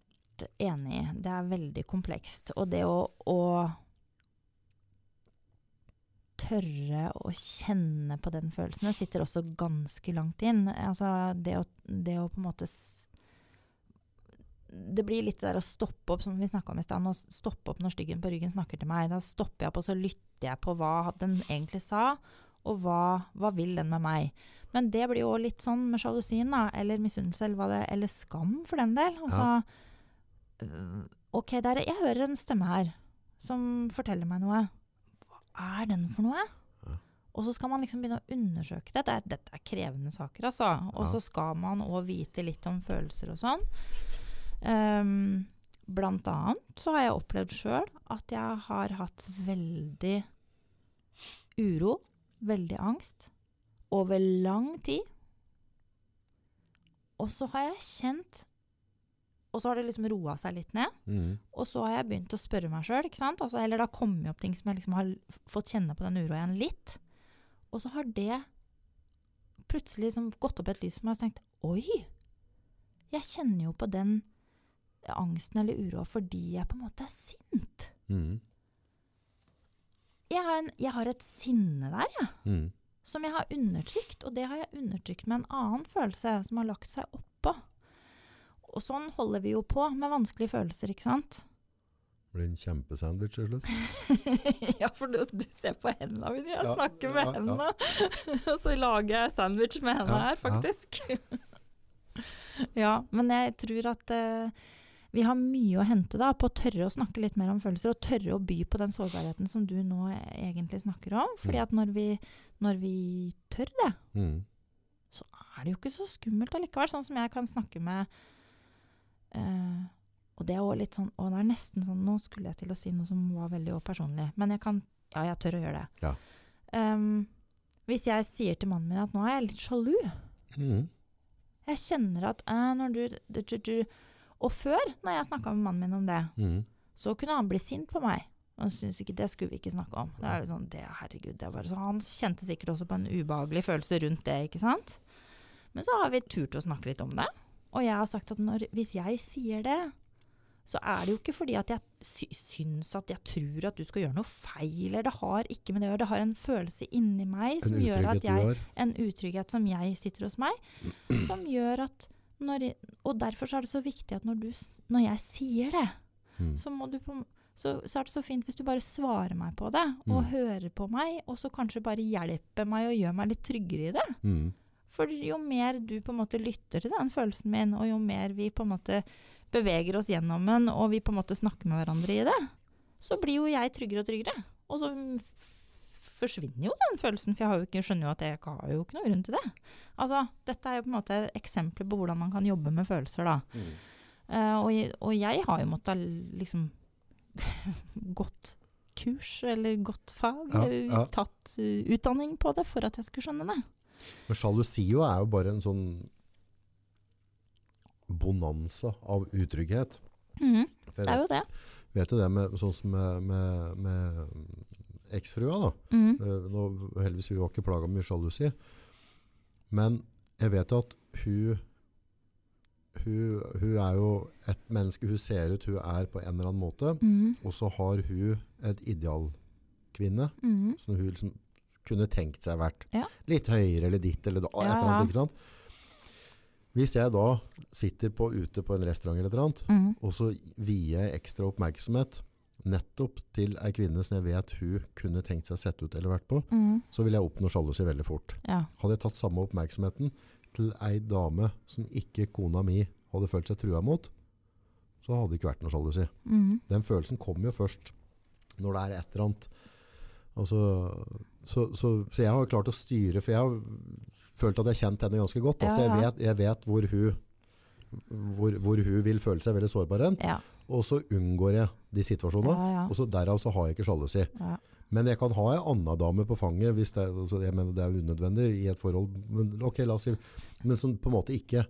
Speaker 2: enig i. Det er veldig komplekst. Og det å, å tørre å kjenne på den følelsen, det sitter også ganske langt inn. Altså det å, det å på en måte Det blir litt det der å stoppe opp, som vi snakka om i stad. Å stoppe opp når styggen på ryggen snakker til meg. Da stopper jeg opp, og så lytter jeg på hva den egentlig sa, og hva, hva vil den med meg. Men det blir jo litt sånn med sjalusien, da, eller misunnelse, eller, eller skam for den del. Altså, øh, ok, der, jeg hører en stemme her som forteller meg noe. Hva er den for noe? Og så skal man liksom begynne å undersøke det. Dette er, dette er krevende saker, altså. Og så skal man òg vite litt om følelser og sånn. Um, blant annet så har jeg opplevd sjøl at jeg har hatt veldig uro, veldig angst, over lang tid. Og så har jeg kjent Og så har det liksom roa seg litt ned.
Speaker 1: Mm.
Speaker 2: Og så har jeg begynt å spørre meg sjøl, altså, eller det har kommet opp ting som jeg liksom har fått kjenne på den uroa igjen litt. Og så har det plutselig liksom gått opp et lys for meg og så tenkt Oi! Jeg kjenner jo på den angsten eller uroa fordi jeg på en måte er sint.
Speaker 1: Mm.
Speaker 2: Jeg har, en, jeg har et sinne der, jeg.
Speaker 1: Mm.
Speaker 2: som jeg har undertrykt, og det har jeg undertrykt med en annen følelse som har lagt seg oppå. Og sånn holder vi jo på med vanskelige følelser, ikke sant?
Speaker 1: Det blir en kjempesandwich til slutt.
Speaker 2: ja, for du, du ser på hendene mine, jeg
Speaker 1: Ja,
Speaker 2: snakker med
Speaker 1: ja,
Speaker 2: hendene. og så lager jeg sandwich med hendene her, faktisk. ja, men jeg tror at uh, vi har mye å hente da, på å tørre å snakke litt mer om følelser, og tørre å by på den sårbarheten som du nå egentlig snakker om. Fordi
Speaker 1: Mm.
Speaker 2: at når vi, når vi tør det,
Speaker 1: Mm.
Speaker 2: er det jo ikke så skummelt allikevel, sånn som jeg kan snakke med eh, Og det er også litt sånn Og det er nesten sånn Nå skulle jeg til å si noe som var veldig personlig, men jeg kan Ja, jeg tør å gjøre det.
Speaker 1: Ja.
Speaker 2: Um, Hvis jeg sier til mannen min at nå er jeg litt sjalu.
Speaker 1: mm.
Speaker 2: Jeg kjenner at uh, når du, du, du, du Og før, når jeg snakka med mannen min om det,
Speaker 1: mm.
Speaker 2: så kunne han bli sint på meg. Han syntes ikke det skulle vi ikke snakke om. Det er sånn, det, herregud, det bare så Han kjente sikkert også på en ubehagelig følelse rundt det, ikke sant. Men så har vi turt å snakke litt om det. Og jeg har sagt at når, hvis jeg sier det, så er det jo ikke fordi at jeg sy syns at jeg tror at du skal gjøre noe feil, eller det har ikke med det å gjøre. Det har en følelse inni meg som gjør at jeg en utrygghet som jeg sitter hos meg, som gjør at når Og derfor så er det så viktig at når, du, når jeg sier det,
Speaker 1: mm.
Speaker 2: så, må du så, så er det så fint hvis du bare svarer meg på det, og
Speaker 1: Mm.
Speaker 2: hører på meg, og så kanskje bare hjelper meg og gjør meg litt tryggere i det.
Speaker 1: Mhm.
Speaker 2: For jo mer du på en måte lytter til den følelsen min, og jo mer vi på en måte beveger oss gjennom den, og vi på en måte snakker med hverandre i det, så blir jo jeg tryggere og tryggere. Og så forsvinner jo den følelsen, for jeg har jo ikke, skjønner jo at jeg har jo ikke noen grunn til det. Altså, dette er jo på en måte eksempler på hvordan man kan jobbe med følelser, da.
Speaker 1: Mm.
Speaker 2: Uh, og, og jeg har jo måttet liksom gått kurs, eller gått fag,
Speaker 1: Ja, ja.
Speaker 2: tatt eh, utdanning på det for at jeg skulle skjønne det.
Speaker 1: Men sjalusio er jo bare en sånn bonanza av utrygghet. Mm,
Speaker 2: det er jo det.
Speaker 1: vet du det med, sånn som med, med, med eksfrua da. Mm. Nå, heldigvis vi var ikke plaga med mye sjalusi. Men jeg vet at hun, hun, hun er jo et menneske, hun ser ut, hun er på en eller annen måte.
Speaker 2: Mhm,
Speaker 1: Og så har hun et idealkvinne
Speaker 2: mhm.
Speaker 1: som hun liksom kunne tenkt seg vært
Speaker 2: Ja.
Speaker 1: litt høyere eller ditt eller da, et eller annet, ikke sant? Hvis jeg da sitter på, ute på en restaurant eller et eller annet,
Speaker 2: mm.
Speaker 1: og så vier jeg ekstra oppmerksomhet nettopp til ei kvinne som jeg vet hun kunne tenkt seg sett ut eller vært på,
Speaker 2: mm.
Speaker 1: så vil jeg oppnå sjalusi veldig fort.
Speaker 2: Ja.
Speaker 1: Hadde jeg tatt samme oppmerksomheten til ei dame som ikke kona mi hadde følt seg trua mot, så hadde det ikke vært noe sjalusi.
Speaker 2: Mm.
Speaker 1: Den følelsen kommer jo først når det er et eller annet. Altså, så, så, så jeg har klart å styre, for jeg har følt at jeg har kjent henne ganske godt. Altså,
Speaker 2: Ja,
Speaker 1: jeg, vet, jeg vet hvor hun, hvor, hvor hun vil føle seg veldig sårbar hen,
Speaker 2: Ja.
Speaker 1: og så unngår jeg de situasjonene.
Speaker 2: Ja, ja.
Speaker 1: Og så derav så har jeg ikke sjalusi.
Speaker 2: Ja.
Speaker 1: Men jeg kan ha en annen dame på fanget hvis det, altså jeg mener det er unødvendig i et forhold. Men, ok, la oss si, men som på en måte ikke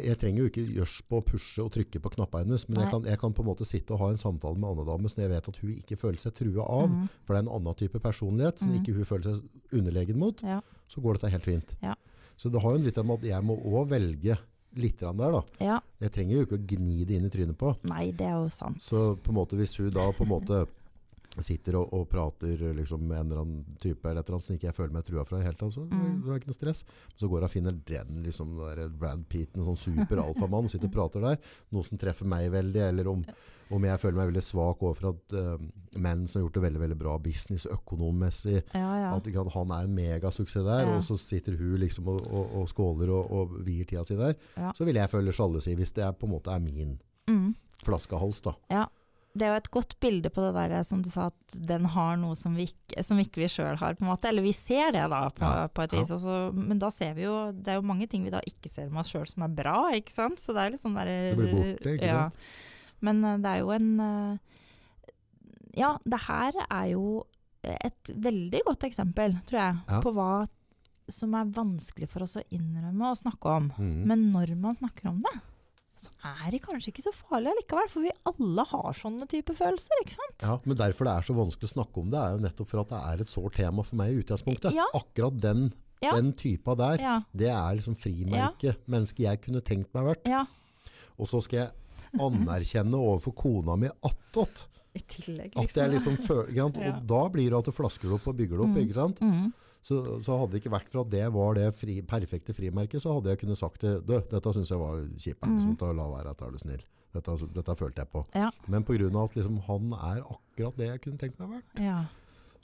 Speaker 1: jeg, trenger jo ikke gjørs på å pushe og trykke på knappene hennes, men jeg kan, jeg kan på en måte sitte og ha en samtale med Anne Dame som jeg vet at hun ikke føler seg trua av.
Speaker 2: Mhm.
Speaker 1: For det er en annen type personlighet som
Speaker 2: Mhm.
Speaker 1: ikke hun føler seg underlegen mot.
Speaker 2: Ja.
Speaker 1: Så går dette helt fint.
Speaker 2: Ja.
Speaker 1: Så det har jo litt om at jeg må òg velge litt der. da.
Speaker 2: ja.
Speaker 1: Jeg trenger jo ikke å gni det inn i trynet på.
Speaker 2: Nei, det er jo sant.
Speaker 1: Så på en måte hvis hun da på en måte sitter og, og prater liksom med en eller annen type eller et eller annet som ikke jeg føler meg trua fra i det hele tatt, så
Speaker 2: Mm.
Speaker 1: det er ikke noe stress. Så går jeg og finner den liksom der Brad Pitt, en sånn super alfamann, sitter og prater der. Noe som treffer meg veldig, eller om, om jeg føler meg veldig svak overfor at uh, menn som har gjort det veldig veldig bra business økonomisk,
Speaker 2: ja, ja.
Speaker 1: at han- er en megasuksess der,
Speaker 2: Ja.
Speaker 1: og så sitter hun liksom og, og, og skåler og, og vier tida si der, så vil jeg føle sjalusi hvis det er, på en måte er min
Speaker 2: mm.
Speaker 1: flaskehals. da.
Speaker 2: Ja. Det er jo et godt bilde på det der som du sa, at den har noe som vi ikke, som ikke vi sjøl har, på en måte. Eller vi ser det da, på,
Speaker 1: Ja,
Speaker 2: på et vis. Ja. Også, men da ser vi jo Det er jo mange ting vi da ikke ser med oss sjøl som er bra, ikke sant. Så det er litt sånn derre
Speaker 1: Det blir borte, ikke
Speaker 2: ja.
Speaker 1: sant?
Speaker 2: Men eh, det er jo en eh, Ja, det her er jo et veldig godt eksempel, tror jeg, på hva som er vanskelig for oss å innrømme og snakke om.
Speaker 1: Mm.
Speaker 2: Men når man snakker om det, så er det kanskje ikke så farlig allikevel. For vi alle har sånne type følelser, ikke sant?
Speaker 1: Ja, men derfor det er så vanskelig å snakke om det, er jo nettopp for at det er et sårt tema for meg i utgangspunktet.
Speaker 2: Ja.
Speaker 1: Akkurat den,
Speaker 2: Ja.
Speaker 1: den typa der,
Speaker 2: Ja,
Speaker 1: det er liksom frimerke. Menneske jeg kunne tenkt meg vært.
Speaker 2: ja.
Speaker 1: Og så skal jeg anerkjenne overfor kona mi attåt.
Speaker 2: I tillegg,
Speaker 1: At jeg liksom føler, sant?
Speaker 2: Ja.
Speaker 1: Og da blir det at du flasker det opp og bygger det opp.
Speaker 2: Mm.
Speaker 1: ikke sant?
Speaker 2: Mm.
Speaker 1: Så, så hadde det ikke vært for at det var det fri, perfekte frimerket, så hadde jeg kunnet sagt det. Du, dette syns jeg var kjipt.
Speaker 2: Mm.
Speaker 1: Liksom, la være, er du snill. Dette, dette følte jeg på.
Speaker 2: Ja.
Speaker 1: Men pga. at liksom, han er akkurat det jeg kunne tenkt meg vært,
Speaker 2: ja.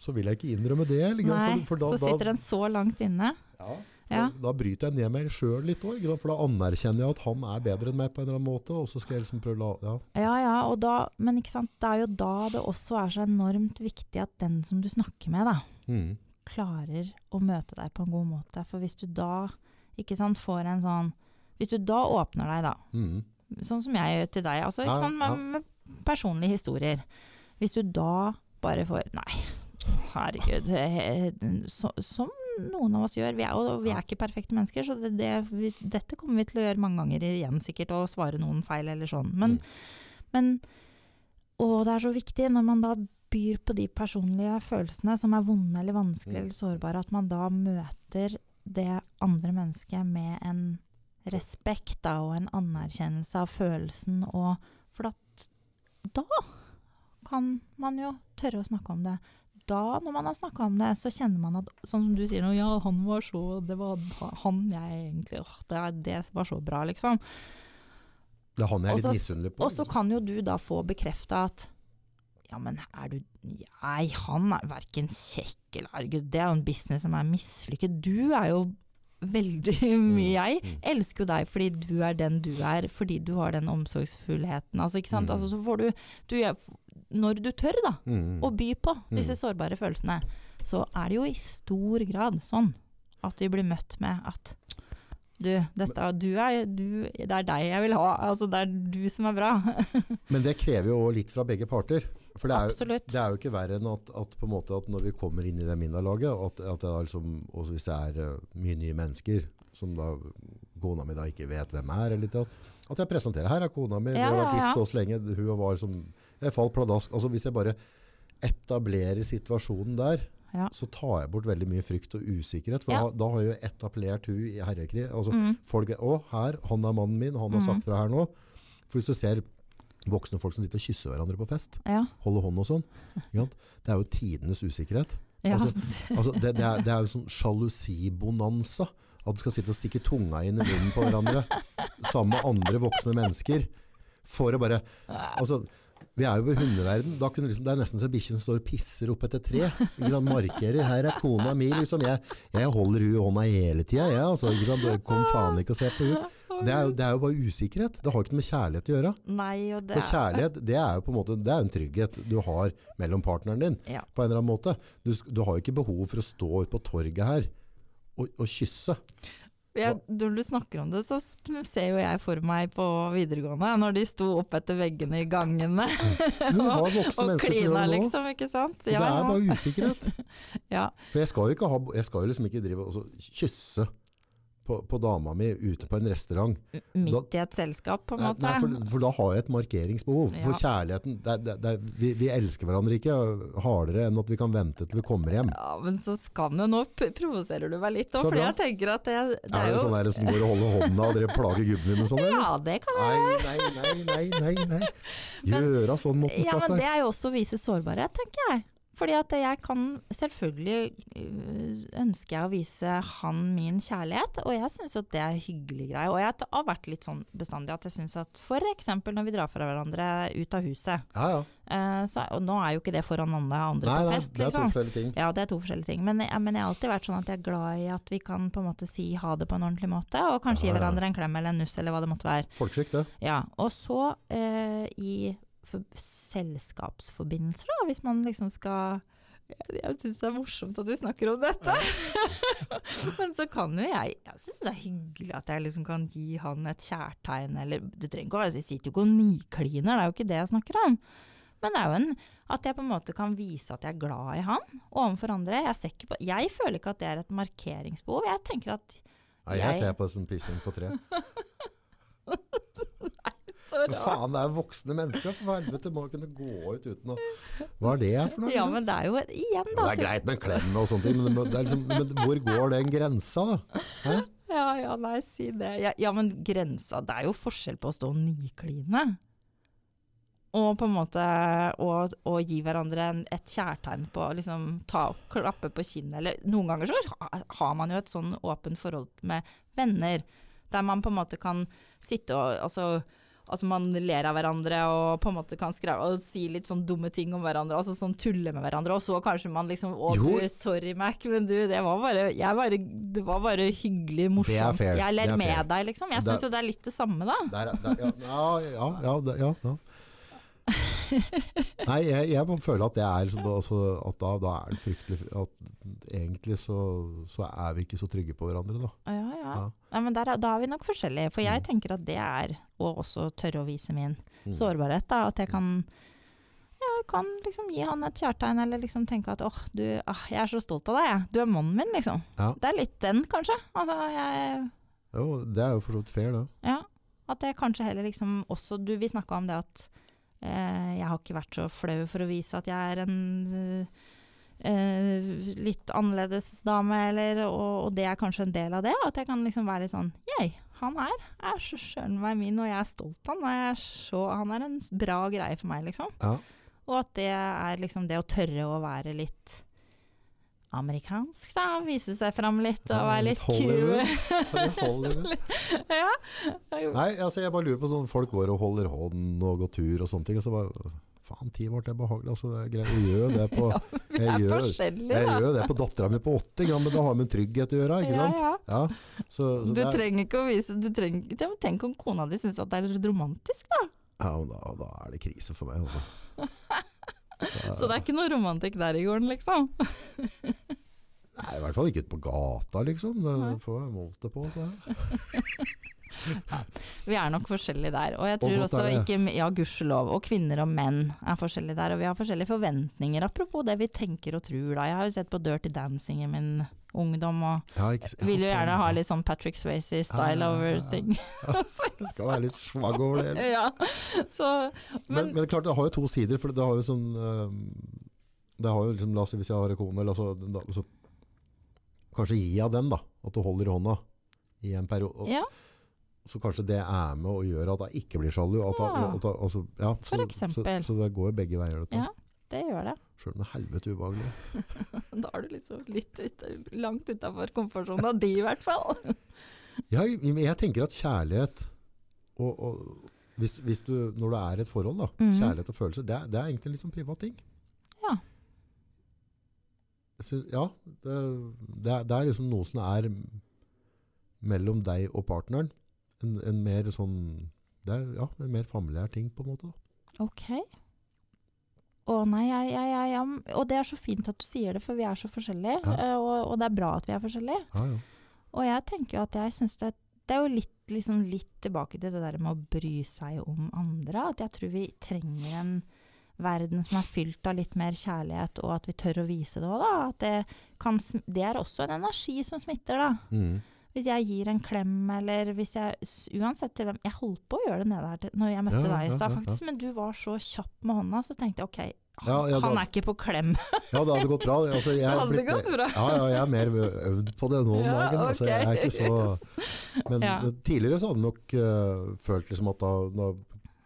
Speaker 1: så vil jeg ikke innrømme det. Liksom,
Speaker 2: Nei,
Speaker 1: for, for da,
Speaker 2: så sitter
Speaker 1: da,
Speaker 2: den så langt inne.
Speaker 1: ja,
Speaker 2: Ja.
Speaker 1: Da, da bryter jeg ned meg sjøl litt òg, for da anerkjenner jeg at han er bedre enn meg på en eller annen måte. Og så skal jeg liksom prøve å la ja.
Speaker 2: Ja, ja, og da, men det er jo da det også er så enormt viktig at den som du snakker med, da,
Speaker 1: Mm.
Speaker 2: Klarer å møte deg på en god måte. For hvis du da ikke sant, får en sånn Hvis du da åpner deg, da,
Speaker 1: Mm.
Speaker 2: sånn som jeg gjør til deg, altså, ikke sant, med, med personlige historier Hvis du da bare får Nei, herregud. Så, som noen av oss gjør. Vi er, og vi er ikke perfekte mennesker, så det, det, vi, dette kommer vi til å gjøre mange ganger igjen sikkert, og svare noen feil eller sånn. Men, men Og det er så viktig når man da byr på de personlige følelsene som er vonde eller vanskelige
Speaker 1: Mm.
Speaker 2: eller sårbare, at man da møter det andre mennesket med en respekt da, og en anerkjennelse av følelsen. Og, for at da kan man jo tørre å snakke om det. Da, når man har snakka om det, så kjenner man at Sånn som du sier nå, ja, han var så Det var han jeg egentlig åh, det, det var så bra, liksom.
Speaker 1: Det er han jeg er litt misunnelig på.
Speaker 2: Og så kan jo du da få bekrefta at ja, men er du Nei, han er verken kjekk eller Herregud, det er jo en business som er mislykket. Du er jo veldig mye Jeg
Speaker 1: Mm.
Speaker 2: elsker jo deg fordi du er den du er, fordi du har den omsorgsfullheten. Altså, ikke sant?
Speaker 1: Mm.
Speaker 2: Altså, så får du, du Når du tør, da,
Speaker 1: Mm.
Speaker 2: å by på disse
Speaker 1: Mm.
Speaker 2: sårbare følelsene, så er det jo i stor grad sånn at vi blir møtt med at du, dette, du er, du, det er deg jeg vil ha. Altså, det er du som er bra.
Speaker 1: Men det krever jo litt fra begge parter. For det er,
Speaker 2: Absolutt.
Speaker 1: det er jo ikke verre enn at, at, på en måte at når vi kommer inn i det middagslaget, at, at det er liksom, også hvis det er eh, mye nye mennesker, som da kona mi da ikke vet hvem er, eller litt, at, at jeg presenterer, her er kona mi, vi har vært gift
Speaker 2: ja.
Speaker 1: så så lenge, hun var som, jeg falt pladask. Altså hvis jeg bare etablerer situasjonen der,
Speaker 2: Ja.
Speaker 1: så tar jeg bort veldig mye frykt og usikkerhet, for
Speaker 2: Ja.
Speaker 1: da, da har jeg jo etablert hun i herrekrig. Altså,
Speaker 2: Mm.
Speaker 1: folk å, her, han er mannen min, han har
Speaker 2: mm.
Speaker 1: sagt fra her nå. For hvis du ser voksne folk som sitter og kysser hverandre på fest,
Speaker 2: Ja.
Speaker 1: holder hånd og sånn, det er jo tidenes usikkerhet.
Speaker 2: ja.
Speaker 1: Altså, Altså, det, det, er, det er jo sånn sjalusibonanza. At du skal sitte og stikke tunga inn i munnen på hverandre sammen med andre voksne mennesker. For å bare Altså, vi er jo på hundeverden. Liksom, det er nesten så bikkjen står og pisser opp etter tre. Markerer. 'Her er kona mi'. Liksom. Jeg, jeg holder hun i hånda hele tida, jeg. Altså? Kom faen ikke og se på hun. Det er, jo, det er jo bare usikkerhet. Det har ikke noe med kjærlighet å gjøre.
Speaker 2: Nei, og det
Speaker 1: For kjærlighet, det er jo på en måte Det er en trygghet du har mellom partneren din.
Speaker 2: Ja.
Speaker 1: På en eller annen måte. Du, du har jo ikke behov for å stå på torget her og, og kysse.
Speaker 2: jeg, Når du snakker om det, så ser jo jeg for meg på videregående, når de sto opp etter veggene i gangene og,
Speaker 1: og
Speaker 2: klina, liksom, ikke sant?
Speaker 1: Ja, det er bare usikkerhet.
Speaker 2: ja.
Speaker 1: For jeg skal jo, ikke ha, jeg skal jo liksom ikke drive og kysse på, på dama mi ute på en restaurant.
Speaker 2: Midt i et selskap, på en måte.
Speaker 1: nei, for, for da har jeg et markeringsbehov. For kjærligheten det, er- det, er- det, er- vi, vi elsker hverandre ikke hardere enn at vi kan vente til vi kommer hjem.
Speaker 2: Ja, men så skal jo Nå provoserer du meg litt òg, for jeg tenker at det, det
Speaker 1: Er
Speaker 2: er
Speaker 1: det
Speaker 2: jo
Speaker 1: sånn der som går og holder hånda og dere plager gubben din med sånn?
Speaker 2: Ja, det kan jeg.
Speaker 1: Nei, nei, nei, nei, nei, nei. Gjøra sånn måten,
Speaker 2: Ja, men det er jo også å vise sårbarhet, tenker jeg. Fordi at jeg kan Selvfølgelig øh, ønsker jeg å vise han min kjærlighet, og jeg syns at det er hyggelig greie. Og jeg har vært litt sånn bestandig at jeg syns at f.eks. når vi drar fra hverandre ut av huset
Speaker 1: Ja, ja.
Speaker 2: eh, så, Og nå er jo ikke det foran andre, andre
Speaker 1: Nei,
Speaker 2: på
Speaker 1: nei, det er to
Speaker 2: liksom.
Speaker 1: forskjellige ting.
Speaker 2: Ja, det er to forskjellige ting. Men jeg, men jeg har alltid vært sånn at jeg er glad i at vi kan på en måte si ha det på en ordentlig måte, og kanskje
Speaker 1: Ja,
Speaker 2: gi hverandre en klem eller en nuss eller hva det måtte være.
Speaker 1: Folkskikk, det.
Speaker 2: Ja, og så eh, i selskapsforbindelser, da, hvis man liksom skal Jeg, jeg syns det er morsomt at vi snakker om dette. Men så kan jo jeg Jeg syns det er hyggelig at jeg liksom kan gi han et kjærtegn, eller Det trenger ikke å være jeg sitter jo ikke og nikliner, det er jo ikke det jeg snakker om. Men det er jo en, at jeg på en måte kan vise at jeg er glad i han overfor andre. Jeg, på, jeg føler ikke at det er et markeringsbehov. Jeg tenker at
Speaker 1: jeg, jeg
Speaker 2: Jeg-
Speaker 1: ser på det som pissing på tre.
Speaker 2: Så
Speaker 1: rart. faen, det er voksne mennesker. For helvete, må jo kunne gå ut uten å Hva er det for noe?
Speaker 2: Ja,
Speaker 1: liksom?
Speaker 2: men det er jo et, igjen,
Speaker 1: Ja,
Speaker 2: da.
Speaker 1: det er greit med en klem og sånne ting, men, liksom, men hvor går den grensa, da? Hæ?
Speaker 2: Ja, ja, nei, si det. Ja, ja, men grensa Det er jo forskjell på å stå og nikline. Og på en måte å, å gi hverandre en, et kjærtegn på liksom ta, og klappe på kinnet, eller Noen ganger så har man jo et sånn åpent forhold med venner, der man på en måte kan sitte og altså, Altså Man ler av hverandre og på en måte kan skrive og si litt sånn dumme ting om hverandre. Altså sånn tulle med hverandre. Og så kanskje man liksom Å, du, sorry Mac, men du, det var bare, jeg bare Det var bare hyggelig, morsomt.
Speaker 1: fair.
Speaker 2: Jeg ler
Speaker 1: er
Speaker 2: med
Speaker 1: fair.
Speaker 2: deg, liksom. Jeg
Speaker 1: Det-
Speaker 2: syns jo det er litt det samme, da.
Speaker 1: Der, er- der, ja, ja, ja, ja, ja, ja. Nei, jeg, jeg bare føler at det er liksom, altså, at da, da er det fryktelig At egentlig så, så er vi ikke så trygge på hverandre, da.
Speaker 2: Ja, ja.
Speaker 1: Ja.
Speaker 2: ja men der, er- da er vi nok forskjellige. For jeg
Speaker 1: Mm.
Speaker 2: tenker at det er å også tørre å vise min
Speaker 1: Mm.
Speaker 2: sårbarhet. da, At jeg kan ja, kan liksom gi han et kjærtegn, eller liksom tenke at åh, du, ah, jeg er så stolt av deg, jeg. Du er mannen min, liksom.
Speaker 1: Ja.
Speaker 2: Det er litt den, kanskje. Altså, jeg
Speaker 1: Jo, det er jo for så vidt fair, det.
Speaker 2: Ja. At det kanskje heller liksom også Du, vi snakka om det at jeg har ikke vært så flau for å vise at jeg er en eh, litt annerledes dame, eller og, og det er kanskje en del av det. At jeg kan liksom være litt sånn Jeg, han her er så søren meg min, og jeg er stolt av han. Og jeg er så, han er en bra greie for meg, liksom.
Speaker 1: Ja.
Speaker 2: Og at det er liksom det å tørre å være litt amerikansk, da. Vise seg fram litt og være litt kul. Ja.
Speaker 1: Nei, altså jeg bare lurer på sånn Folk går og holder hånd og går tur og sånne ting. Og så bare Faen, ti vårt er behagelig. Altså, det er greit. Jeg gjør det på,
Speaker 2: Vi er
Speaker 1: gjør-
Speaker 2: forskjellige,
Speaker 1: jeg
Speaker 2: da.
Speaker 1: gjør det på dattera mi på 80 gram, men det har med trygghet å gjøre, ikke
Speaker 2: Ja,
Speaker 1: sant?
Speaker 2: ja.
Speaker 1: Ja, så, så
Speaker 2: Du
Speaker 1: er,
Speaker 2: trenger ikke å vise du trenger, ja, Tenk om kona di syns at det er romantisk, da.
Speaker 1: ja, men da, da er det krise for meg, altså.
Speaker 2: Så det er ikke noe romantikk der i gården, liksom.
Speaker 1: Nei, i hvert fall ikke ute på gata, liksom. Det får jeg målte på. Så.
Speaker 2: Vi er nok forskjellige der. Og jeg tror
Speaker 1: og
Speaker 2: også ikke Ja, gudskjelov. Og kvinner og menn er forskjellige der. Og vi har forskjellige forventninger, apropos det vi tenker og tror, da. Jeg har jo sett på Dirty Dancing i min ungdom, og
Speaker 1: Ja, ikke, ja,
Speaker 2: vil jo gjerne ha litt sånn Patrick Swayze-style
Speaker 1: Ja, ja,
Speaker 2: over ting.
Speaker 1: Skal være litt svag over det.
Speaker 2: ja. Så
Speaker 1: Men, men klart, det har jo to sider. For det har jo sånn Det har jo liksom, La oss si hvis jeg har en kone, altså, da, altså, Kanskje gi av den, da. At du holder i hånda i en periode.
Speaker 2: ja,
Speaker 1: Så kanskje det er med å gjøre at jeg ikke blir sjalu. At
Speaker 2: Ja.
Speaker 1: at altså, ja, så,
Speaker 2: For eksempel.
Speaker 1: Så, så det går jo begge veier, dette.
Speaker 2: Ja. Det gjør det.
Speaker 1: Sjøl om det er helvete ubehagelig.
Speaker 2: Da er du liksom litt ut, langt utafor komfortsona di, i hvert fall.
Speaker 1: ja, men jeg tenker at kjærlighet og, og hvis, hvis du, Når det er et forhold, da,
Speaker 2: Mhm.
Speaker 1: kjærlighet og følelser, det, det er egentlig en litt sånn privat ting.
Speaker 2: Ja.
Speaker 1: Synes, ja, det, det, det er liksom noe som er mellom deg og partneren. En, en mer sånn Det er ja, en mer familiær ting, på en måte. Da.
Speaker 2: Ok. Å nei, jeg, jeg, jeg, jeg, og det er så fint at du sier det, for vi er så forskjellige.
Speaker 1: Ja.
Speaker 2: eh, Og, og det er bra at vi er forskjellige.
Speaker 1: Ja, ja.
Speaker 2: Og jeg tenker jo at jeg syns det, det er jo litt, liksom litt tilbake til det der med å bry seg om andre. At jeg tror vi trenger en verden som er fylt av litt mer kjærlighet, og at vi tør å vise det òg, da. At det, kan, det er også en energi som smitter, da.
Speaker 1: Mm.
Speaker 2: Hvis jeg gir en klem, eller hvis jeg Uansett til hvem Jeg holdt på å gjøre det nede her til, når jeg møtte
Speaker 1: Ja,
Speaker 2: deg i stad, faktisk, men du var så kjapp med hånda, så tenkte jeg OK, han,
Speaker 1: Ja, ja,
Speaker 2: han er ikke på klem.
Speaker 1: Ja, det hadde gått bra. Altså, jeg
Speaker 2: hadde
Speaker 1: blitt-
Speaker 2: gått bra.
Speaker 1: Ja, ja, jeg er mer øvd på det nå om
Speaker 2: Ja,
Speaker 1: dagen. Altså, jeg er ikke så Men tidligere så hadde jeg nok uh, følt liksom at da, da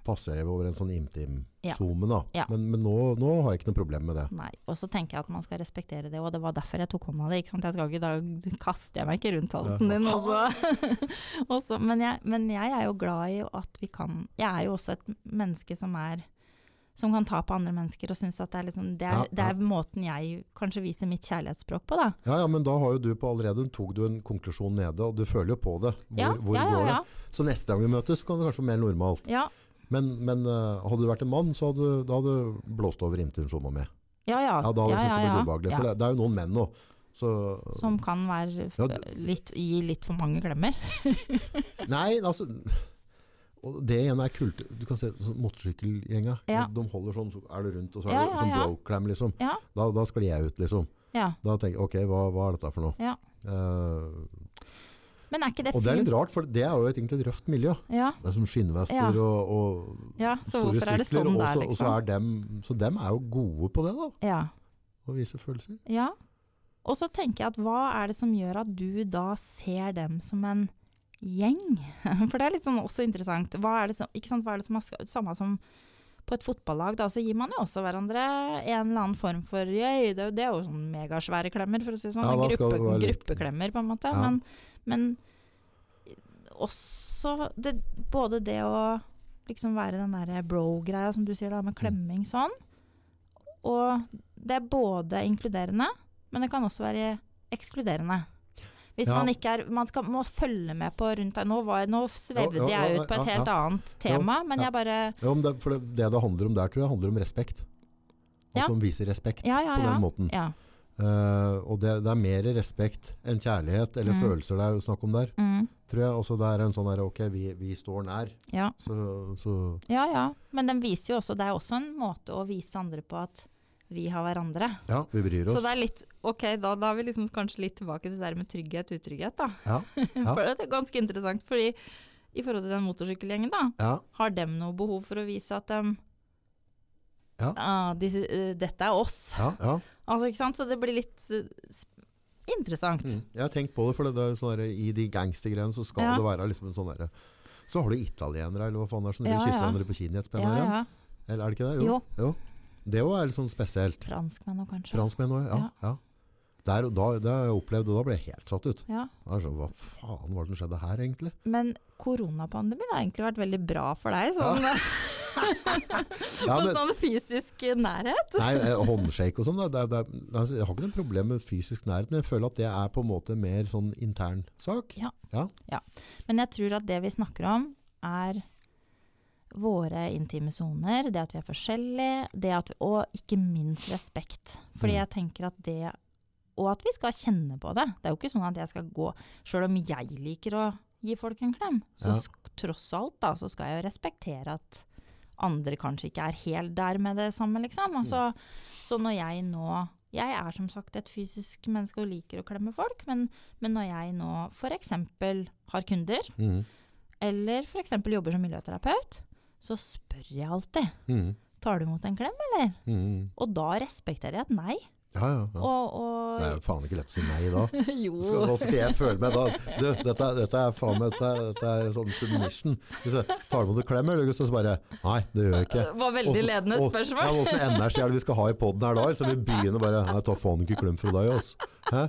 Speaker 1: passer jeg over en sånn intim-zoome, da.
Speaker 2: Ja.
Speaker 1: Men, men nå, nå har jeg ikke noe problem med det.
Speaker 2: Nei, og så tenker jeg at man skal respektere det, og det var derfor jeg tok hånda di. ikke sant? Jeg skal ikke, Da kaster jeg meg ikke rundt halsen
Speaker 1: Ja.
Speaker 2: din. også. også men, jeg, men jeg er jo glad i at vi kan Jeg er jo også et menneske som er som kan ta på andre mennesker og synes at det er, liksom, det, er,
Speaker 1: Ja,
Speaker 2: det er måten jeg kanskje viser mitt kjærlighetsspråk på, da.
Speaker 1: Ja, ja, men da har jo du på allerede tok du en konklusjon nede, og du føler jo på det. Hvor, hvor går det? Så neste gang vi møtes, så kan det kanskje være mer normalt.
Speaker 2: ja.
Speaker 1: Men, men øh, hadde du vært en mann, så hadde da hadde du blåst over intimsona mi.
Speaker 2: Ja, ja.
Speaker 1: Ja, da hadde
Speaker 2: ja, ja, ja. det.
Speaker 1: For det, det er jo noen menn nå. Så,
Speaker 2: Som kan være
Speaker 1: Ja,
Speaker 2: litt, gi litt for mange klemmer.
Speaker 1: Nei, altså og Det igjen er kult. Du kan se sånn motorsykkelgjenga.
Speaker 2: Ja.
Speaker 1: De holder sånn, så er det rundt, og så er det
Speaker 2: ja,
Speaker 1: sånn
Speaker 2: ja.
Speaker 1: bro-clam, liksom.
Speaker 2: Ja,
Speaker 1: Da, da sklir jeg ut, liksom.
Speaker 2: ja.
Speaker 1: Da tenker jeg OK, hva, hva er dette for noe?
Speaker 2: Ja. Men er ikke det
Speaker 1: og det er litt rart, for det er jo et, egentlig røft miljø.
Speaker 2: Ja,
Speaker 1: Det er sånn skinnvester
Speaker 2: Ja.
Speaker 1: og, og
Speaker 2: ja, så
Speaker 1: store
Speaker 2: er
Speaker 1: sykler.
Speaker 2: sånn der,
Speaker 1: så- og så
Speaker 2: liksom?
Speaker 1: er dem, så dem er jo gode på det, da.
Speaker 2: Ja.
Speaker 1: Å vise følelser.
Speaker 2: Ja. Og så tenker jeg at hva er det som gjør at du da ser dem som en gjeng? For det er litt sånn også interessant. Hva er det som, ikke sant, hva er det som er samme som på et fotballag, da, så gir man jo også hverandre en eller annen form for Jøy, det, er jo- sånn megasvære klemmer, for å si det sånn.
Speaker 1: Ja,
Speaker 2: Gruppe, gruppeklemmer, på en måte.
Speaker 1: Ja.
Speaker 2: Men, men også det, både det å liksom være den derre bro-greia som du sier, da, med klemming sånn. Og det er både inkluderende, men det kan også være ekskluderende. Hvis
Speaker 1: Ja.
Speaker 2: man ikke er Man skal, må følge med på rundt deg. Nå, var, nå svevde jeg ut på et
Speaker 1: ja,
Speaker 2: helt
Speaker 1: ja.
Speaker 2: annet tema, men jeg bare
Speaker 1: det, for det, det det handler om der, tror jeg, handler om respekt. At de viser respekt på den måten.
Speaker 2: Ja.
Speaker 1: Eh, og det, det er mer respekt enn kjærlighet eller
Speaker 2: Mm.
Speaker 1: følelser det er snakk om der.
Speaker 2: Mm.
Speaker 1: Tror jeg også det er en sånn der, ok, vi, vi står nær.
Speaker 2: Ja.
Speaker 1: Så, så
Speaker 2: ja, ja. Men den viser jo også, det er også en måte å vise andre på at vi har hverandre.
Speaker 1: ja, vi bryr oss.
Speaker 2: Så det er litt Ok, da, da er vi liksom kanskje litt tilbake til det der med trygghet, utrygghet, da.
Speaker 1: Ja, ja.
Speaker 2: For det er ganske interessant, fordi i forhold til den motorsykkelgjengen, da,
Speaker 1: ja,
Speaker 2: har dem noe behov for å vise at dem
Speaker 1: Ja.
Speaker 2: ah, de, uh, dette er oss.
Speaker 1: ja, ja.
Speaker 2: Altså, ikke sant? Så det blir litt eh, interessant.
Speaker 1: Mm. Jeg har tenkt på det, for det, er sånn der, i de gangstergreiene så skal
Speaker 2: Ja.
Speaker 1: det være liksom en sånn derre Så har du italienere, eller hva faen det er, som
Speaker 2: Ja,
Speaker 1: kysser hverandre på kinnet i et spenn
Speaker 2: Ja.
Speaker 1: Eller er det ikke det? Jo. jo. Det òg er litt sånn spesielt.
Speaker 2: Franskmenn òg, kanskje.
Speaker 1: Franskmenn også, ja.
Speaker 2: Ja.
Speaker 1: Ja. Der, da, det har jeg opplevd, og da ble jeg helt satt ut.
Speaker 2: Ja.
Speaker 1: Er sånn, Hva faen var det som skjedde her, egentlig?
Speaker 2: Men koronapandemien har egentlig vært veldig bra for deg, sånn,
Speaker 1: Ja, men,
Speaker 2: sånn fysisk nærhet.
Speaker 1: nei, eh, Håndshake og sånn, altså, jeg har ikke noe problem med fysisk nærhet, men jeg føler at det er på en måte mer sånn intern sak.
Speaker 2: Ja.
Speaker 1: Ja.
Speaker 2: Men jeg tror at det vi snakker om, er våre intime soner, det at vi er forskjellige, det at vi, og ikke minst respekt. Fordi
Speaker 1: Mm.
Speaker 2: jeg tenker at det Og at vi skal kjenne på det. Det er jo ikke sånn at jeg skal gå Sjøl om jeg liker å gi folk en klem, så
Speaker 1: Ja.
Speaker 2: tross alt da, så skal jeg jo respektere at andre kanskje ikke er helt der med det samme, liksom. Altså, Så når jeg nå Jeg er som sagt et fysisk menneske og liker å klemme folk, men, men når jeg nå f.eks. har kunder,
Speaker 1: Mm.
Speaker 2: eller f.eks. jobber som miljøterapeut, så spør jeg alltid
Speaker 1: Mm.
Speaker 2: Tar du imot en klem, eller?
Speaker 1: Mm.
Speaker 2: Og da respekterer jeg at nei.
Speaker 1: Ja, ja, ja.
Speaker 2: Og,
Speaker 1: Det er jo faen ikke lett å si nei da.
Speaker 2: Jo.
Speaker 1: Skal, hva skal jeg føle meg da? Du, dette, dette er faen meg dette, dette er sånn submission. Hvis jeg tar det mot en klem, eller så bare Nei, det gjør jeg ikke.
Speaker 2: Det var veldig
Speaker 1: også,
Speaker 2: ledende
Speaker 1: spørsmål.
Speaker 2: spørsmål.
Speaker 1: Ja, Åssen energi er det vi skal ha i poden her da? Så vi begynner bare Nei, ta faen ikke klem fra deg, ass. Hæ?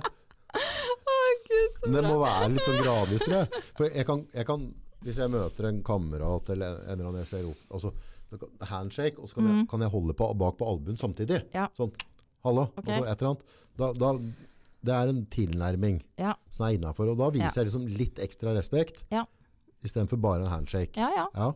Speaker 2: Oh, Gud, så
Speaker 1: bra. det må være litt sånn gradvis, tror jeg. For jeg kan, jeg kan Hvis jeg møter en kamerat eller en eller annen jeg ser opp altså, Handshake, og så kan, jeg, kan jeg holde på, bak på albuen samtidig.
Speaker 2: Mm. Ja.
Speaker 1: Sånn. Hallo. okay. altså et eller annet. Da, da, det er en tilnærming
Speaker 2: Ja,
Speaker 1: som er innafor. Og da viser
Speaker 2: Ja.
Speaker 1: jeg liksom litt ekstra respekt
Speaker 2: Ja.
Speaker 1: istedenfor bare en handshake.
Speaker 2: ja, ja.
Speaker 1: Ja.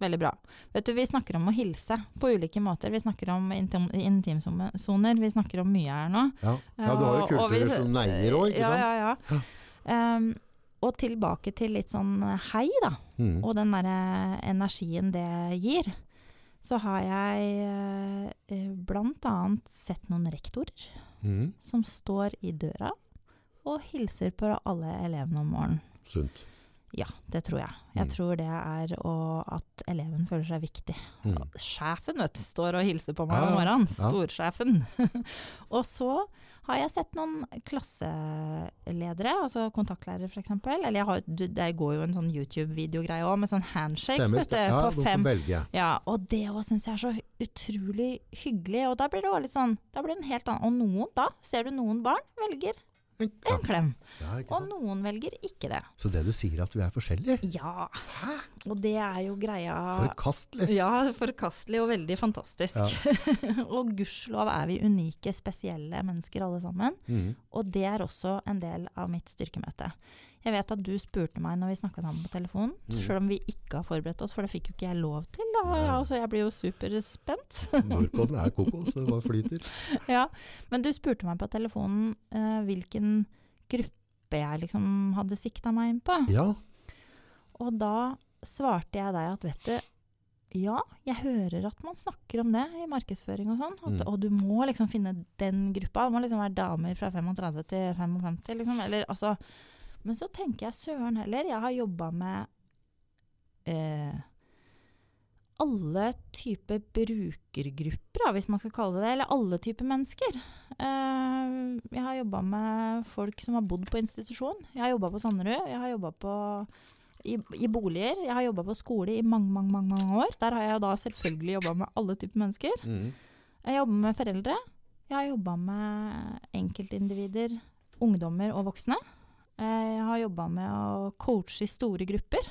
Speaker 2: Veldig bra. Vet du, Vi snakker om å hilse på ulike måter. Vi snakker om intim, intimsoner. Vi snakker om mye her nå.
Speaker 1: Ja. ja, du har jo
Speaker 2: vi-
Speaker 1: kulturer som neier òg, ikke
Speaker 2: ja,
Speaker 1: sant?
Speaker 2: Ja, ja. Um, og tilbake til litt sånn hei, da.
Speaker 1: Mm.
Speaker 2: Og den derre energien det gir. Så har jeg eh, blant annet sett noen rektorer
Speaker 1: Mm.
Speaker 2: som står i døra og hilser på alle elevene om morgenen.
Speaker 1: Sunt.
Speaker 2: Ja, det tror jeg. Jeg
Speaker 1: Mm.
Speaker 2: tror det er å, at eleven føler seg viktig.
Speaker 1: Mm.
Speaker 2: Sjefen vet, du, står og hilser på meg om morgenen. Storsjefen. og så har jeg sett noen klasseledere, altså kontaktlærere f.eks. Eller har, du- det går jo en sånn YouTube-videogreie òg, med sånn handshakes
Speaker 1: Stemmer. stemmer. Ja,
Speaker 2: på fem. Ja, og det òg syns jeg er så utrolig hyggelig. Og da blir det jo litt sånn Da blir det en helt annen Og noen, da ser du noen barn velger
Speaker 1: En
Speaker 2: en
Speaker 1: klem.
Speaker 2: klem.
Speaker 1: Ja,
Speaker 2: Og noen velger ikke det.
Speaker 1: Så det du sier, at vi er forskjellige?
Speaker 2: Ja. Og det er jo greia
Speaker 1: Forkastelig.
Speaker 2: Ja, forkastelig og veldig fantastisk.
Speaker 1: Ja.
Speaker 2: og gudskjelov er vi unike, spesielle mennesker alle sammen.
Speaker 1: Mm.
Speaker 2: Og det er også en del av mitt styrkemøte. Jeg vet at du spurte meg når vi snakka sammen på telefonen,
Speaker 1: Mm.
Speaker 2: selv om vi ikke har forberedt oss, for det fikk jo ikke jeg lov til. Da. Altså, jeg blir jo superspent.
Speaker 1: Nordpolen er kokos, det bare flyter.
Speaker 2: ja. Men du spurte meg på telefonen eh, hvilken gruppe jeg liksom hadde sikta meg inn på.
Speaker 1: Ja,
Speaker 2: Og da svarte jeg deg at vet du, ja, jeg hører at man snakker om det i markedsføring og sånn.
Speaker 1: Mm.
Speaker 2: Og du må liksom finne den gruppa. Det må liksom være damer fra 35 til 55, liksom. Eller altså Men så tenker jeg søren heller. Jeg har jobba med eh, alle typer brukergrupper, hvis man skal kalle det det. Eller alle typer mennesker. Eh, jeg har jobba med folk som har bodd på institusjon. Jeg har jobba på Sanderud. Jeg har jobba på i, i boliger. Jeg har jobba på skole i mange, mange, mange, mange år. Der har jeg da selvfølgelig jobba med alle typer mennesker.
Speaker 1: mm.
Speaker 2: Jeg jobber med foreldre. Jeg har jobba med enkeltindivider, ungdommer og voksne. Eh, Jeg har jobba med å coache i store grupper.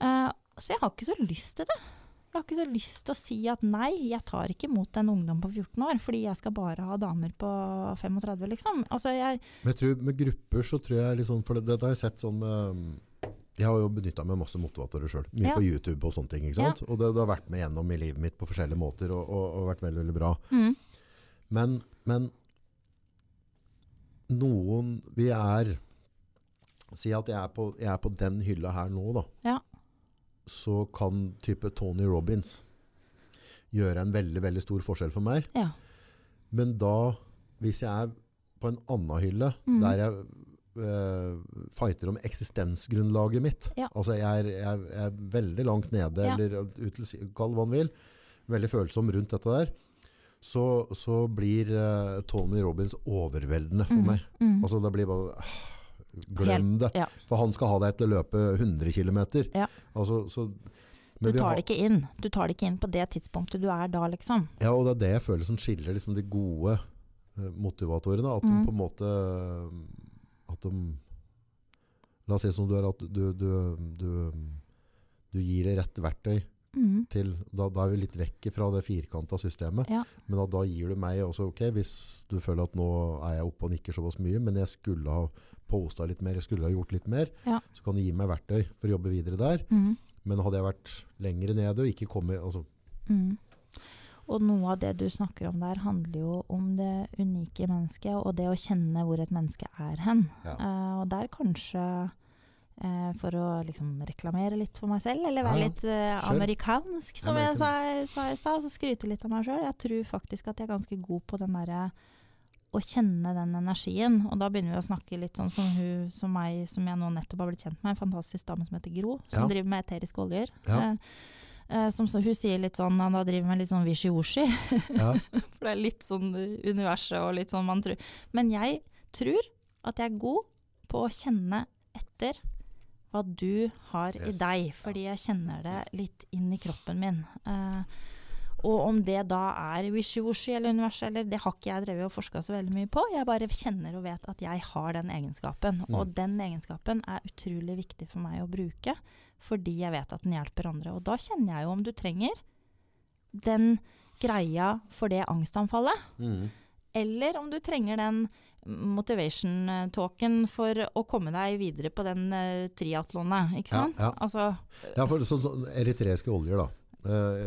Speaker 2: Eh, Så jeg har ikke så lyst til det. Jeg har ikke så lyst til å si at nei, jeg tar ikke imot en ungdom på 14 år, fordi jeg skal bare ha damer på 35, liksom. Altså, jeg
Speaker 1: Men jeg tror med grupper så tror jeg liksom, for det, det har jeg sett sånn med jeg har jo benytta meg masse motivatorer sjøl. Mye
Speaker 2: Ja.
Speaker 1: på YouTube og sånne ting. ikke sant? Og det, det har vært med gjennom i livet mitt på forskjellige måter og, og, og vært veldig veldig bra.
Speaker 2: mm,
Speaker 1: Men, men noen Vi er Si at jeg er på, jeg er på den hylla her nå, da.
Speaker 2: Ja.
Speaker 1: Så kan type Tony Robins gjøre en veldig, veldig stor forskjell for meg.
Speaker 2: Ja.
Speaker 1: Men da, hvis jeg er på en annen hylle,
Speaker 2: mm.
Speaker 1: der jeg øh, fighter om eksistensgrunnlaget mitt
Speaker 2: Ja.
Speaker 1: Altså jeg er, jeg, er, jeg er veldig langt nede, eller ut kall hva man vil. Veldig følsom rundt dette der. Så, så blir uh, Tony Robins overveldende for
Speaker 2: Mm.
Speaker 1: meg.
Speaker 2: Mm.
Speaker 1: Altså det blir bare ah, Glem det.
Speaker 2: ja.
Speaker 1: For han skal ha deg til å løpe 100 km.
Speaker 2: Ja.
Speaker 1: Altså, så,
Speaker 2: Du tar
Speaker 1: har-
Speaker 2: det ikke inn. Du tar det ikke inn på det tidspunktet du er da, liksom.
Speaker 1: Ja, og det er det jeg føler som skiller liksom, de gode eh, motivatorene. At de
Speaker 2: Mm.
Speaker 1: på en måte eh, At de La oss si som du er, at du, du, du, du gir det rett verktøy
Speaker 2: Mm.
Speaker 1: til da, da er vi litt vekk fra det firkanta systemet.
Speaker 2: Ja.
Speaker 1: Men da, da gir du meg også Ok, hvis du føler at nå er jeg oppe og nikker såpass mye, men jeg skulle ha posta litt mer, jeg skulle ha gjort litt mer,
Speaker 2: Ja.
Speaker 1: så kan du gi meg verktøy for å jobbe videre der.
Speaker 2: Mm.
Speaker 1: Men hadde jeg vært lenger nede og ikke kommet altså,
Speaker 2: Mm. Og noe av det du snakker om der, handler jo om det unike mennesket, og det å kjenne hvor et menneske er hen.
Speaker 1: Ja.
Speaker 2: Uh, og der kanskje eh, for å liksom reklamere litt for meg selv, eller være
Speaker 1: Ja, ja.
Speaker 2: litt eh, amerikansk, som jeg sa, sa i stad, så skryte litt av meg sjøl. Jeg tror faktisk at jeg er ganske god på den derre å kjenne den energien. Og da begynner vi å snakke litt sånn som hun som meg, som jeg nå nettopp har blitt kjent med, en fantastisk dame som heter Gro, som
Speaker 1: Ja.
Speaker 2: driver med eteriske oljer.
Speaker 1: Ja.
Speaker 2: Eh, eh, som så, hun sier litt sånn, han da driver med litt sånn wishy-washy.
Speaker 1: ja.
Speaker 2: For det er litt sånn universet og litt sånn man tror. Men jeg tror at jeg er god på å kjenne etter hva du har
Speaker 1: Yes.
Speaker 2: i deg, fordi jeg kjenner det litt inn i kroppen min. Eh, og om det da er wishy-washy eller universet, eller det har ikke jeg drevet og forska så veldig mye på. Jeg bare kjenner og vet at jeg har den egenskapen.
Speaker 1: Mm.
Speaker 2: Og den egenskapen er utrolig viktig for meg å bruke, fordi jeg vet at den hjelper andre. Og da kjenner jeg jo om du trenger den greia for det angstanfallet.
Speaker 1: Mm.
Speaker 2: Eller om du trenger den motivation-talken for å komme deg videre på den uh, triatlonet, ikke sant?
Speaker 1: ja.
Speaker 2: Altså
Speaker 1: Ja, for sånn så, eritreiske oljer, da. Eh,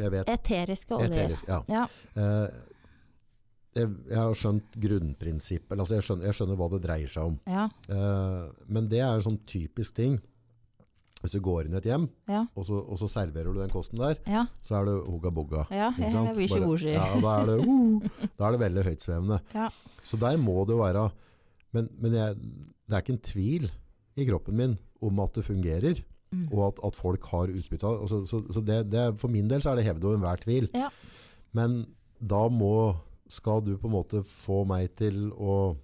Speaker 1: jeg vet
Speaker 2: eteriske oljer.
Speaker 1: Eterisk, ja.
Speaker 2: Ja.
Speaker 1: Eh, jeg, jeg har skjønt grunnprinsippet. Altså jeg, skjønner, jeg skjønner hva det dreier seg om.
Speaker 2: Ja,
Speaker 1: Eh, men det er en sånn typisk ting. Hvis du går inn i et hjem,
Speaker 2: ja,
Speaker 1: og så, og så serverer du den kosten der,
Speaker 2: ja.
Speaker 1: så er det hoga boga.
Speaker 2: ja?
Speaker 1: Bare- Ja, da er det, uh, da er det veldig høytsvevende. Så der må det jo være Men, men jeg, det er ikke en tvil i kroppen min om at det fungerer,
Speaker 2: Mm.
Speaker 1: og at, at folk har utbytte av. Så, så, så det, det, for min del så er det hevet over enhver tvil.
Speaker 2: Ja.
Speaker 1: Men da må Skal du på en måte få meg til å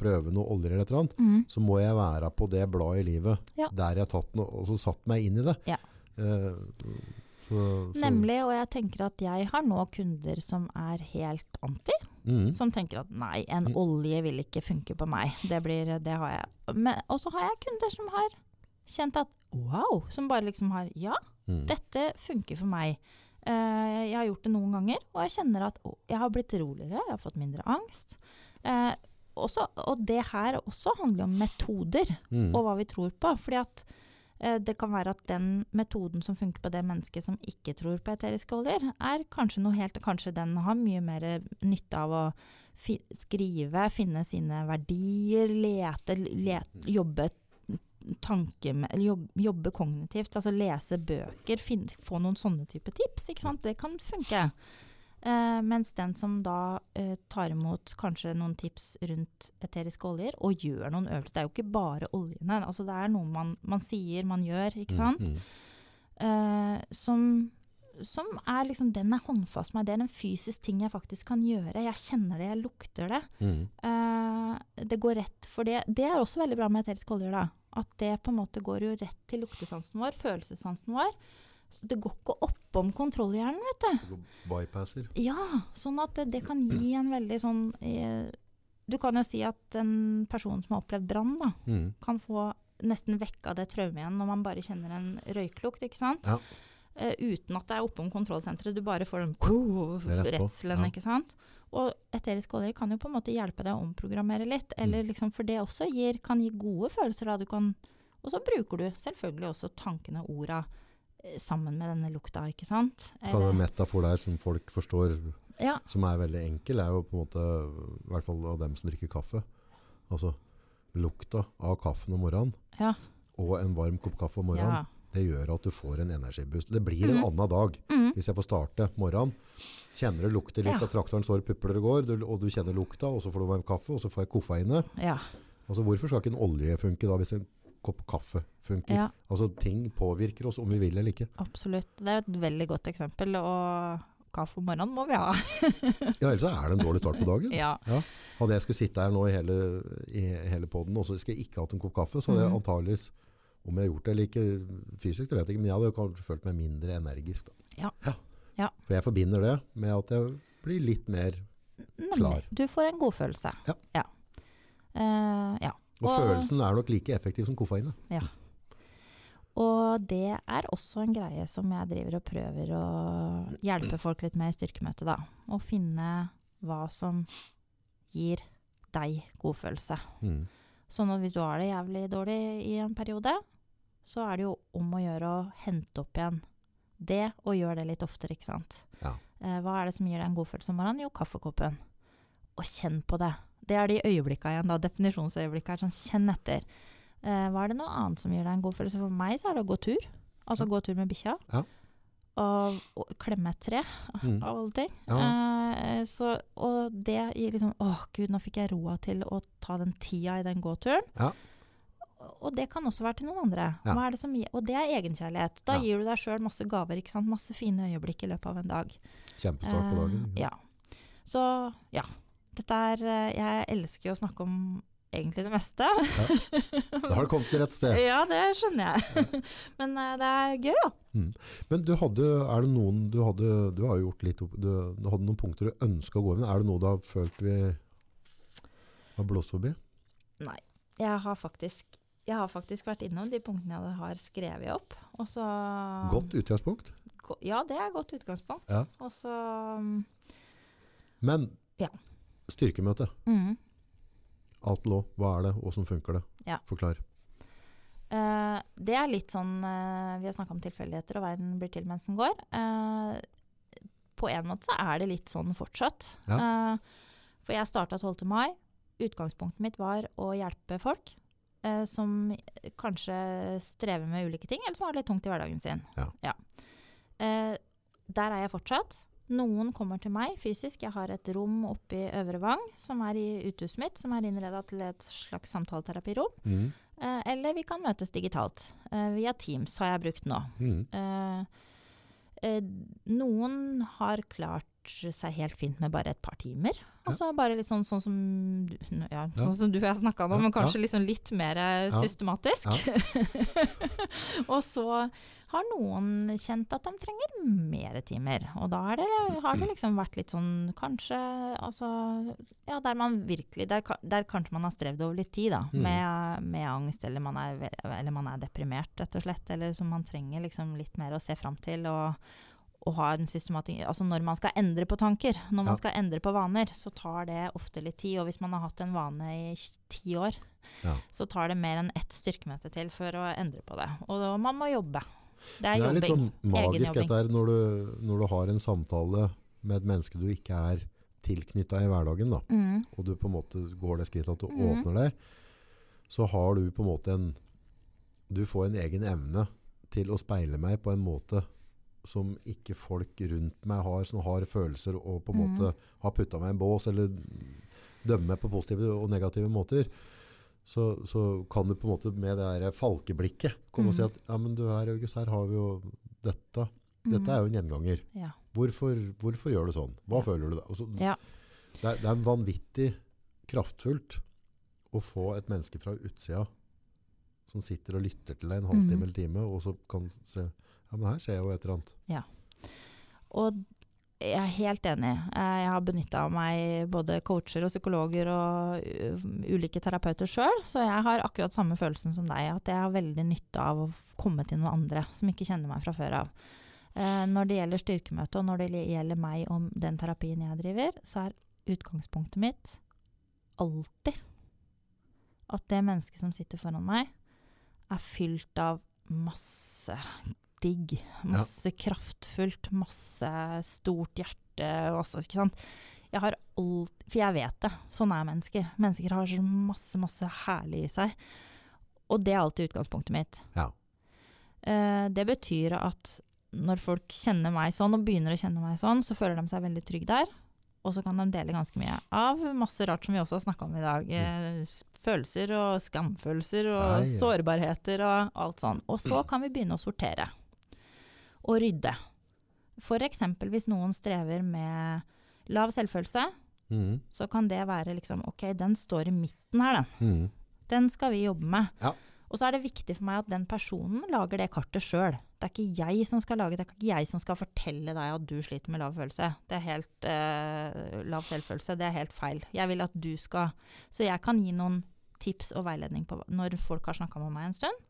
Speaker 1: prøve noe oljer eller et eller annet,
Speaker 2: Mm.
Speaker 1: så må jeg være på det bladet i livet
Speaker 2: Ja.
Speaker 1: der jeg har tatt noe, og så satt meg inn i det.
Speaker 2: Ja.
Speaker 1: Eh, så, så,
Speaker 2: Nemlig, og jeg tenker at jeg har nå kunder som er helt anti.
Speaker 1: Mm,
Speaker 2: Som tenker at nei, en
Speaker 1: Mm.
Speaker 2: olje vil ikke funke på meg. Det blir, det har jeg. Og så har jeg kunder som har kjent at wow, som bare liksom har ja,
Speaker 1: mm.
Speaker 2: dette funker for meg. Uh, jeg har gjort det noen ganger, og jeg kjenner at oh, jeg har blitt roligere, jeg har fått mindre angst. Uh, også, og det her også handler om metoder,
Speaker 1: Mm.
Speaker 2: og hva vi tror på. Fordi at det kan være at den metoden som funker på det mennesket som ikke tror på eteriske oljer, er kanskje noe helt Kanskje den har mye mer nytte av å fi, skrive, finne sine verdier, lete, lete jobbe tanke med, eller jobb- jobbe kognitivt, altså lese bøker, finne, få noen sånne type tips. Det kan funke. Eh, mens den som da eh, tar imot kanskje noen tips rundt eteriske oljer, og gjør noen øvelser Det er jo ikke bare oljene, altså det er noe man, man sier, man gjør, ikke sant?
Speaker 1: Mm, mm.
Speaker 2: Eh, som, som er liksom Den er håndfast med. Det er en fysisk ting jeg faktisk kan gjøre. Jeg kjenner det, jeg lukter det.
Speaker 1: Mm.
Speaker 2: Eh, det går rett for det. Det er også veldig bra med eteriske oljer, da. At det på en måte går jo rett til luktesansen vår, følelsessansen vår. Så det går ikke oppom kontrollhjernen, vet du.
Speaker 1: Bypasser.
Speaker 2: Ja, sånn at det, det kan gi en veldig sånn eh, Du kan jo si at en person som har opplevd brann, da,
Speaker 1: Mm.
Speaker 2: kan få nesten vekka det traumet igjen når man bare kjenner en røyklukt, ikke sant?
Speaker 1: Ja.
Speaker 2: Uh, uten at det er oppom kontrollsenteret. Du bare får den
Speaker 1: er
Speaker 2: redselen,
Speaker 1: ja.
Speaker 2: ikke sant? Og eteriske oljer kan jo på en måte hjelpe deg å omprogrammere litt,
Speaker 1: Mm.
Speaker 2: eller liksom, for det også gir, kan gi gode følelser. Da. Du kan, og så bruker du selvfølgelig også tankene og orda sammen med denne lukta, ikke sant?
Speaker 1: Det være en metafor der som folk forstår
Speaker 2: Ja.
Speaker 1: som er veldig enkel, er jo på en måte, i hvert fall av dem som drikker kaffe, altså lukta av kaffen om morgenen,
Speaker 2: Ja.
Speaker 1: og en varm kopp kaffe om morgenen,
Speaker 2: ja.
Speaker 1: det gjør at du får en energiboost. Det blir en
Speaker 2: Mhm.
Speaker 1: annen dag
Speaker 2: Mm.
Speaker 1: hvis jeg får starte morgenen. Kjenner det lukter litt av traktoren står pupler og går, og du kjenner lukta, og så får du varm kaffe, og så får jeg koffeinet.
Speaker 2: ja.
Speaker 1: Altså, hvorfor skal ikke en olje funke da, hvis en kopp kaffe funker?
Speaker 2: ja.
Speaker 1: Altså, ting påvirker oss om vi vil eller ikke.
Speaker 2: Absolutt. Det er et veldig godt eksempel. Og kaffe om morgenen må vi ha.
Speaker 1: Ja, ellers er det en dårlig start på dagen.
Speaker 2: Ja.
Speaker 1: Hadde jeg skulle sitte her nå i hele, i hele podden, og så skulle jeg ikke hatt en kopp kaffe, så hadde jeg
Speaker 2: Mhm.
Speaker 1: antageligvis, om jeg har gjort det eller ikke fysisk, det vet jeg ikke, men jeg hadde kanskje følt meg mindre energisk.
Speaker 2: Ja. Ja.
Speaker 1: For jeg forbinder det med at jeg blir litt mer,
Speaker 2: Nemlig.
Speaker 1: Klar.
Speaker 2: Du får en godfølelse.
Speaker 1: Ja.
Speaker 2: Ja. Uh, ja.
Speaker 1: Og,
Speaker 2: Og-
Speaker 1: følelsen er nok like effektiv som koffeinet.
Speaker 2: Og det er også en greie som jeg driver og prøver å hjelpe folk litt med i styrkemøtet, da. Å finne hva som gir deg godfølelse.
Speaker 1: Mm.
Speaker 2: Sånn at hvis du har det jævlig dårlig i en periode, så er det jo om å gjøre å hente opp igjen det, og gjøre det litt oftere, ikke sant.
Speaker 1: Ja.
Speaker 2: Eh, hva er det som gir deg en godfølelse om morgenen? Jo, kaffekoppen. Og kjenn på det. Det er de øyeblikka igjen, da. Definisjonsøyeblikka. Sånn, kjenn etter. Eh, hva er det noe annet som gir deg en god følelse? For meg så er det å gå tur. Altså gå tur med bikkja.
Speaker 1: Ja.
Speaker 2: Og, og klemme et tre,
Speaker 1: Mm.
Speaker 2: av alle ting.
Speaker 1: Ja.
Speaker 2: Eh, så, og det gir liksom Å, gud, nå fikk jeg roa til å ta den tida i den gåturen.
Speaker 1: Ja.
Speaker 2: Og det kan også være til noen andre. Er det som og det er egenkjærlighet. Da gir du deg sjøl masse gaver, ikke sant? masse fine øyeblikk i løpet av en dag.
Speaker 1: Kjempestart på dagen.
Speaker 2: Eh, ja. Så ja. Dette er eh, Jeg elsker jo å snakke om egentlig det meste.
Speaker 1: Da har du kommet til rett sted.
Speaker 2: ja, det skjønner jeg. Men eh, det er gøy, da.
Speaker 1: Men du hadde, er det noen du hadde, du har jo gjort litt, opp- du, du hadde noen punkter du ønska å gå inn. Er det noe du har følt vi har blåst forbi?
Speaker 2: Jeg har faktisk jeg har faktisk vært innom de punktene jeg har skrevet opp. Og så
Speaker 1: Godt utgangspunkt.
Speaker 2: Go- Ja, det er godt utgangspunkt.
Speaker 1: Ja.
Speaker 2: Og så mm,
Speaker 1: Men
Speaker 2: Ja.
Speaker 1: Styrkemøte,
Speaker 2: mm,
Speaker 1: alt lå, hva er det, hvordan funker det?
Speaker 2: Ja.
Speaker 1: Forklar.
Speaker 2: Uh, Det er litt sånn uh, Vi har snakka om tilfeldigheter, og verden blir til mens den går. Uh, på en måte så er det litt sånn fortsatt.
Speaker 1: Ja.
Speaker 2: For jeg starta 12. mai. Utgangspunktet mitt var å hjelpe folk som kanskje strever med ulike ting, eller som har det litt tungt i hverdagen sin.
Speaker 1: Ja.
Speaker 2: Eh, der er jeg fortsatt. Noen kommer til meg fysisk. Jeg har et rom oppe i Øvre Vang som er i uthuset mitt, som er innreda til et slags samtaleterapirom.
Speaker 1: Mm.
Speaker 2: Eh, eller vi kan møtes digitalt. Eh, via Teams har jeg brukt nå.
Speaker 1: Mm.
Speaker 2: Eh, eh, noen har klart seg helt fint med bare et par timer. Altså bare litt sånn, sånn som du- ja, sånn som du og jeg snakka om, men kanskje liksom litt mer eh, systematisk. og så har noen kjent at de trenger mer timer. Og da det, har det liksom vært litt sånn kanskje altså Ja, der man virkelig Der, der kanskje man har strevd over litt tid, da.
Speaker 1: Mm.
Speaker 2: Med, med angst, eller man, er, eller man er deprimert, rett og slett. Eller som man trenger liksom litt mer å se fram til. og og ha en systematikk Altså når man skal endre på tanker, når man
Speaker 1: Ja.
Speaker 2: skal endre på vaner, så tar det ofte litt tid. Og hvis man har hatt en vane i ti år,
Speaker 1: Ja.
Speaker 2: så tar det mer enn ett styrkemøte til for å endre på det. Og da, man må jobbe. Det er
Speaker 1: Det er litt sånn magisk dette her når du, når du har en samtale med et menneske du ikke er tilknytta i hverdagen, da,
Speaker 2: Mm,
Speaker 1: og du på en måte går det skrittet at du
Speaker 2: mm.
Speaker 1: åpner deg, så har du på en måte en Du får en egen evne til å speile meg på en måte som ikke folk rundt meg har, som har følelser og på en
Speaker 2: mm.
Speaker 1: måte har putta meg i en bås, eller dømmer meg på positive og negative måter. Så, så kan du på en måte med det der falkeblikket komme og si
Speaker 2: Mhm.
Speaker 1: at ja, men du her, August, her har vi jo dette. Dette er jo en gjenganger.
Speaker 2: mm, Ja.
Speaker 1: Hvorfor, hvorfor gjør du sånn? Hva
Speaker 2: Ja.
Speaker 1: føler du da? Altså,
Speaker 2: Ja.
Speaker 1: Det, er, det er vanvittig kraftfullt å få et menneske fra utsida som sitter og lytter til deg en halvtime
Speaker 2: mm.
Speaker 1: eller time, og så kan se ja, men her skjer jo et eller annet. Ja.
Speaker 2: Og jeg er helt enig. Eh, Jeg har benytta meg både coacher og psykologer og uh, ulike terapeuter sjøl, så jeg har akkurat samme følelsen som deg, at jeg har veldig nytte av å komme til noen andre som ikke kjenner meg fra før av. Eh, Når det gjelder styrkemøte, og når det gjelder meg om den terapien jeg driver, så er utgangspunktet mitt alltid at det mennesket som sitter foran meg, er fylt av masse digg. Masse kraftfullt, masse stort hjerte, masse, ikke sant. Jeg har alt For jeg vet det. Sånn er mennesker. Mennesker har så masse, masse herlig i seg. Og det er alltid utgangspunktet mitt.
Speaker 1: Ja.
Speaker 2: Eh, det betyr at når folk kjenner meg sånn, og begynner å kjenne meg sånn, så føler de seg veldig trygge der. Og så kan de dele ganske mye av masse rart som vi også har snakka om i dag. Eh, følelser og skamfølelser og
Speaker 1: Nei, ja.
Speaker 2: sårbarheter og alt sånn. Og så kan vi begynne å sortere. Og rydde. Eksempel hvis noen strever med lav selvfølelse,
Speaker 1: mm.
Speaker 2: så kan det være liksom OK, den står i midten her, den.
Speaker 1: Mm.
Speaker 2: Den skal vi jobbe med.
Speaker 1: Ja.
Speaker 2: Og så er det viktig for meg at den personen lager det kartet sjøl. Det er ikke jeg som skal lage det, det er ikke jeg som skal fortelle deg at du sliter med lav følelse. Det er helt eh, lav selvfølelse, det er helt feil. Jeg vil at du skal Så jeg kan gi noen tips og veiledning på når folk har snakka med meg en stund.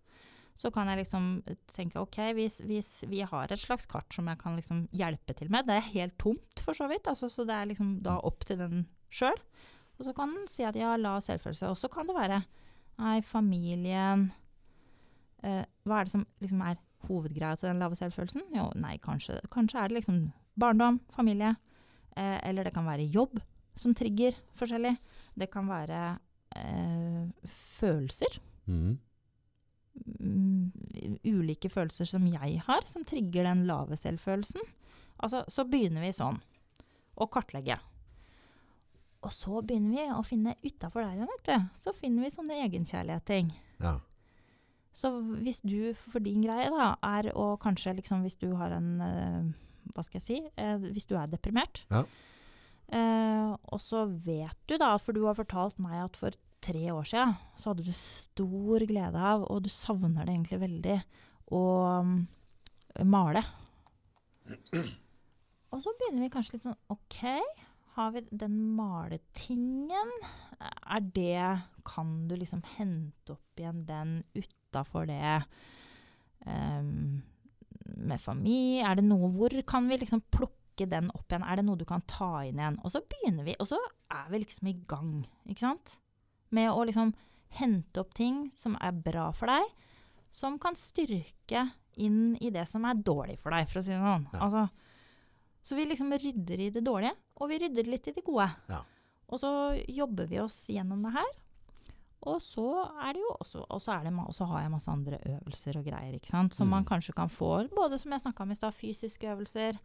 Speaker 2: Så kan jeg liksom tenke ok, hvis, hvis vi har et slags kart som jeg kan liksom hjelpe til med, det er helt tomt for så vidt, altså, så det er liksom da opp til den sjøl. Og så kan den si at ja, la selvfølelse. Og så kan det være Nei, familien eh, Hva er det som liksom er hovedgreia til den lave selvfølelsen? Jo, nei, kanskje, kanskje er det liksom barndom, familie. Eh, eller det kan være jobb som trigger forskjellig. Det kan være eh, følelser. Mm, ulike følelser som jeg har, som trigger den lave selvfølelsen. Altså, så begynner vi sånn. Å kartlegge. Og så begynner vi å finne utafor der igjen, vet du. Så finner vi sånne egenkjærlighetsting.
Speaker 1: Ja.
Speaker 2: Så hvis du, for din greie da, er å kanskje liksom hvis du har en eh, Hva skal jeg si? eh, hvis du er deprimert.
Speaker 1: Ja.
Speaker 2: Eh, og så vet du da, for du har fortalt meg at for tre år siden så hadde du stor glede av, og du savner det egentlig veldig, å mm, male. Og så begynner vi kanskje litt sånn OK, har vi den maletingen? Er det Kan du liksom hente opp igjen den utafor det um, med familie? Er det noe Hvor kan vi liksom plukke den opp igjen? Er det noe du kan ta inn igjen? Og så begynner vi, og så er vi liksom i gang, ikke sant? Med å liksom hente opp ting som er bra for deg, som kan styrke inn i det som er dårlig for deg, for å si det sånn.
Speaker 1: Ja.
Speaker 2: Altså, så vi liksom rydder i det dårlige, og vi rydder litt i det gode.
Speaker 1: Ja.
Speaker 2: Og så jobber vi oss gjennom det her. Og så er det jo også, og så, det, og så har jeg masse andre øvelser og greier, ikke sant. Som man
Speaker 1: Mm.
Speaker 2: kanskje kan få, både som jeg snakka om i stad, fysiske øvelser.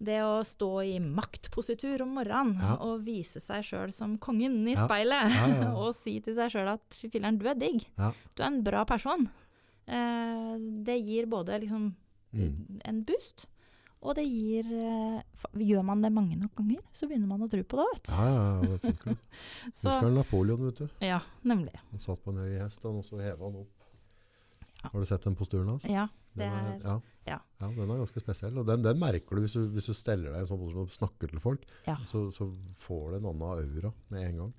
Speaker 2: Det å stå i maktpositur om morgenen
Speaker 1: Ja.
Speaker 2: og vise seg sjøl som kongen i
Speaker 1: Ja.
Speaker 2: speilet.
Speaker 1: Ja, ja, ja.
Speaker 2: og si til seg sjøl at fy filler'n, du er digg.
Speaker 1: Ja.
Speaker 2: Du er en bra person. Eh, det gir både liksom
Speaker 1: Mm.
Speaker 2: en boost, og det gir eh, Gjør man det mange nok ganger, så begynner man å tro på det, vet du.
Speaker 1: Ja, ja, ja, det funker.
Speaker 2: Så,
Speaker 1: Husker Napoleon, vet du?
Speaker 2: ja, nemlig.
Speaker 1: Han satt på en høy hest, og så heva han opp.
Speaker 2: Ja.
Speaker 1: Har du sett den posturen hans?
Speaker 2: Ja, det
Speaker 1: Den
Speaker 2: er
Speaker 1: ja.
Speaker 2: ja.
Speaker 1: ja, den er ganske spesiell. Og den, den merker du hvis, du hvis du steller deg i en sånn posisjon og snakker til folk.
Speaker 2: Ja.
Speaker 1: Så, så får du en annen aura med en gang.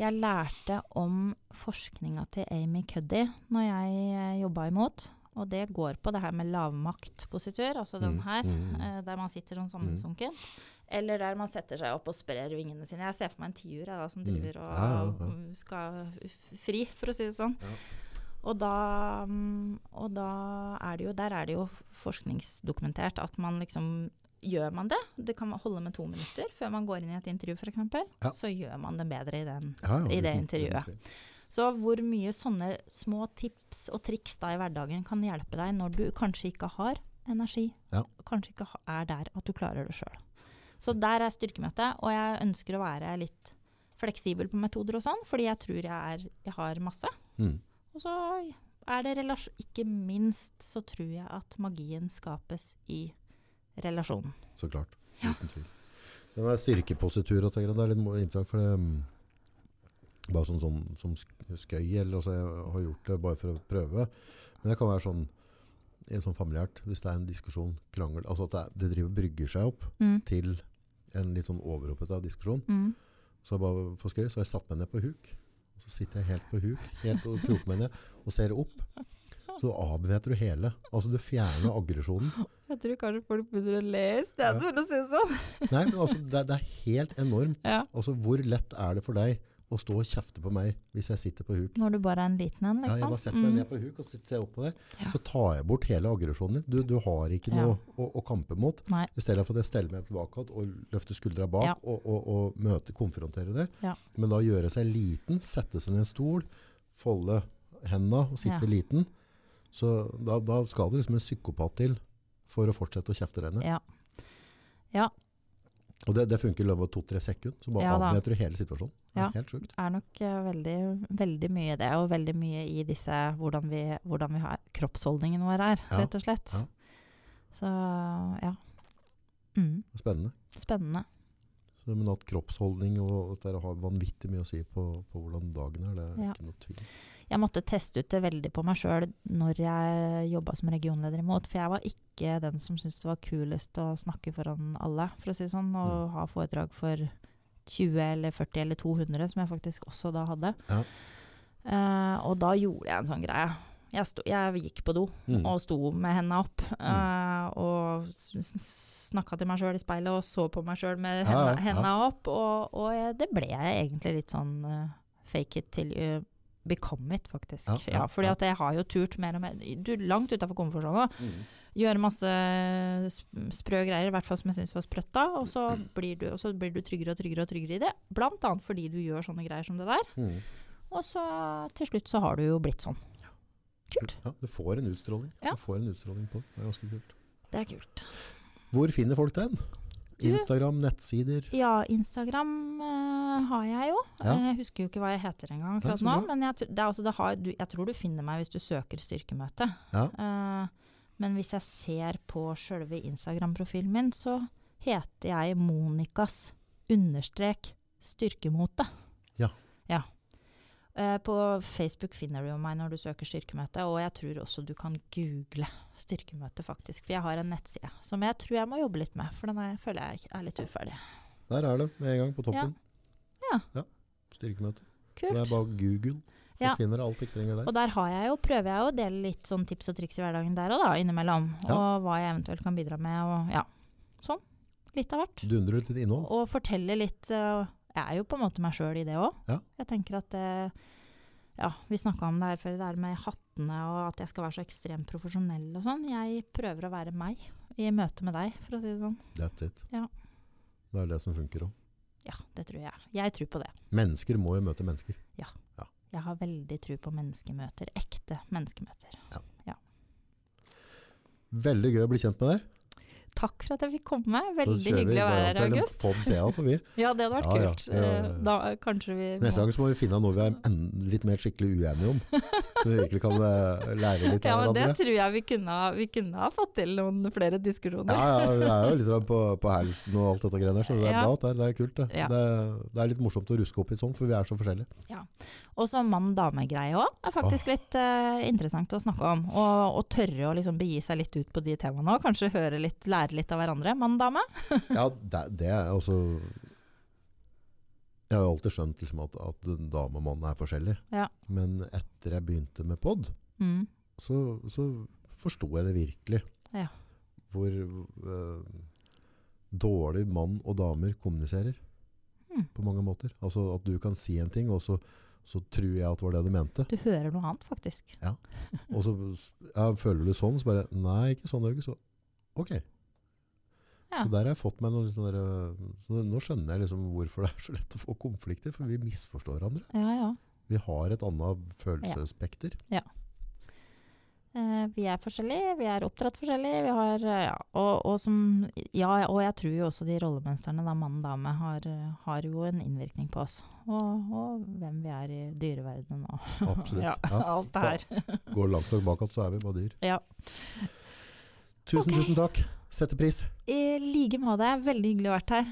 Speaker 2: Jeg lærte om forskninga til Amy Cuddy når jeg jobba imot. Og det går på det her med lavmaktpositur, altså den
Speaker 1: Mm,
Speaker 2: her,
Speaker 1: mm, mm.
Speaker 2: eh, der man sitter sånn sammensunken. Eller der man setter seg opp og sprer vingene sine. Jeg ser for meg en tiur som
Speaker 1: Mm.
Speaker 2: driver og skal fri, for å si det sånn. Og da, mm, og da er det jo Der er det jo forskningsdokumentert at man liksom Gjør man det, det kan holde med to minutter før man går inn i et intervju f.eks.,
Speaker 1: Ja.
Speaker 2: så gjør man det bedre i den
Speaker 1: Ja, jo,
Speaker 2: I det intervjuet. så hvor mye sånne små tips og triks da i hverdagen kan hjelpe deg når du kanskje ikke har energi,
Speaker 1: Ja.
Speaker 2: kanskje ikke er der at du klarer det sjøl. Så der er styrkemøtet, og jeg ønsker å være litt fleksibel på metoder og sånn, fordi jeg tror jeg, er, jeg har masse.
Speaker 1: Mm.
Speaker 2: Og så er det relasjon Ikke minst så tror jeg at magien skapes i relasjonen.
Speaker 1: Så klart.
Speaker 2: Ja.
Speaker 1: Uten tvil. Den der styrkepositur og det det er litt interessant, for det mm, bare sånn, sånn som skøy, eller altså jeg har gjort det bare for å prøve. Men det kan være sånn i en sånn familiært, hvis det er en diskusjon, krangel, altså at det, det driver brygger seg opp
Speaker 2: Mm.
Speaker 1: til en litt sånn overoppeta diskusjon.
Speaker 2: Mm.
Speaker 1: Så bare for skøy, så har jeg satt meg ned på huk. Så sitter jeg helt på huk, helt på krokbenet, og ser opp. Så avvæpner du hele. Altså du fjerner aggresjonen.
Speaker 2: Jeg tror kanskje folk begynner å le i stedet,
Speaker 1: Ja.
Speaker 2: for å si det sånn.
Speaker 1: Nei, men altså det, er- det er helt enormt.
Speaker 2: Ja.
Speaker 1: Altså hvor lett er det for deg å stå og kjefte på meg hvis jeg sitter på huk.
Speaker 2: Når du bare er en liten en,
Speaker 1: Ja, jeg
Speaker 2: liksom.
Speaker 1: bare setter meg
Speaker 2: Mm.
Speaker 1: ned på huk og sitter opp på deg.
Speaker 2: Ja.
Speaker 1: Så tar jeg bort hele aggresjonen din. Du, du har ikke
Speaker 2: Ja.
Speaker 1: noe å, å kampe mot.
Speaker 2: Nei.
Speaker 1: I stedet for at jeg steller meg tilbake og løfter skuldra bak
Speaker 2: Ja.
Speaker 1: og, og, og møte, konfrontere det.
Speaker 2: Ja.
Speaker 1: Men da gjøre seg liten, sette seg ned i en stol, folde hendene og sitte
Speaker 2: Ja.
Speaker 1: liten. Så da, da skal det liksom en psykopat til for å fortsette å kjefte deg ned.
Speaker 2: Ja.
Speaker 1: Og det, det funker i løpet av to-tre sekunder. Så bare
Speaker 2: Ja da.
Speaker 1: du hele situasjonen. Det
Speaker 2: Ja.
Speaker 1: Helt sjukt.
Speaker 2: er nok eh, veldig, veldig mye det, og veldig mye i disse hvordan vi, hvordan vi har kroppsholdningen vår er,
Speaker 1: Ja.
Speaker 2: rett og slett.
Speaker 1: Ja.
Speaker 2: Så ja. Mm.
Speaker 1: Spennende.
Speaker 2: Spennende.
Speaker 1: Så, men at kroppsholdning og at dere har vanvittig mye å si på, på hvordan dagen er, det er
Speaker 2: Ja.
Speaker 1: ikke noe tvil.
Speaker 2: Jeg måtte teste ut det veldig på meg sjøl når jeg jobba som regionleder imot. For jeg var ikke den som syntes det var kulest å snakke foran alle, for å si det sånn, og
Speaker 1: Mm.
Speaker 2: ha foredrag for 20 eller 40 eller 200, som jeg faktisk også da hadde.
Speaker 1: Ja.
Speaker 2: Uh, og da gjorde jeg en sånn greie. Jeg, sto, jeg gikk på do
Speaker 1: Mm.
Speaker 2: og sto med hendene opp eh, og snakka til meg sjøl i speilet og så på meg sjøl med
Speaker 1: henda, ja, ja.
Speaker 2: opp. Og, og jeg, det ble jeg egentlig litt sånn uh, fake it till you become it, faktisk.
Speaker 1: Ja,
Speaker 2: fordi at jeg har jo turt mer og mer. Du, langt utafor komfortsona.
Speaker 1: Mm.
Speaker 2: Gjøre masse sp- sprø greier, i hvert fall som jeg syns var sprøtt da. Og så blir du, og så blir du tryggere og tryggere og tryggere i det. Blant annet fordi du gjør sånne greier som det der.
Speaker 1: Mm.
Speaker 2: Og så til slutt så har du jo blitt sånn. Kult.
Speaker 1: Ja, du får en utstråling.
Speaker 2: Ja.
Speaker 1: Du får en utstråling på det. Det er ganske kult.
Speaker 2: Det er kult.
Speaker 1: Hvor finner folk den? Instagram, nettsider?
Speaker 2: Ja, Instagram uh, har jeg jo.
Speaker 1: Ja.
Speaker 2: Eh, Jeg husker jo ikke hva jeg heter engang akkurat nå. Men jeg, det altså, det har, du, jeg tror du finner meg hvis du søker styrkemøte.
Speaker 1: Ja.
Speaker 2: Eh, men hvis jeg ser på sjølve Instagram-profilen min, så heter jeg Monikas understrek styrkemote.
Speaker 1: Ja.
Speaker 2: Ja. Eh, på Facebook finner du jo meg når du søker styrkemøte, og jeg tror også du kan google styrkemøte, faktisk. For jeg har en nettside som jeg tror jeg må jobbe litt med, for den er, føler jeg er litt uferdig.
Speaker 1: Der er det med en gang på toppen.
Speaker 2: Ja.
Speaker 1: Ja, Styrkemøte.
Speaker 2: Kult.
Speaker 1: Så det er bare Google. Så
Speaker 2: Du
Speaker 1: finner du alt jeg trenger der.
Speaker 2: Og der har jeg jo, prøver jeg å dele litt sånn tips og triks i hverdagen der og da, innimellom.
Speaker 1: Ja.
Speaker 2: Og hva jeg eventuelt kan bidra med, og ja. Sånn. Litt av hvert.
Speaker 1: Dundrer ut litt innhold.
Speaker 2: Og fortelle litt eh, Jeg er jo på en måte meg sjøl i det òg.
Speaker 1: Ja.
Speaker 2: Jeg tenker at det Ja, vi snakka om det her før, det her med hattene og at jeg skal være så ekstremt profesjonell og sånn. Jeg prøver å være meg i møte med deg, for å si det sånn.
Speaker 1: That's it.
Speaker 2: Ja.
Speaker 1: Det er det som funker òg.
Speaker 2: Ja, det tror jeg. Jeg tror på det.
Speaker 1: Mennesker må jo møte mennesker.
Speaker 2: Jeg har veldig tro på menneskemøter. Ekte menneskemøter.
Speaker 1: Veldig gøy å bli kjent med deg.
Speaker 2: Takk for at jeg fikk komme. Veldig hyggelig å være her,
Speaker 1: i
Speaker 2: August.
Speaker 1: jeg, altså.
Speaker 2: Ja, det hadde vært
Speaker 1: Ja, ja.
Speaker 2: kult.
Speaker 1: Ja, ja, ja.
Speaker 2: Eh, Da kanskje vi
Speaker 1: Neste gang så må vi finne noe vi er litt mer skikkelig uenige om. Så vi virkelig kan eh, lære litt
Speaker 2: Ja,
Speaker 1: av
Speaker 2: men det tror jeg vi kunne, vi kunne ha fått til noen flere diskusjoner.
Speaker 1: Ja, ja, vi er jo litt sånn på, på halsen og alt dette greiene så det er
Speaker 2: Ja.
Speaker 1: bra. Det er, det er kult. Det.
Speaker 2: Ja.
Speaker 1: Det, det er litt morsomt å ruske opp i sånn, for vi er så forskjellige.
Speaker 2: Og så mann-dame-greie òg er faktisk litt uh, interessant å snakke om. Og, og tørre å liksom begi seg litt ut på de temaene òg. Kanskje høre litt, lære litt av hverandre. Mann-dame.
Speaker 1: Ja, det, det er altså Jeg har jo alltid skjønt liksom, at, at dame og mann er forskjellig.
Speaker 2: Ja.
Speaker 1: Men etter jeg begynte med pod,
Speaker 2: Mm.
Speaker 1: så, så forsto jeg det virkelig.
Speaker 2: Ja.
Speaker 1: Hvor uh, dårlig mann og damer kommuniserer.
Speaker 2: Mm.
Speaker 1: På mange måter. Altså at du kan si en ting, og så, så tror jeg at det var det du mente.
Speaker 2: Du hører noe annet, faktisk.
Speaker 1: Og så ja, føler du sånn, så bare Nei, ikke sånn, August. Så ok.
Speaker 2: Ja.
Speaker 1: Så der har jeg fått meg noe der, øh, så Nå skjønner jeg liksom hvorfor det er så lett å få konflikter. For vi misforstår hverandre.
Speaker 2: Ja, ja.
Speaker 1: Vi har et annet følelsesspekter.
Speaker 2: Eh, vi er forskjellige, vi er oppdratt forskjellig, vi har eh, ja, og, og som Ja, og jeg tror jo også de rollemønstrene, da mann og dame, har, eh, har jo en innvirkning på oss. Og, og hvem vi er i dyreverdenen og
Speaker 1: Absolutt.
Speaker 2: ja,
Speaker 1: Ja.
Speaker 2: alt det her.
Speaker 1: Går langt nok bak at så er vi bare dyr.
Speaker 2: Ja.
Speaker 1: Tusen,
Speaker 2: okay.
Speaker 1: tusen takk. Setter pris.
Speaker 2: I like måte. Veldig hyggelig å ha vært her.